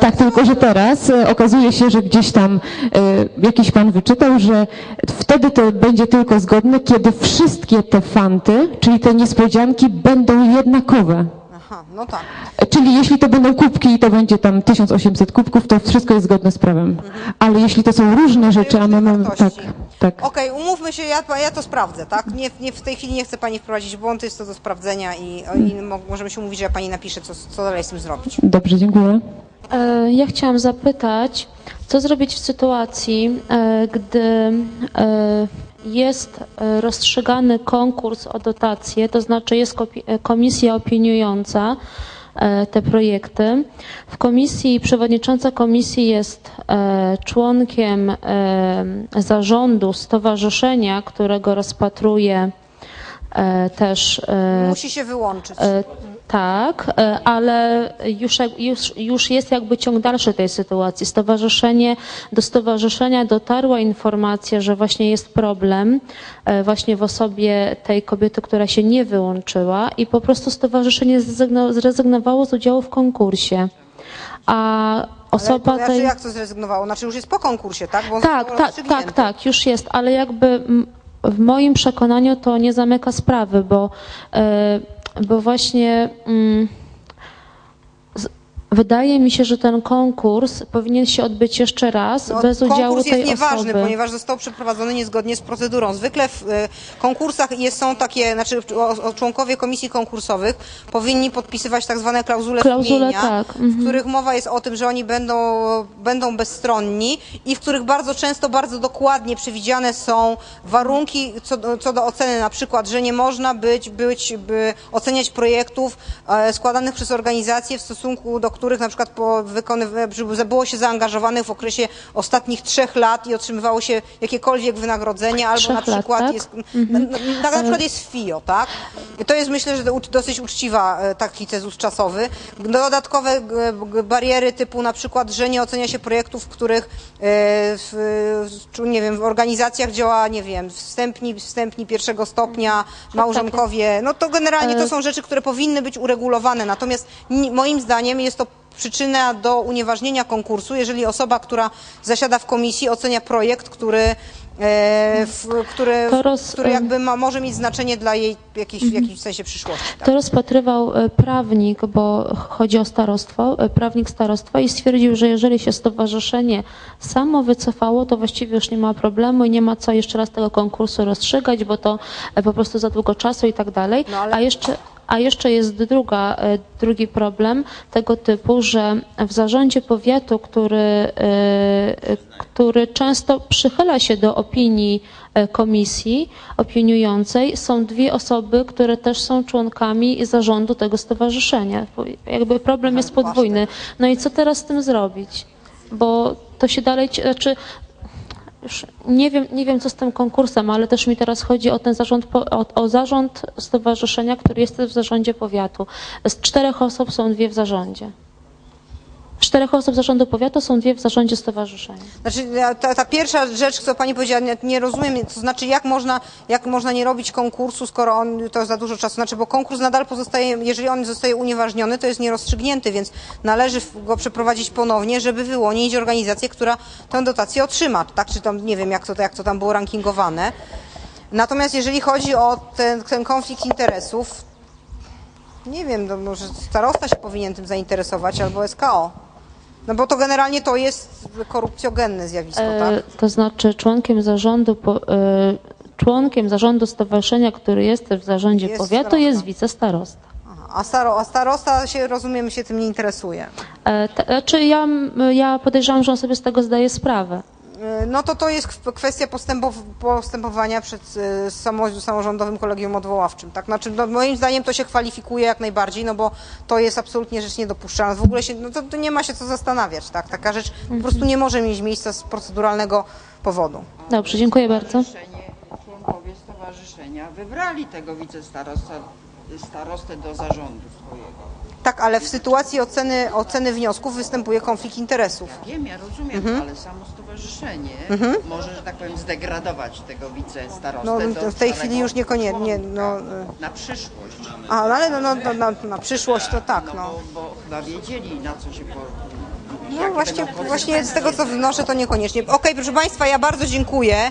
tak, tylko że teraz e, okazuje się, że gdzieś tam e, jakiś pan wyczytał, że wtedy to będzie tylko zgodne, kiedy wszystkie te fanty, czyli te niespodzianki będą jednakowe. Aha, no tak. Czyli jeśli to będą kubki i to będzie tam 1800 kubków, to wszystko jest zgodne z prawem. Ale jeśli to są różne rzeczy, a my mamy... Tak, tak. Okej, umówmy się, ja, ja to sprawdzę, tak? Nie, nie, w tej chwili nie chcę pani wprowadzić błąd, jest to do sprawdzenia i, i mo- możemy się umówić, że ja pani napisze, co, co dalej z tym zrobić. Dobrze, dziękuję. E, Ja chciałam zapytać, co zrobić w sytuacji, e, gdy e, jest rozstrzygany konkurs o dotację, to znaczy jest komisja opiniująca, te projekty. W komisji przewodnicząca komisji jest członkiem zarządu stowarzyszenia, którego rozpatruje też Musi się wyłączyć. Tak, e, ale już, już, już jest jakby ciąg dalszy tej sytuacji. Stowarzyszenie, do stowarzyszenia dotarła informacja, że właśnie jest problem e, właśnie w osobie tej kobiety, która się nie wyłączyła i po prostu stowarzyszenie zrezygno- zrezygnowało z udziału w konkursie. A Ale osoba to znaczy, tej... jak to zrezygnowało? Znaczy już jest po konkursie, tak? Bo Tak, tak, tak, tak, już jest, ale jakby w moim przekonaniu to nie zamyka sprawy, bo, e, bo właśnie mm, wydaje mi się, że ten konkurs powinien się odbyć jeszcze raz No, bez udziału konkurs tej jest nieważny, osoby. ponieważ został przeprowadzony niezgodnie z procedurą. Zwykle w e, konkursach jest, są takie, znaczy członkowie komisji konkursowych powinni podpisywać tak zwane klauzule, Klauzule, sumienia, tak, mhm. w których mowa jest o tym, że oni będą, będą bezstronni i w których bardzo często, bardzo dokładnie przewidziane są warunki co do, co do oceny, na przykład, że nie można być, być by oceniać projektów e, składanych przez organizacje w stosunku do których na przykład po wykonyw- było się zaangażowanych w okresie ostatnich trzech lat i otrzymywało się jakiekolwiek wynagrodzenie, albo na przykład lat, tak? jest, na, na, na, przykład jest FIO, tak? I to jest myślę, że dosyć uczciwa e, taki cezus czasowy. Dodatkowe g- bariery typu na przykład, że nie ocenia się projektów, w których e, w, nie wiem, w organizacjach działa, nie wiem, wstępni, wstępni pierwszego stopnia, małżonkowie, no to generalnie to są rzeczy, które powinny być uregulowane. Natomiast moim zdaniem jest to przyczyna do unieważnienia konkursu, jeżeli osoba, która zasiada w komisji, ocenia projekt, który, e, w, który, roz- który jakby ma, może mieć znaczenie dla jej jakiejś, w jakimś sensie przyszłości. Tak? To rozpatrywał e, prawnik, bo chodzi o starostwo, e, prawnik starostwa i stwierdził, że jeżeli się stowarzyszenie samo wycofało, to właściwie już nie ma problemu i nie ma co jeszcze raz tego konkursu rozstrzygać, bo to po prostu za długo czasu i tak dalej. No, ale- A jeszcze a jeszcze jest druga, e, drugi problem tego typu, że w zarządzie powiatu, który, e, który często przychyla się do opinii e, komisji opiniującej, są dwie osoby, które też są członkami zarządu tego stowarzyszenia. Jakby problem jest podwójny. No i co teraz z tym zrobić? Bo to się dalej, znaczy już nie wiem, nie wiem co z tym konkursem, ale też mi teraz chodzi o ten zarząd, o, o zarząd stowarzyszenia, który jest w zarządzie powiatu. Z czterech osób są dwie w zarządzie. Czterech osób z zarządu powiatu są dwie w zarządzie stowarzyszenia. Znaczy, ta, ta pierwsza rzecz, co pani powiedziała, nie, rozumiem, to znaczy jak można, jak można nie robić konkursu, skoro on to za dużo czasu, znaczy, bo konkurs nadal pozostaje, jeżeli on zostaje unieważniony, to jest nierozstrzygnięty, więc należy go przeprowadzić ponownie, żeby wyłonić organizację, która tę dotację otrzyma, tak, czy tam, nie wiem, jak to, jak to tam było rankingowane. Natomiast jeżeli chodzi o ten, ten konflikt interesów, nie wiem, no może starosta się powinien tym zainteresować, albo SKO. No bo to generalnie to jest korupcjogenne zjawisko, E, tak? To znaczy członkiem zarządu, po, e, członkiem zarządu stowarzyszenia, który jest w zarządzie Jest powiatu starosta. jest wicestarosta. Aha. A, staro, a starosta się, rozumiem, się tym nie interesuje. E, Znaczy ja, ja podejrzewam, że on sobie z tego zdaje sprawę. Y, No to to jest kw- kwestia postępow, postępowania przed samo, samorządowym kolegium odwoławczym. Tak? Znaczy, no, moim zdaniem to się kwalifikuje jak najbardziej, no bo to jest absolutnie rzecz niedopuszczalna. W ogóle się, no to, to nie ma się co zastanawiać. Tak? Taka rzecz po prostu nie może mieć miejsca z proceduralnego powodu. Dobrze, dziękuję bardzo. Członkowie stowarzyszenia wybrali tego wicestarostę starostę do zarządu swojego. Tak, ale w sytuacji oceny, oceny wniosków występuje konflikt interesów. Wiem, ja rozumiem, Mhm. ale samo stowarzyszenie może, że tak powiem, zdegradować tego wicestarostę No, do w tej chwili już niekoniecznie, no. Na przyszłość. A, no ale no, no, no, na, na przyszłość to tak, No, no. bo, bo chyba wiedzieli, na co się po... No właśnie, właśnie z tego co wnoszę to niekoniecznie. Okej, proszę Państwa, ja bardzo dziękuję.